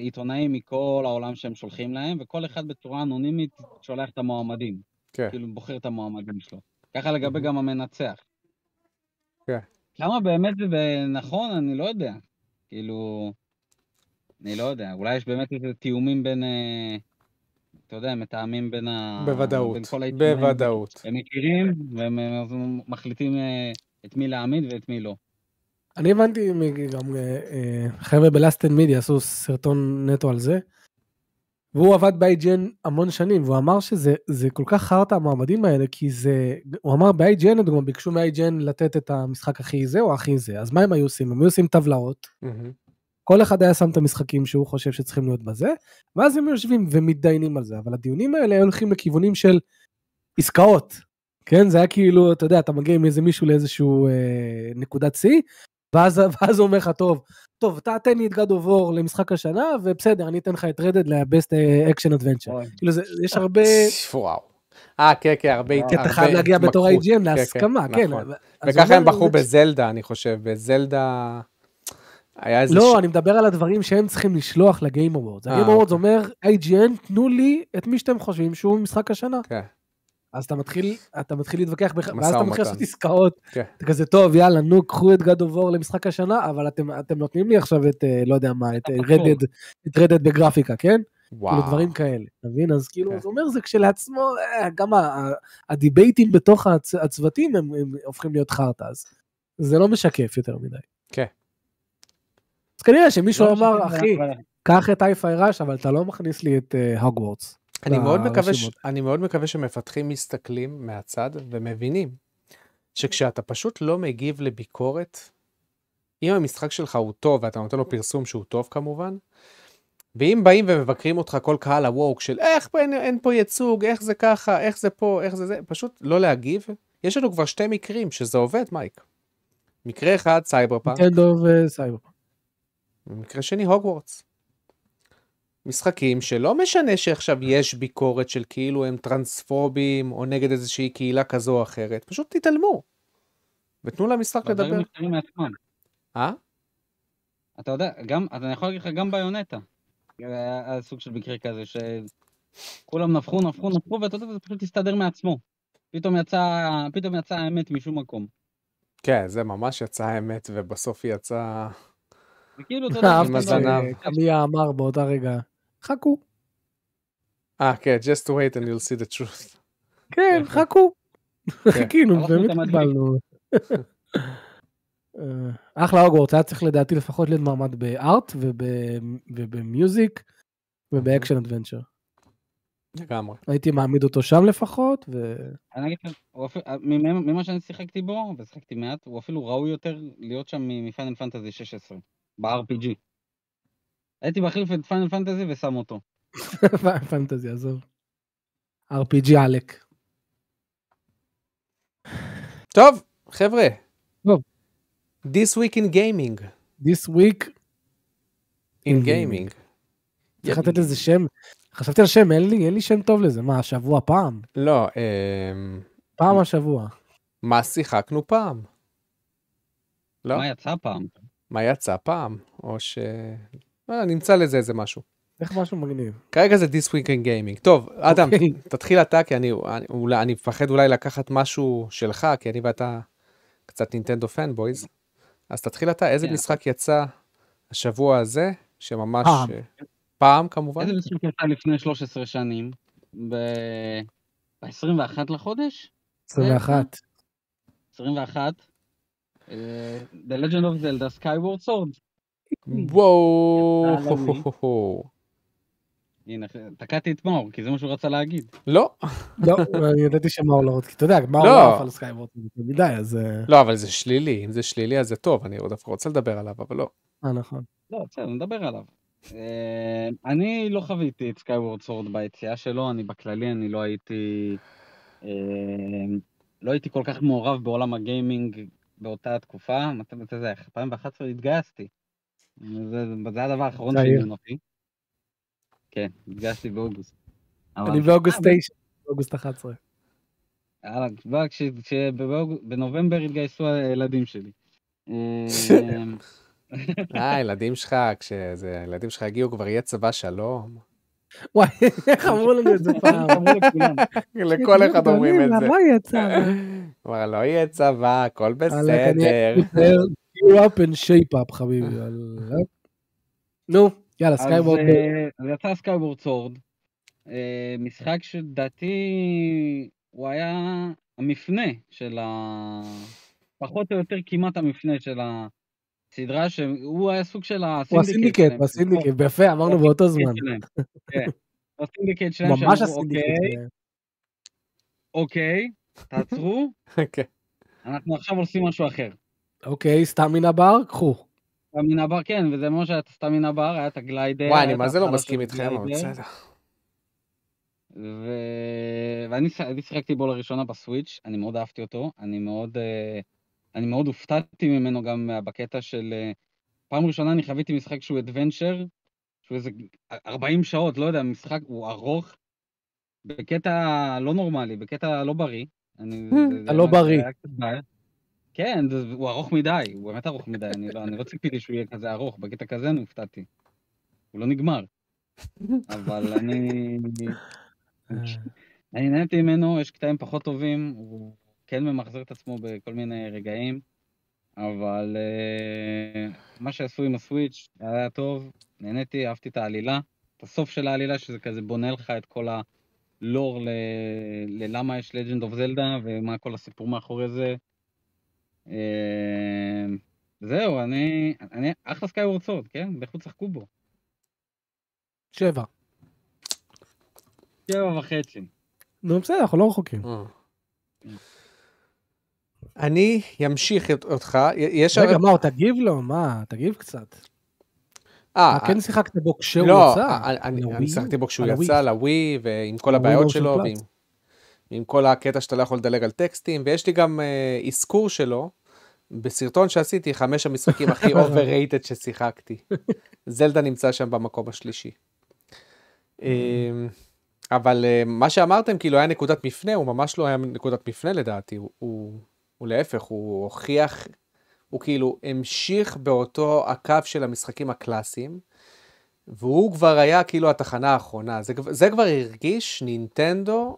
עיתונאים מכל העולם שהם שולחים להם, וכל אחד בצורה אנונימית שולח את המועמדים. כן. כאילו, בוחר את המועמדים שלו. ככה לגבי מהמם. גם המנצח. כן. כמה באמת זה נכון, אני לא יודע. כאילו, אני לא יודע. אולי יש באמת איזה תיאומים בין, אה, אתה יודע, מתאמים בין ה... בוודאות, בין כל העיתונאים. בוודאות. הם מכירים, והם מחליטים אה, את מי להעמיד ואת מי לא. אני הבנתי גם אה, חבר'ה בלאסטן מידי עשו סרטון נטו על זה. והוא עבד ב-IGN המון שנים והוא אמר שזה זה כל כך חרטא המועמדים האלה כי זה הוא אמר ב-IGN לדוגמה ביקשו מ-IGN לתת את המשחק הכי זה או הכי זה אז מה הם היו עושים הם היו עושים טבלאות. כל אחד היה שם את המשחקים שהוא חושב שצריכים להיות בזה ואז הם יושבים ומתדיינים על זה אבל הדיונים האלה היו הולכים לכיוונים של עסקאות כן זה היה כאילו אתה יודע אתה מגיע עם איזה מישהו לאיזשהו אה, נקודת שיא ואז הוא אומר לך טוב טוב אתה תן לי את God of War למשחק השנה ובסדר אני אתן לך את רדד action adventure אוי. כאילו יש הרבה וואו. אה, כן, כן, הרבה כי אתה חייב להגיע בתור התמקחות. IGN כן, להסכמה כן, נכון. אז וככה הם בחרו בזלדה, אני חושב. בזלדה היה איזה... לא ש- אני מדבר על הדברים שהם צריכים לשלוח לגיים. הגיים אה, אוקיי. אומר IGN תנו לי את מי שאתם חושבים שהוא משחק השנה. כן, אז אתה מתחיל, אתה מתחיל להתווכח, משא ואז אתה מתחיל. לעשות עסקאות. כן. אתה כזה, טוב, יאללה, נו, קחו את of War למשחק השנה, אבל אתם, אתם נותנים לי עכשיו את, אה, לא יודע מה, את אה. רדד, את רדד בגרפיקה, כן? כאילו וואו. דברים כאלה, אתה מבין? אז כאילו, כן. זה אומר, זה כשלעצמו, אה, גם הדיבייטים בתוך הצ, הצוותים הם, הם הופכים להיות חרטא, אז זה לא משקף יותר מדי. כן. אז כנראה שמישהו לא אמר, אחי, אבל- קח את איי-פיי ראש, אבל אתה לא מכניס לי את הוגוורטס. אני מאוד, מקווה ש... אני מאוד מקווה שמפתחים מסתכלים מהצד ומבינים שכשאתה פשוט לא מגיב לביקורת, אם המשחק שלך הוא טוב ואתה נותן לו פרסום שהוא טוב כמובן, ואם באים ומבקרים אותך כל קהל ה woke של איך אין, אין פה ייצוג, איך זה ככה, איך זה פה, איך זה זה, פשוט לא להגיב. יש לנו כבר שתי מקרים שזה עובד, מייק. מקרה אחד, סייבר פאנק. במקרה שני, הוגוורטס. משחקים שלא משנה שעכשיו יש ביקורת של כאילו הם טרנספובים או נגד איזושהי קהילה כזו או אחרת, פשוט תתעלמו. ותנו למשחק לדבר. נפתרים מעצמם. אה? אתה יודע, גם, אז אני יכול להגיד לך, גם ביונטה. היה היה סוג של מקרה כזה, שכולם נפחו, נפחו, נפחו, ואתה יודע, זה פשוט הסתדר מעצמו. פתאום יצא, פתאום יצא האמת משום מקום. כן, זה ממש יצא האמת ובסוף היא יצאה... וכאילו, אתה יודע, אהבתי עם הזנב. שקמיה אמר באותה רגע, חכו. אה, כן, just to wait and you'll see the truth. כן, חכו. חיכינו, הלכנו באמת. קיבלנו. אה, אחלה הוגוורטס, היה צריך לדעתי לפחות להיות מועמד ב art וב- וב music וב action adventure. לגמרי. הייתי מעמיד אותו שם לפחות, ו... אני אגיד לך, אפילו- ממה ממה שאני שיחקתי בו, ושיחקתי מעט, הוא אפילו ראוי יותר להיות שם מ Final Fantasy 16, ב-RPG. הייתי מחליף את Final Fantasy ושם אותו. פנטזי, עזוב. RPG עלק. טוב, חבר'ה. טוב. This week in gaming. This week, in In gaming. צריך לתת לזה שם. חשבתי על שם, אין לי, אין לי שם טוב לזה. מה, השבוע פעם? לא, אמ, פעם השבוע. מה שיחקנו פעם? לא? מה יצא פעם? מה יצא פעם? או ש... אה, נמצא לזה איזה משהו. איך משהו מגניב. כרגע זה This Week in Gaming. טוב, אדם, אוקיי. תתחיל אתה, כי אני, אני, אולי, אני מפחד אולי לקחת משהו שלך, כי אני ואתה קצת נינטנדו פנבויז. אז תתחיל אתה, איזה כן. משחק יצא השבוע הזה, שממש... פעם. אה, פעם כמובן? איזה משחק יצא לפני 13 שנים? ב-21 לחודש? 21. 21. אה, The Legend of Zelda Skyward Sword. וואו. הנה, תקעתי את מאור, כי זה מה שהוא רצה להגיד. לא, לא, אני ידעתי שמאור לא רוצה, כי אתה יודע, מאור לא. עף על Skyward מדי, אז... אה, לא, אבל זה שלילי, אם זה שלילי אז זה טוב, אני דווקא רוצה לדבר עליו, אבל לא. אה, נכון. לא, בסדר, נדבר עליו. אה, אני לא חוויתי את Skyward Sword ביציאה שלו, אני בכללי, אני לא הייתי... אה, לא הייתי כל כך מעורב בעולם הגיימינג באותה תקופה, מתי מתי זה היה? 2011 התגייסתי. זה זה הדבר האחרון. שעניין אותי. כן, התגייסתי באוגוסט. אבל- אני באוגוסט 9, באוגוסט 11. יאללה, כבר כש- כשבאוג- בנובמבר התגייסו הילדים שלי. אמ, אה, הילדים שלך, כשזה, הילדים שלך יגיעו כבר יהיה צבא שלום. וואי, איך אמרו לנו את זה פעם? אמרו לכולם. לכל אחד אומרים את זה. לא יצא. כלומר, לא יהיה צבא, הכל בסדר. You up and shape up, חביבי. וואלה. נו, יאללה, סקייבורד. אה, אז יצא סקייבורד סורד. אה, משחק שלדעתי הוא היה המפנה של ה... פחות או יותר כמעט המפנה של הסדרה, שהוא היה סוג של הוא הסינדיקט הסינדיקט. הוא הסינדיקט, יפה, אמרנו באותו זמן. כן. הסינדיקט שלהם, ממש הסינדיקט אוקיי, שלהם. אוקיי, תעצרו, כן. אנחנו עכשיו עושים משהו אחר. אוקיי, סטמינה בר, קחו. סטמינה בר, כן, וזה ממש היה את הסטמינה בר, היה את הגליידר. וואי, אני מה זה לא מסכים איתכם, אבל. בסדר. ו... ואני שיחקתי בו לראשונה בסוויץ', אני מאוד אהבתי אותו, אני מאוד, אה, אני מאוד הופתעתי ממנו גם אה, בקטע של... אה, פעם ראשונה אני חוויתי משחק שהוא אדוונצ'ר, שהוא איזה 40 שעות, לא יודע, משחק, הוא ארוך, בקטע לא נורמלי, בקטע לא בריא. אני, זה- זה- אתה לא זה בריא. כן, הוא ארוך מדי, הוא באמת ארוך מדי, אני לא, אני לא ציפיתי שהוא יהיה כזה ארוך, בקטע כזה אני הופתעתי. הוא לא נגמר. אבל אני... אני נהניתי ממנו, יש קטעים פחות טובים, הוא כן ממחזר את עצמו בכל מיני רגעים, אבל uh, מה שעשו עם ה Switch היה טוב, נהניתי, אהבתי את העלילה, את הסוף של העלילה, שזה כזה בונה לך את כל הלור. ללמה יש Legend of Zelda ומה כל הסיפור מאחורי זה. Uh, זהו, אני, אני אחלה Skyward Sword, כן? לכו תשחקו בו. שבע. שבע וחצי. נו, בסדר, אנחנו לא רחוקים. אה. אני אמשיך אותך, יש... רגע, מה, תגיב לו? מה, תגיב קצת. אה, אה, כן שיחקת בו כשהוא לא, יצא? אה, אני- אני שיחקתי בו כשהוא. יצא לווי, ועם כל הבעיות שלו. ועם ועם כל הקטע שאתה לא יכול לדלג על טקסטים, ויש לי גם אה, אזכור שלו, בסרטון שעשיתי, חמש המשחקים הכי overrated ששיחקתי. זלדה נמצא שם במקום השלישי. אה, אבל אה, מה שאמרתם, כאילו היה נקודת מפנה, הוא ממש לא היה נקודת מפנה לדעתי, הוא, הוא, הוא להפך, הוא הוכיח, הוא כאילו המשיך באותו הקו של המשחקים הקלאסיים, והוא כבר היה כאילו התחנה האחרונה. זה, זה כבר הרגיש נינטנדו,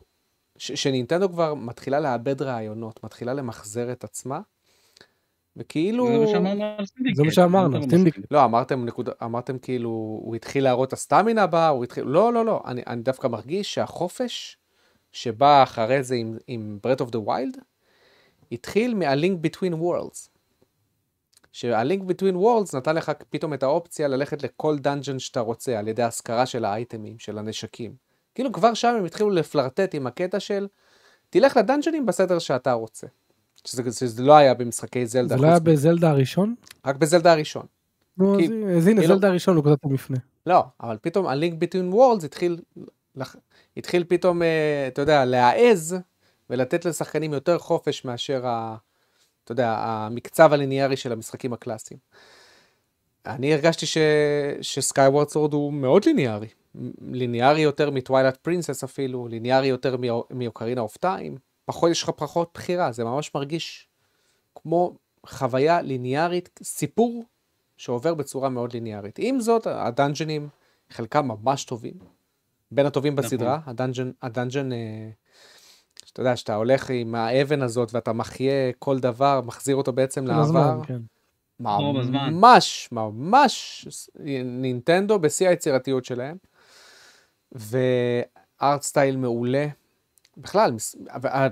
ש, שנינטנדו כבר מתחילה לאבד רעיונות, מתחילה למחזר את עצמה, וכאילו... זה מה שאמרנו על סינדיקט. זה מה שאמרנו, לא סינדיקט. לא, אמרתם, נקוד... אמרתם כאילו, הוא התחיל להראות את הסטמינה בה, הוא התחיל... לא, לא, לא, אני, אני דווקא מרגיש שהחופש שבא אחרי זה עם, עם Breath of the Wild, התחיל מה-Link Between Worlds. שה-Link Between Worlds נתן לך פתאום את האופציה ללכת לכל דאנג'ן שאתה רוצה, על ידי השכרה של האייטמים, של הנשקים. כאילו כבר שם הם התחילו לפלרטט עם הקטע של, תלך לדאנג'נים בסדר שאתה רוצה. שזה, שזה לא היה במשחקי זלדה, זה לא היה בזלדה הראשון? רק בזלדה הראשון. נו, כי- אז הנה, כאילו- זלדה הראשון, נקודת המפנה. לא, אבל פתאום ה-Link Between Worlds התחיל, לח- התחיל פתאום, אה, אתה יודע, להעז ולתת לשחקנים יותר חופש מאשר, ה, אתה יודע, המקצב הליניארי של המשחקים הקלאסיים. אני הרגשתי ש, ש Skyward Sword הוא מאוד ליניארי. ליניארי יותר מ Twilight Princess אפילו, ליניארי יותר מ Ocarina of Time. פחות, יש לך פחות בחירה, זה ממש מרגיש כמו חוויה ליניארית, סיפור שעובר בצורה מאוד ליניארית. עם זאת, הדאנג'נים, חלקם ממש טובים. בין הטובים נכון. בסדרה, הדאנג'ן, הדאנג'ן, אה, שאתה יודע, שאתה הולך עם האבן הזאת ואתה מחיה כל דבר, מחזיר אותו בעצם כל הזמן, לעבר. כן. ממש, ממש נינטנדו בשיא היצירתיות שלהם. וארט סטייל מעולה. בכלל,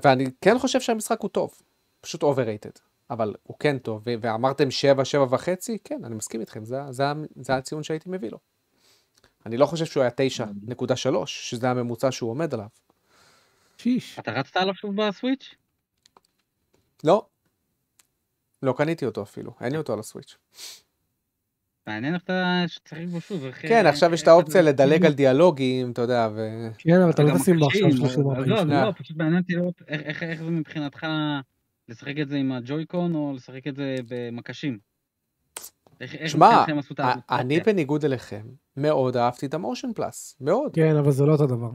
ואני כן חושב שהמשחק הוא טוב, פשוט overrated, אבל הוא כן טוב, ו- ואמרתם שבע, שבע וחצי, כן, אני מסכים איתכם, זה, זה, זה הציון שהייתי מביא לו. אני לא חושב שהוא היה תשע נקודה שלוש, שזה הממוצע שהוא עומד עליו. שיש. אתה רצת עליו שוב בסוויץ'? לא, לא קניתי אותו אפילו, אין לי אותו על הסוויץ'. מעניין איך אתה שתשחק בו שוב. כן, עכשיו יש את האופציה לדלג על דיאלוגים, אתה יודע, ו... כן, אבל אתה לא תשים בו עכשיו מקשים, 30 40 עזוב, שנה. לא, פשוט מעניין אותי לראות איך- זה מבחינתך לשחק את זה עם הג'ויקון או לשחק את זה במקשים. שמע? אני בניגוד אליכם, מאוד אהבתי את המושן פלאס, מאוד. כן, אבל זה לא אותו דבר.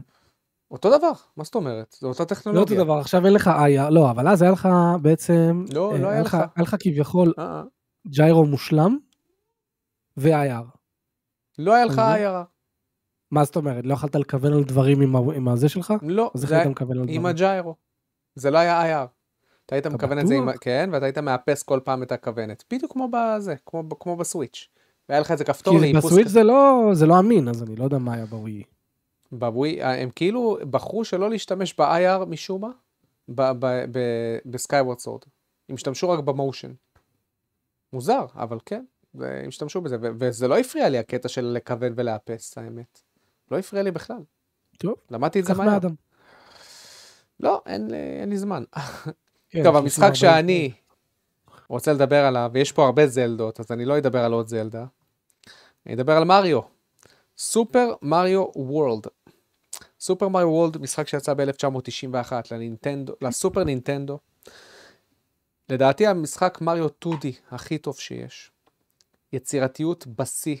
אותו דבר, מה זאת אומרת? זו אותה לא אותו טכנולוגיה. דבר, עכשיו אין לך IR, לא, אבל אז היה לך בעצם, לא, אה, לא היה לך. היה לך כביכול אה, אה. ג'יירו מושלם ו-IR. לא היה לך מה? IRR. מה זאת אומרת? לא יכולת לכוון על דברים עם ה- עם הזה שלך? לא, אז איך היית מכוון על עם דברים? הג'יירו. זה לא היה IR. אתה היית מכוון את זה עם... כן, ואתה היית מאפס כל פעם את הכוונת. בדיוק כמו בזה, כמו, כמו בסוויץ'. והיה לך איזה כפתור כי לאיפוס בסוויץ' כזה. זה לא זה לא אמין, אז אני לא יודע מה היה בווי. בווי, הם כאילו בחרו שלא להשתמש ב-IR משום מה, ב Skyward Sword. הם השתמשו רק ב motion. מוזר, אבל כן, זה- הם השתמשו בזה, ו- וזה לא הפריע לי הקטע של לכוון ולאפס, האמת. לא הפריע לי בכלל. טוב, למדתי את זה מהר. מאדם. לא, אין אין לי זמן. כן, טוב, 30, המשחק 40. שאני רוצה לדבר עליו, ויש פה הרבה זלדות, אז אני לא אדבר על עוד זלדה. אני אדבר על מריו. Super Mario World. סופר מריו וורלד, משחק שיצא ב-1991 לנינטנדו, לסופר נינטנדו. לדעתי המשחק מריו 2D הכי טוב שיש. יצירתיות בשיא.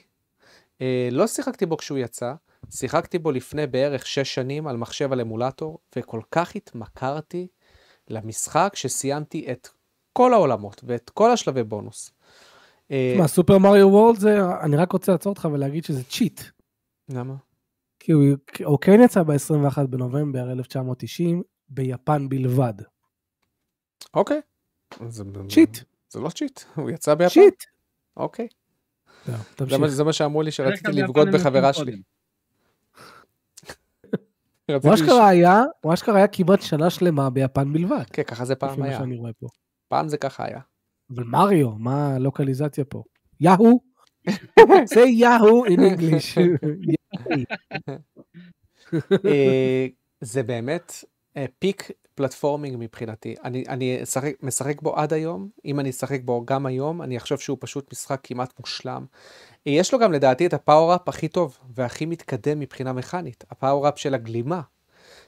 אה, לא שיחקתי בו כשהוא יצא, שיחקתי בו לפני בערך 6 שנים על מחשב על אמולטור, וכל כך התמכרתי למשחק שסיימתי את כל העולמות ואת כל השלבי בונוס. אה, מה, סופר מריו וורלד זה, אני רק רוצה לעצור אותך ולהגיד שזה צ'יט. למה? כי הוא, הוא כן יצא ב-21 בנובמבר 1990 ביפן בלבד. אוקיי. Cheat. זה לא cheat, הוא יצא ביפן. Cheat. אוקיי. זה. מה, זה מה שאמרו לי שרציתי לבגוד בחברה שלי. לש- אשכרה היה, הוא אשכרה היה כמעט שנה שלמה ביפן בלבד. כן, ככה זה פעם מה היה. פעם זה ככה היה. אבל מריו, מה הלוקליזציה פה? יהו? זה יהו in English. אה, זה באמת אה, peak platforming מבחינתי. אני, אני אשחק, משחק בו עד היום, אם אני אשחק בו גם היום, אני אחשוב שהוא פשוט משחק כמעט מושלם. יש לו גם לדעתי את ה power-up הכי טוב והכי מתקדם מבחינה מכנית, ה power-up של הגלימה.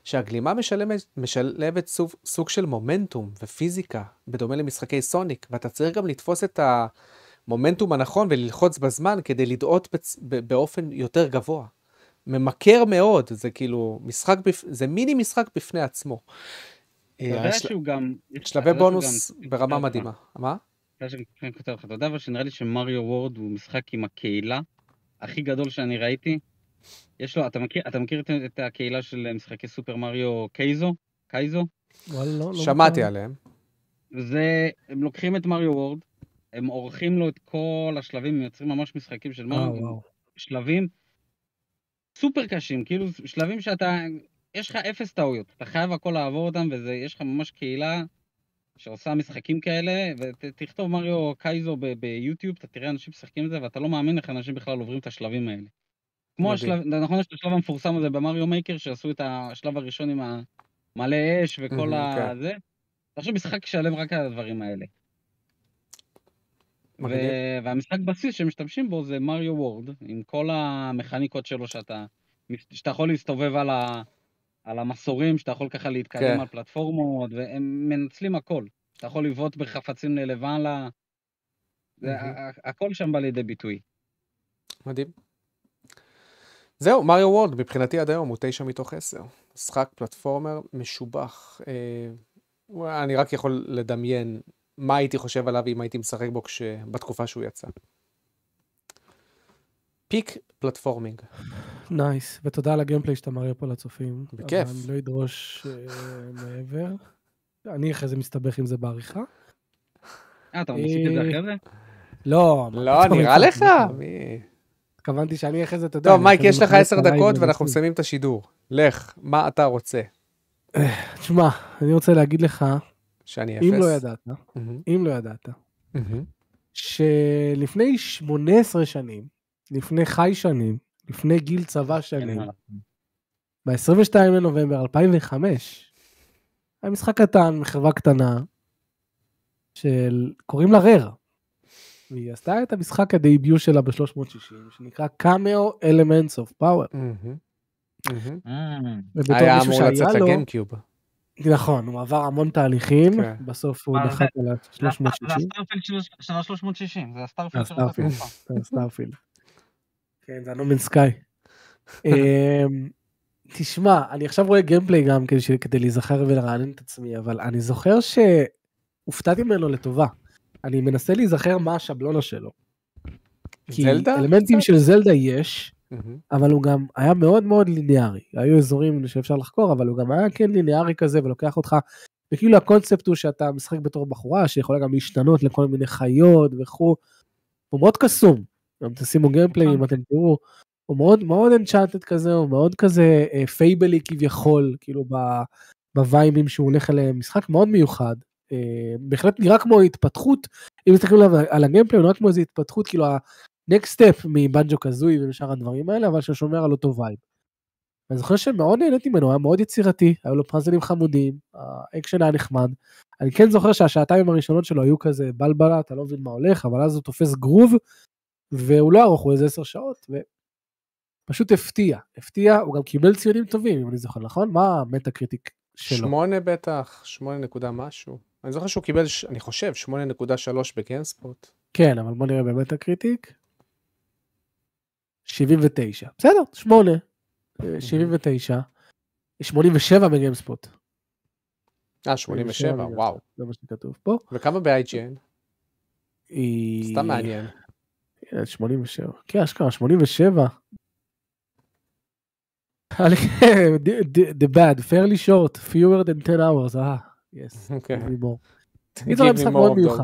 שהגלימה משלמת, משלבת סוג, סוג של מומנטום ופיזיקה, בדומה למשחקי סוניק, ואתה צריך גם לתפוס את המומנטום הנכון וללחוץ בזמן כדי לדאות בצ... באופן יותר גבוה. ממכר מאוד, זה כאילו משחק, בפ... זה מיני משחק בפני עצמו. אתה יודע אה, השל- שהוא גם... שלבי יודע בונוס ברמה מדהימה. מה? אתה יודע יודע אבל שנראה לי שמריו וורד הוא משחק עם הקהילה הכי גדול שאני ראיתי. יש לו, אתה מכיר, אתה מכיר את, את הקהילה של משחקי סופר מריו קייזו? קייזו? וואלה, לא- לא שמעתי מוכר. עליהם. זה, הם לוקחים את מריו וורד, הם עורכים לו את כל השלבים, מייצרים ממש משחקים של אה, מריו, וואו. שלבים סופר קשים, כאילו שלבים שאתה, יש לך אפס טעויות, אתה חייב הכל לעבור אותם, ויש לך ממש קהילה שעושה משחקים כאלה, ותכתוב מריו קייזו ביוטיוב, אתה תראה אנשים משחקים את זה, ואתה לא מאמין איך אנשים בכלל עוברים את השלבים האלה. כמו. השלב, נכון, יש את השלב המפורסם הזה במריו מייקר, שעשו את השלב הראשון עם המלא אש וכל ה... כן. זה. עכשיו משחק שלם רק על הדברים האלה. ו... והמשחק בסיס שמשתמשים בו זה מריו וורד, עם כל המכניקות שלו שאתה, שאתה יכול להסתובב על, ה... על המסורים, שאתה יכול ככה להתקדם כן. על פלטפורמות, והם מנצלים הכל. שאתה יכול לבעוט בחפצים ללמעלה, זה, הכל שם בא לידי ביטוי. מדהים. זהו, Mario World מבחינתי עד היום הוא תשע מתוך עשר. משחק platformer משובח. אה, אני רק יכול לדמיין מה הייתי חושב עליו אם הייתי משחק בו כש... בתקופה שהוא יצא. Peak platforming. Nice, ותודה על ה gameplay שאתה מראה פה לצופים. בכיף. אבל אני לא אדרוש אה, מעבר. אני אחרי זה מסתבך עם זה בעריכה. אה, אתה מוסיף את זה אה, אחרי זה? לא, לא, נראה לך? התכוונתי שאני אחרי זה, אתה יודע. טוב, מייק, יש לך עשר דקות ואנחנו. מסיימים את השידור. לך, מה אתה רוצה? תשמע, אני רוצה להגיד לך, שאני אפס? אם לא ידעת, אם לא ידעת. שלפני 18 שנים, לפני חי שנים, לפני גיל צבא שנים, מה לעשות. ב-22 לנובמבר 2005, היה משחק קטן מחברה קטנה, של... קוראים לה רר. והיא עשתה את המשחק הדייביוט שלה ב-360, שנקרא קאמאו Elements of Power. מהמם. מהמם. אמ, ובתור היה אמור לצאת לגיימקיוב. נכון, הוא עבר המון תהליכים, כן. בסוף הוא דחק על זה ה-360, הסטארפילד של של ה-360, זה הסטארפילד של הסטארפילד. התקופה. סטארפילד. כן, זה הנומן סקאי. אמ, תשמע, אני עכשיו רואה גיימפליי גם כדי, להיזכר ולרענן את עצמי, אבל אני זוכר שהופתעתי ממנו לטובה. אני מנסה להיזכר מה השבלונה שלו. כי זלדה? אלמנטים קצת? של זלדה יש. אבל הוא גם היה מאוד מאוד ליניארי. היו אזורים שאפשר לחקור, אבל הוא גם היה כן ליניארי כזה ולוקח אותך, וכאילו הקונספט הוא שאתה משחק בתור בחורה שיכולה גם להשתנות לכל מיני חיות וכו'. הוא מאוד קסום. גם תשימו gameplay אם אתם תראו. הוא מאוד מאוד enchanted כזה, הוא מאוד כזה אה, Fable-y כביכול, כאילו ב- בווייבים שהוא הולך אליהם, משחק מאוד מיוחד. אה, בהחלט נראה כמו התפתחות, אם מסתכלים על ה gameplay, הוא נראה כמו איזו התפתחות, כאילו ה-next step מ Banjo-Kazooie ומשאר הדברים האלה, אבל ששומר על אותו vibe. אני זוכר שמאוד נהניתי ממנו, היה מאוד יצירתי, היו לו פאזלים חמודים, האקשן היה נחמד. אני כן זוכר שהשעתיים הראשונות שלו היו כזה בלבלה, אתה לא מבין מה הולך, אבל אז הוא תופס גרוב, והוא לא ארוך, הוא איזה עשר שעות, ופשוט הפתיע. הפתיע, הוא גם קיבל ציונים טובים, אם אני זוכר, נכון? מה ה Metacritic שלו? שמונה בטח, שמונה נקודה משהו. אני זוכר שהוא קיבל, אני חושב, שמונה נקודה שלוש ב GameSpot. כן, אבל בוא נראה ב Metacritic. 79. בסדר, 8. 79. 87 בגיימספוט. אה, 87, וואו. זה מה שכתוב פה. וכמה ב-IGN? היא... סתם מעניין. כן, 87. כן, אשכרה, 87. The the bad, fairly short, fewer than 10 hours, אה, more. Give קיצור, משחק מאוד מיוחד.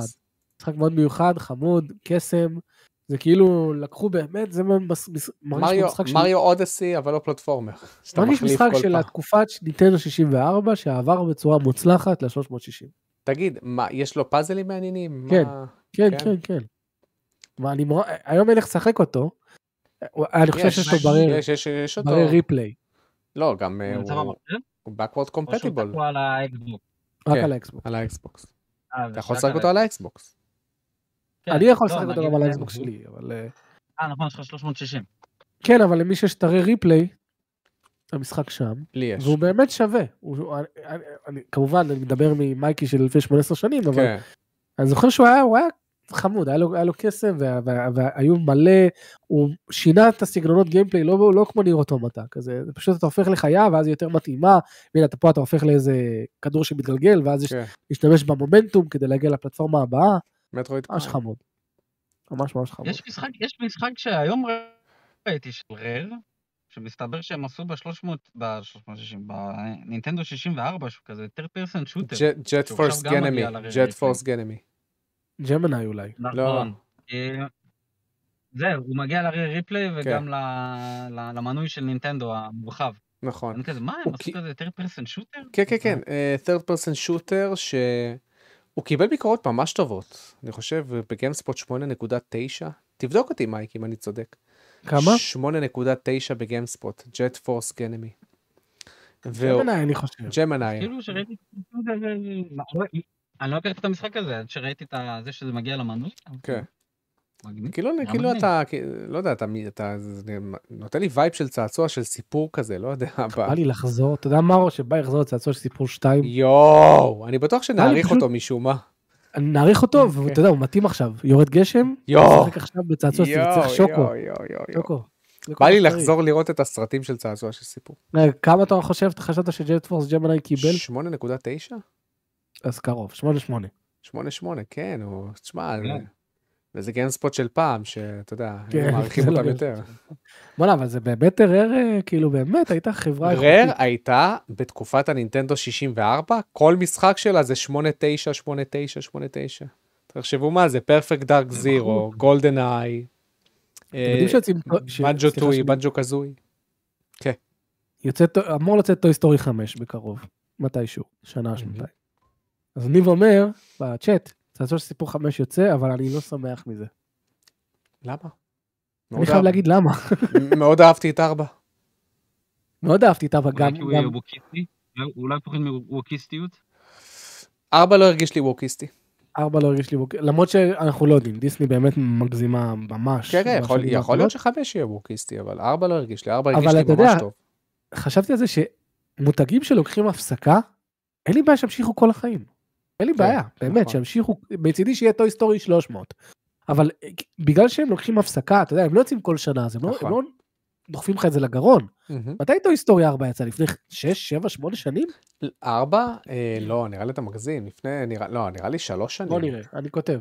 משחק מאוד מיוחד, חמוד, קסם, זה כאילו לקחו באמת, זה מרגיש מריו- אודסי, אבל לא פלטפורמר. מרגיש משחק של. התקופת ניטנדו 64 שעבר בצורה מוצלחת ל-360. תגיד, מה, יש לו פאזלים מעניינים? כן. מה- כן, כן. כן, כן. מה, אני מור- היום אין איך לשחק אותו. אני חושב יש, שיש לו ברי- יש, יש, יש אותו. ברי ריפליי, לא, גם אה, הוא הוא backward או שהוא compatible תקוע על האקסבוק? רק כן. על האקסבוקס. על האקסבוקס. אה, אתה יכול לשחק אותו על האקסבוקס. כן. אני יכול לא, לשחק אותו גם על אה, ה Xbox שלי, אבל... אה, אה, נכון, יש לך 360. כן, אבל למי שיש את ה Rare Replay, המשחק שם, לי יש. והוא באמת שווה. הוא- הוא- אני- אני- אני- כמובן, אני מדבר ממייקי של לפני 18 שנים, אבל כן. אני זוכר שהוא היה, הוא היה חמוד, היה לו, היה לו קסם, וה- וה- והיו מלא, הוא שינה את הסגנונות gameplay, לא, לא כמו Nier Automata, כזה, זה פשוט אתה הופך לחיה, ואז היא יותר מתאימה, והנה אתה פה אתה הופך לאיזה כדור שמתגלגל, ואז יש כן. להשתמש במומנטום כדי להגיע לפלטפורמה הבאה, ממש. חמוד. ממש ממש חמוד. יש משחק, יש משחק שהיום ראיתי של רר, שמסתבר שהם עשו ב-300, ב-360, בנינטנדו 64, שהוא כזה third person shooter. ג'ט פורס גנמי. ג'ט פורס גנמי. ג'מנאי אולי. נכון. אה, זהו, הוא מגיע לרי ריפליי כן. וגם ל- ל- למנוי של נינטנדו המורחב. נכון. אני כזה, מה, הוא הם עשו כזה third person shooter? כן, כן, כן. אה, third person shooter שהוא קיבל ביקורות ממש טובות. אני חושב בגיימספוט 8.9. תבדוק אותי מייק אם אני צודק. כמה? 8.9 בגיימספוט. ג'ט פורס גנמי. ג'מנאי אני חושב. ג'מנאי. כאילו שראיתי, לא- אני לא הכרתי את המשחק הזה, עד שראיתי את זה שזה מגיע למנוי. כן. כאילו, כאילו. אתה, לא יודע, אתה, אתה, נותן לי vibe של צעצוע של סיפור כזה, לא יודע. בא לי לחזור, אתה יודע מה, שבא יחזור לצעצוע של סיפור 2, יואו, אני בטוח שנעריך אותו משום מה. נעריך אותו, כן. ואתה יודע, הוא מתאים עכשיו, יורד גשם, יואו, משחק עכשיו בצעצוע יואו, שצריך שוקו, יואו, יואו, יואו. שוקו. בא לי. לחזור לראות את הסרטים של צעצוע של סיפור. רגע, כמה אתה חושב, אתה חשבת ש Jet Force Gemini קיבל? 8.9? אז קרוב, 8-8. 8.8, כן, הוא, תשמע, כן. זה- וזה GameSpot של פעם, שאתה יודע, כן, מעריכים אותם יותר. בוא'נה, אבל זה באמת Rare, כאילו באמת, הייתה חברה Rare. הייתה בתקופת הנינטנדו 64, כל משחק שלה זה 8.9, 8.9, 8.9. תחשבו מה זה, Perfect Dark Zero, GoldenEye, סליחה, טוי. Banjo-Kazooie. יוצא, אמור לצאת Toy Story 5 בקרוב, מתישהו, שנה, שנתיים. אז ניב אומר בצ'אט, צעצוע של סיפור 5 יוצא, אבל אני לא שמח מזה. למה? אני חייב להגיד למה. מאוד אהבתי את ארבע. מאוד אהבתי אותה, אבל גם... אולי כי הוא ווקיסטי? אולי הוא פוחד מווקיסטיות? ארבע לא הרגיש לי ווקיסטי. ארבע לא הרגיש לי ווקי, למרות שאנחנו לא יודעים, דיסני באמת מגזימה ממש. כן, כן, יכול- יכול להיות. שחמש יהיה ווקיסטי, אבל ארבע לא הרגיש לי, ארבע אבל הרגיש לי אתה ממש יודע, טוב. חשבתי על זה שמותגים שלוקחים הפסקה, אין לי בעיה שימשיכו כל החיים. אין לי כן, בעיה, באמת, נכון. שימשיכו, מצידי שיהיה Toy Story 300. אבל אה, בגלל שהם לוקחים הפסקה, אתה יודע, הם לא יוצאים כל שנה, אז הם לא- נכון. לא דוחפים לך את זה לגרון. מתי Toy Story 4 יצא? לפני 6, 7, 8 שנים? ארבע? אה, לא, נראה לי אתה מגזים, לפני, לא, נראה לי שלוש שנים. בוא נראה, אני כותב.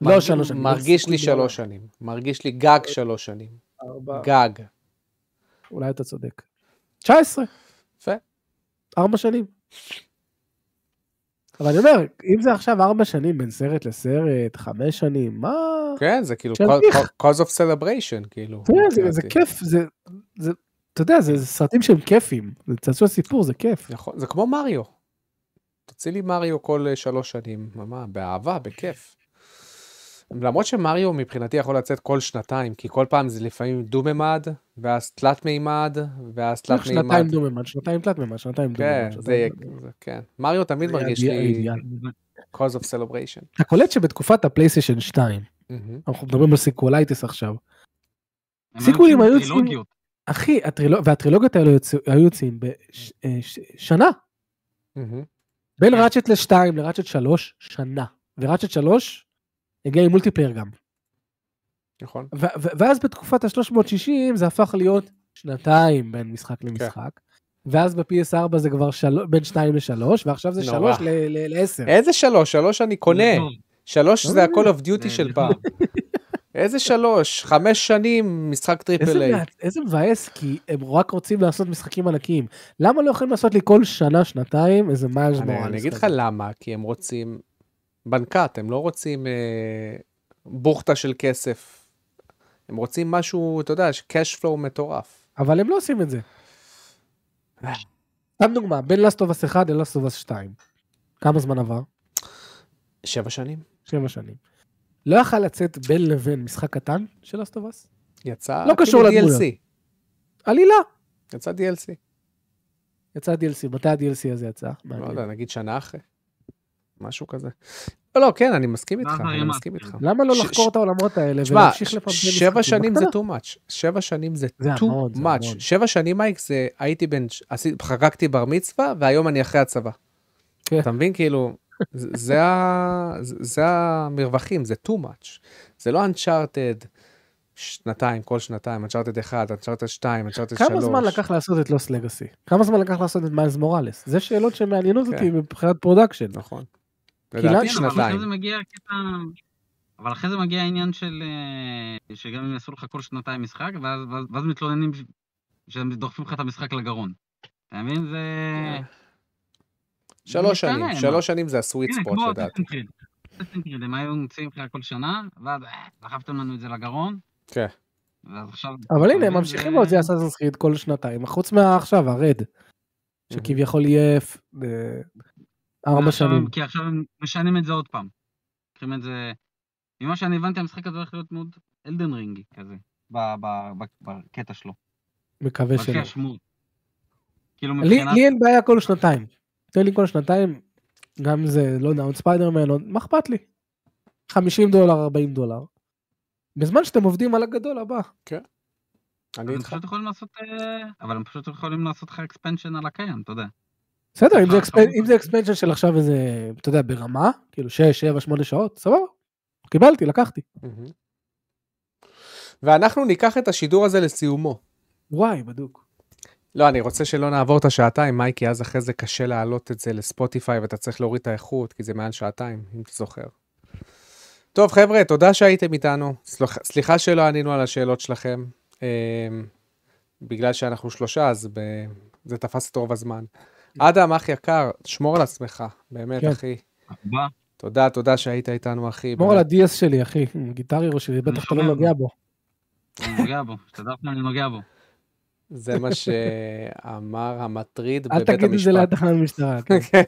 לא שלוש שנים. מרגיש סיכוי לי גדול. שלוש שנים. מרגיש לי גג שלוש שנים. ארבע, גג. אולי אתה צודק. 19. יפה. ארבע שנים. אבל אני אומר, אם זה עכשיו ארבע שנים בין סרט לסרט, חמש שנים, מה... כן, זה כאילו cause- of celebration, כאילו. יודע, זה-. כיף, זה, אתה יודע, זה זה סרטים שהם כיפים, זה צעצוע סיפור, זה כיף. נכון, זה כמו מריו. תוציא לי מריו כל אה, שלוש שנים, מה, באהבה, בכיף. למרות שמריו מבחינתי יכול לצאת כל שנתיים, כי כל פעם זה לפעמים דו-ממד, ואז תלת-מימד, ואז שנתיים תלת-מימד. דו-ממד, שנתיים תלת-ממד, שנתיים כן, דו-ממד. זה- כן. מריו תמיד מרגיש לי cause of celebration. אתה קולט שבתקופת ה PlayStation 2, מהמם. אנחנו מדברים על sequelitis עכשיו, סיקוולים היו יוצאים. אחי, הטריל- והטרילוגיות האלו היו יוצאים בשנה. בין. Ratchet ל-2 ל Ratchet 3, שנה. ו Ratchet 3 הגיע עם multiplayer גם. נכון. ו- ו- ואז בתקופת ה-360 זה הפך להיות שנתיים בין משחק למשחק. ואז ב-PS4 זה כבר של... בין 2 ל-3, ועכשיו זה נורא. 3 ל-10. איזה שלוש? שלוש אני קונה. טוב, שלוש לא זה מבין. ה-call of duty זה- של זה פעם. איזה שלוש? חמש שנים משחק triple A. איזה מבאס, כי הם רק רוצים לעשות משחקים ענקיים. למה לא יכולים לעשות לי כל שנה, שנתיים, איזה מיילס אני מוראלס? אני אגיד לך? למה, כי הם רוצים בנקט, הם לא רוצים אה, בוכטה של כסף. הם רוצים משהו, אתה יודע, cash flow מטורף. אבל הם לא עושים את זה. סתם דוגמה, בין לסטובס 1 ללסטובס 2. כמה זמן עבר? שבע שנים? שבע שנים. לא יכל לצאת בין לבין משחק קטן של לסטובס? יצא לא קשור לדמויות. עלילה. יצא DLC. יצא DLC, מתי ה-DLC הזה יצא? לא. יודע, נגיד שנה אחרי. משהו כזה. לא, כן, אני מסכים איתך, אני. מסכים איתך. למה לא לחקור את העולמות האלה ולהמשיך לפמפם שבע שנים זה too much. שבע שנים זה too much. שבע שנים, מייק, זה הייתי בן, חגגתי בר מצווה, והיום אני אחרי הצבא. כן. אתה מבין? כאילו, זה- זה ה- זה- זה המרווחים, זה too much. זה לא Uncharted שנתיים, כל שנתיים, Uncharted 1, Uncharted 2, Uncharted 3. כמה זמן לקח לעשות את Lost Legacy? כמה זמן לקח לעשות את Miles Morales? זה שאלות שמעניינות כן. אותי מבחינת production. נכון. כי לדעתי אבל שנתיים. זה מגיע. אבל אחרי זה מגיע העניין של... אה, שגם אם יעשו לך כל שנתיים משחק, ואז, ואז, ואז מתלוננים שהם דוחפים לך את המשחק לגרון. אתה מבין? זה... שלוש שנים? שלוש שנים זה ה sweet spot לדעתי. הם היו מוציאים לך כל שנה, ואז אה, דחפתם לנו את זה לגרון, כן. אבל הנה, הם ממשיכים להוציא אסאסינס קריד כל שנתיים, חוץ מעכשיו, הרד, שכביכול יהיה אה, ארבע שנים. כי עכשיו הם משנים את זה עוד פעם. לוקחים את זה... ממה שאני הבנתי, המשחק הזה הולך להיות מאוד אלדן רינגי כזה, ב- ב- ב- בקטע שלו. מקווה לפי שלא. השמות. כאילו מבחינת... לי אין בעיה כל שנתיים. תן לי כל שנתיים, גם זה, לא יודע, עוד ספיידרמן, מה אכפת לי? 50 דולר, 40 דולר. בזמן שאתם עובדים על הגדול הבא. אני אבל הם איתך. פשוט יכולים לעשות... אה, אבל הם פשוט יכולים לעשות לך expansion על הקיים, אתה יודע. בסדר, אם זה expansion של עכשיו איזה, אתה יודע, ברמה, כאילו 6, 7, 8 שעות, סבבה. קיבלתי, לקחתי. ואנחנו ניקח את השידור הזה לסיומו. וואי, בדוק. לא, אני רוצה שלא נעבור את השעתיים, מייקי, אז אחרי זה קשה להעלות את זה לספוטיפיי ואתה צריך להוריד את האיכות, כי זה מעל שעתיים, אם אתה זוכר. טוב, חבר'ה, תודה שהייתם איתנו. סלח, סליחה שלא ענינו על השאלות שלכם. אה, בגלל שאנחנו שלושה, אז ב... זה תפס את רוב הזמן. אדם, אח יקר, שמור על עצמך, באמת, כן. אחי. בא, תודה, תודה שהיית איתנו, אחי. שמור על. ה-DS שלי, אחי, עם גיטר הירו שלי, בטח אתה לא. נוגע בו. אני נוגע בו, שתדע שאני נוגע בו. זה מה שאמר המטריד אל בבית תגיד את זה ליד המשפט. תחנת משטרה. כן.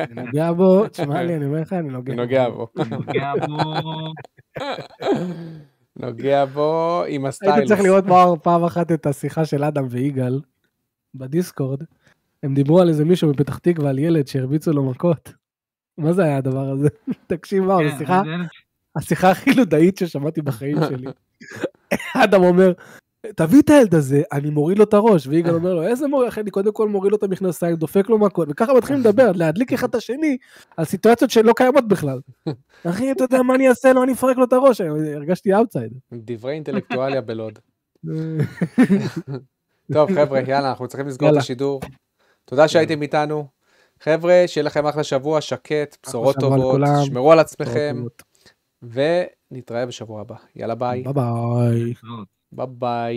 אני נוגע בו, תשמע לי, אני אומר לך, אני נוגע. נוגע בו. נוגע בו... נוגע בו עם היית הסטיילוס. צריך לראות פעם אחת את השיחה של אדם ויגאל בדיסקורד. הם דיברו על איזה מישהו מפתח תקווה, על ילד שהרביצו לו מכות. מה זה היה הדבר הזה? תקשיב, מה, כן, זו שיחה, זה ילד- השיחה הכי לודאית ששמעתי בחיים שלי. אדם אומר, תביא את הילד הזה, אני מוריד לו את הראש, ויגאל אומר לו, איזה מוריד, אחי, אני קודם כל מוריד לו את המכנסיים, דופק לו מכות, וככה מתחילים לדבר, להדליק אחד את השני, על סיטואציות שלא קיימות בכלל. אחי, אתה יודע מה אני אעשה לו, אני אפרק לו את הראש, הרגשתי outside. דברי אינטלקטואליה בלוד. טוב, חבר'ה, יאללה, אנחנו צריכים לסגור את. השידור. תודה שהייתם איתנו. חבר'ה, שיהיה לכם אחלה שבוע, שקט, בשורות טובות, לכולם. שמרו על עצמכם, ונתראה בשבוע הבא. יאללה, ביי. ביי ביי. ביי ביי.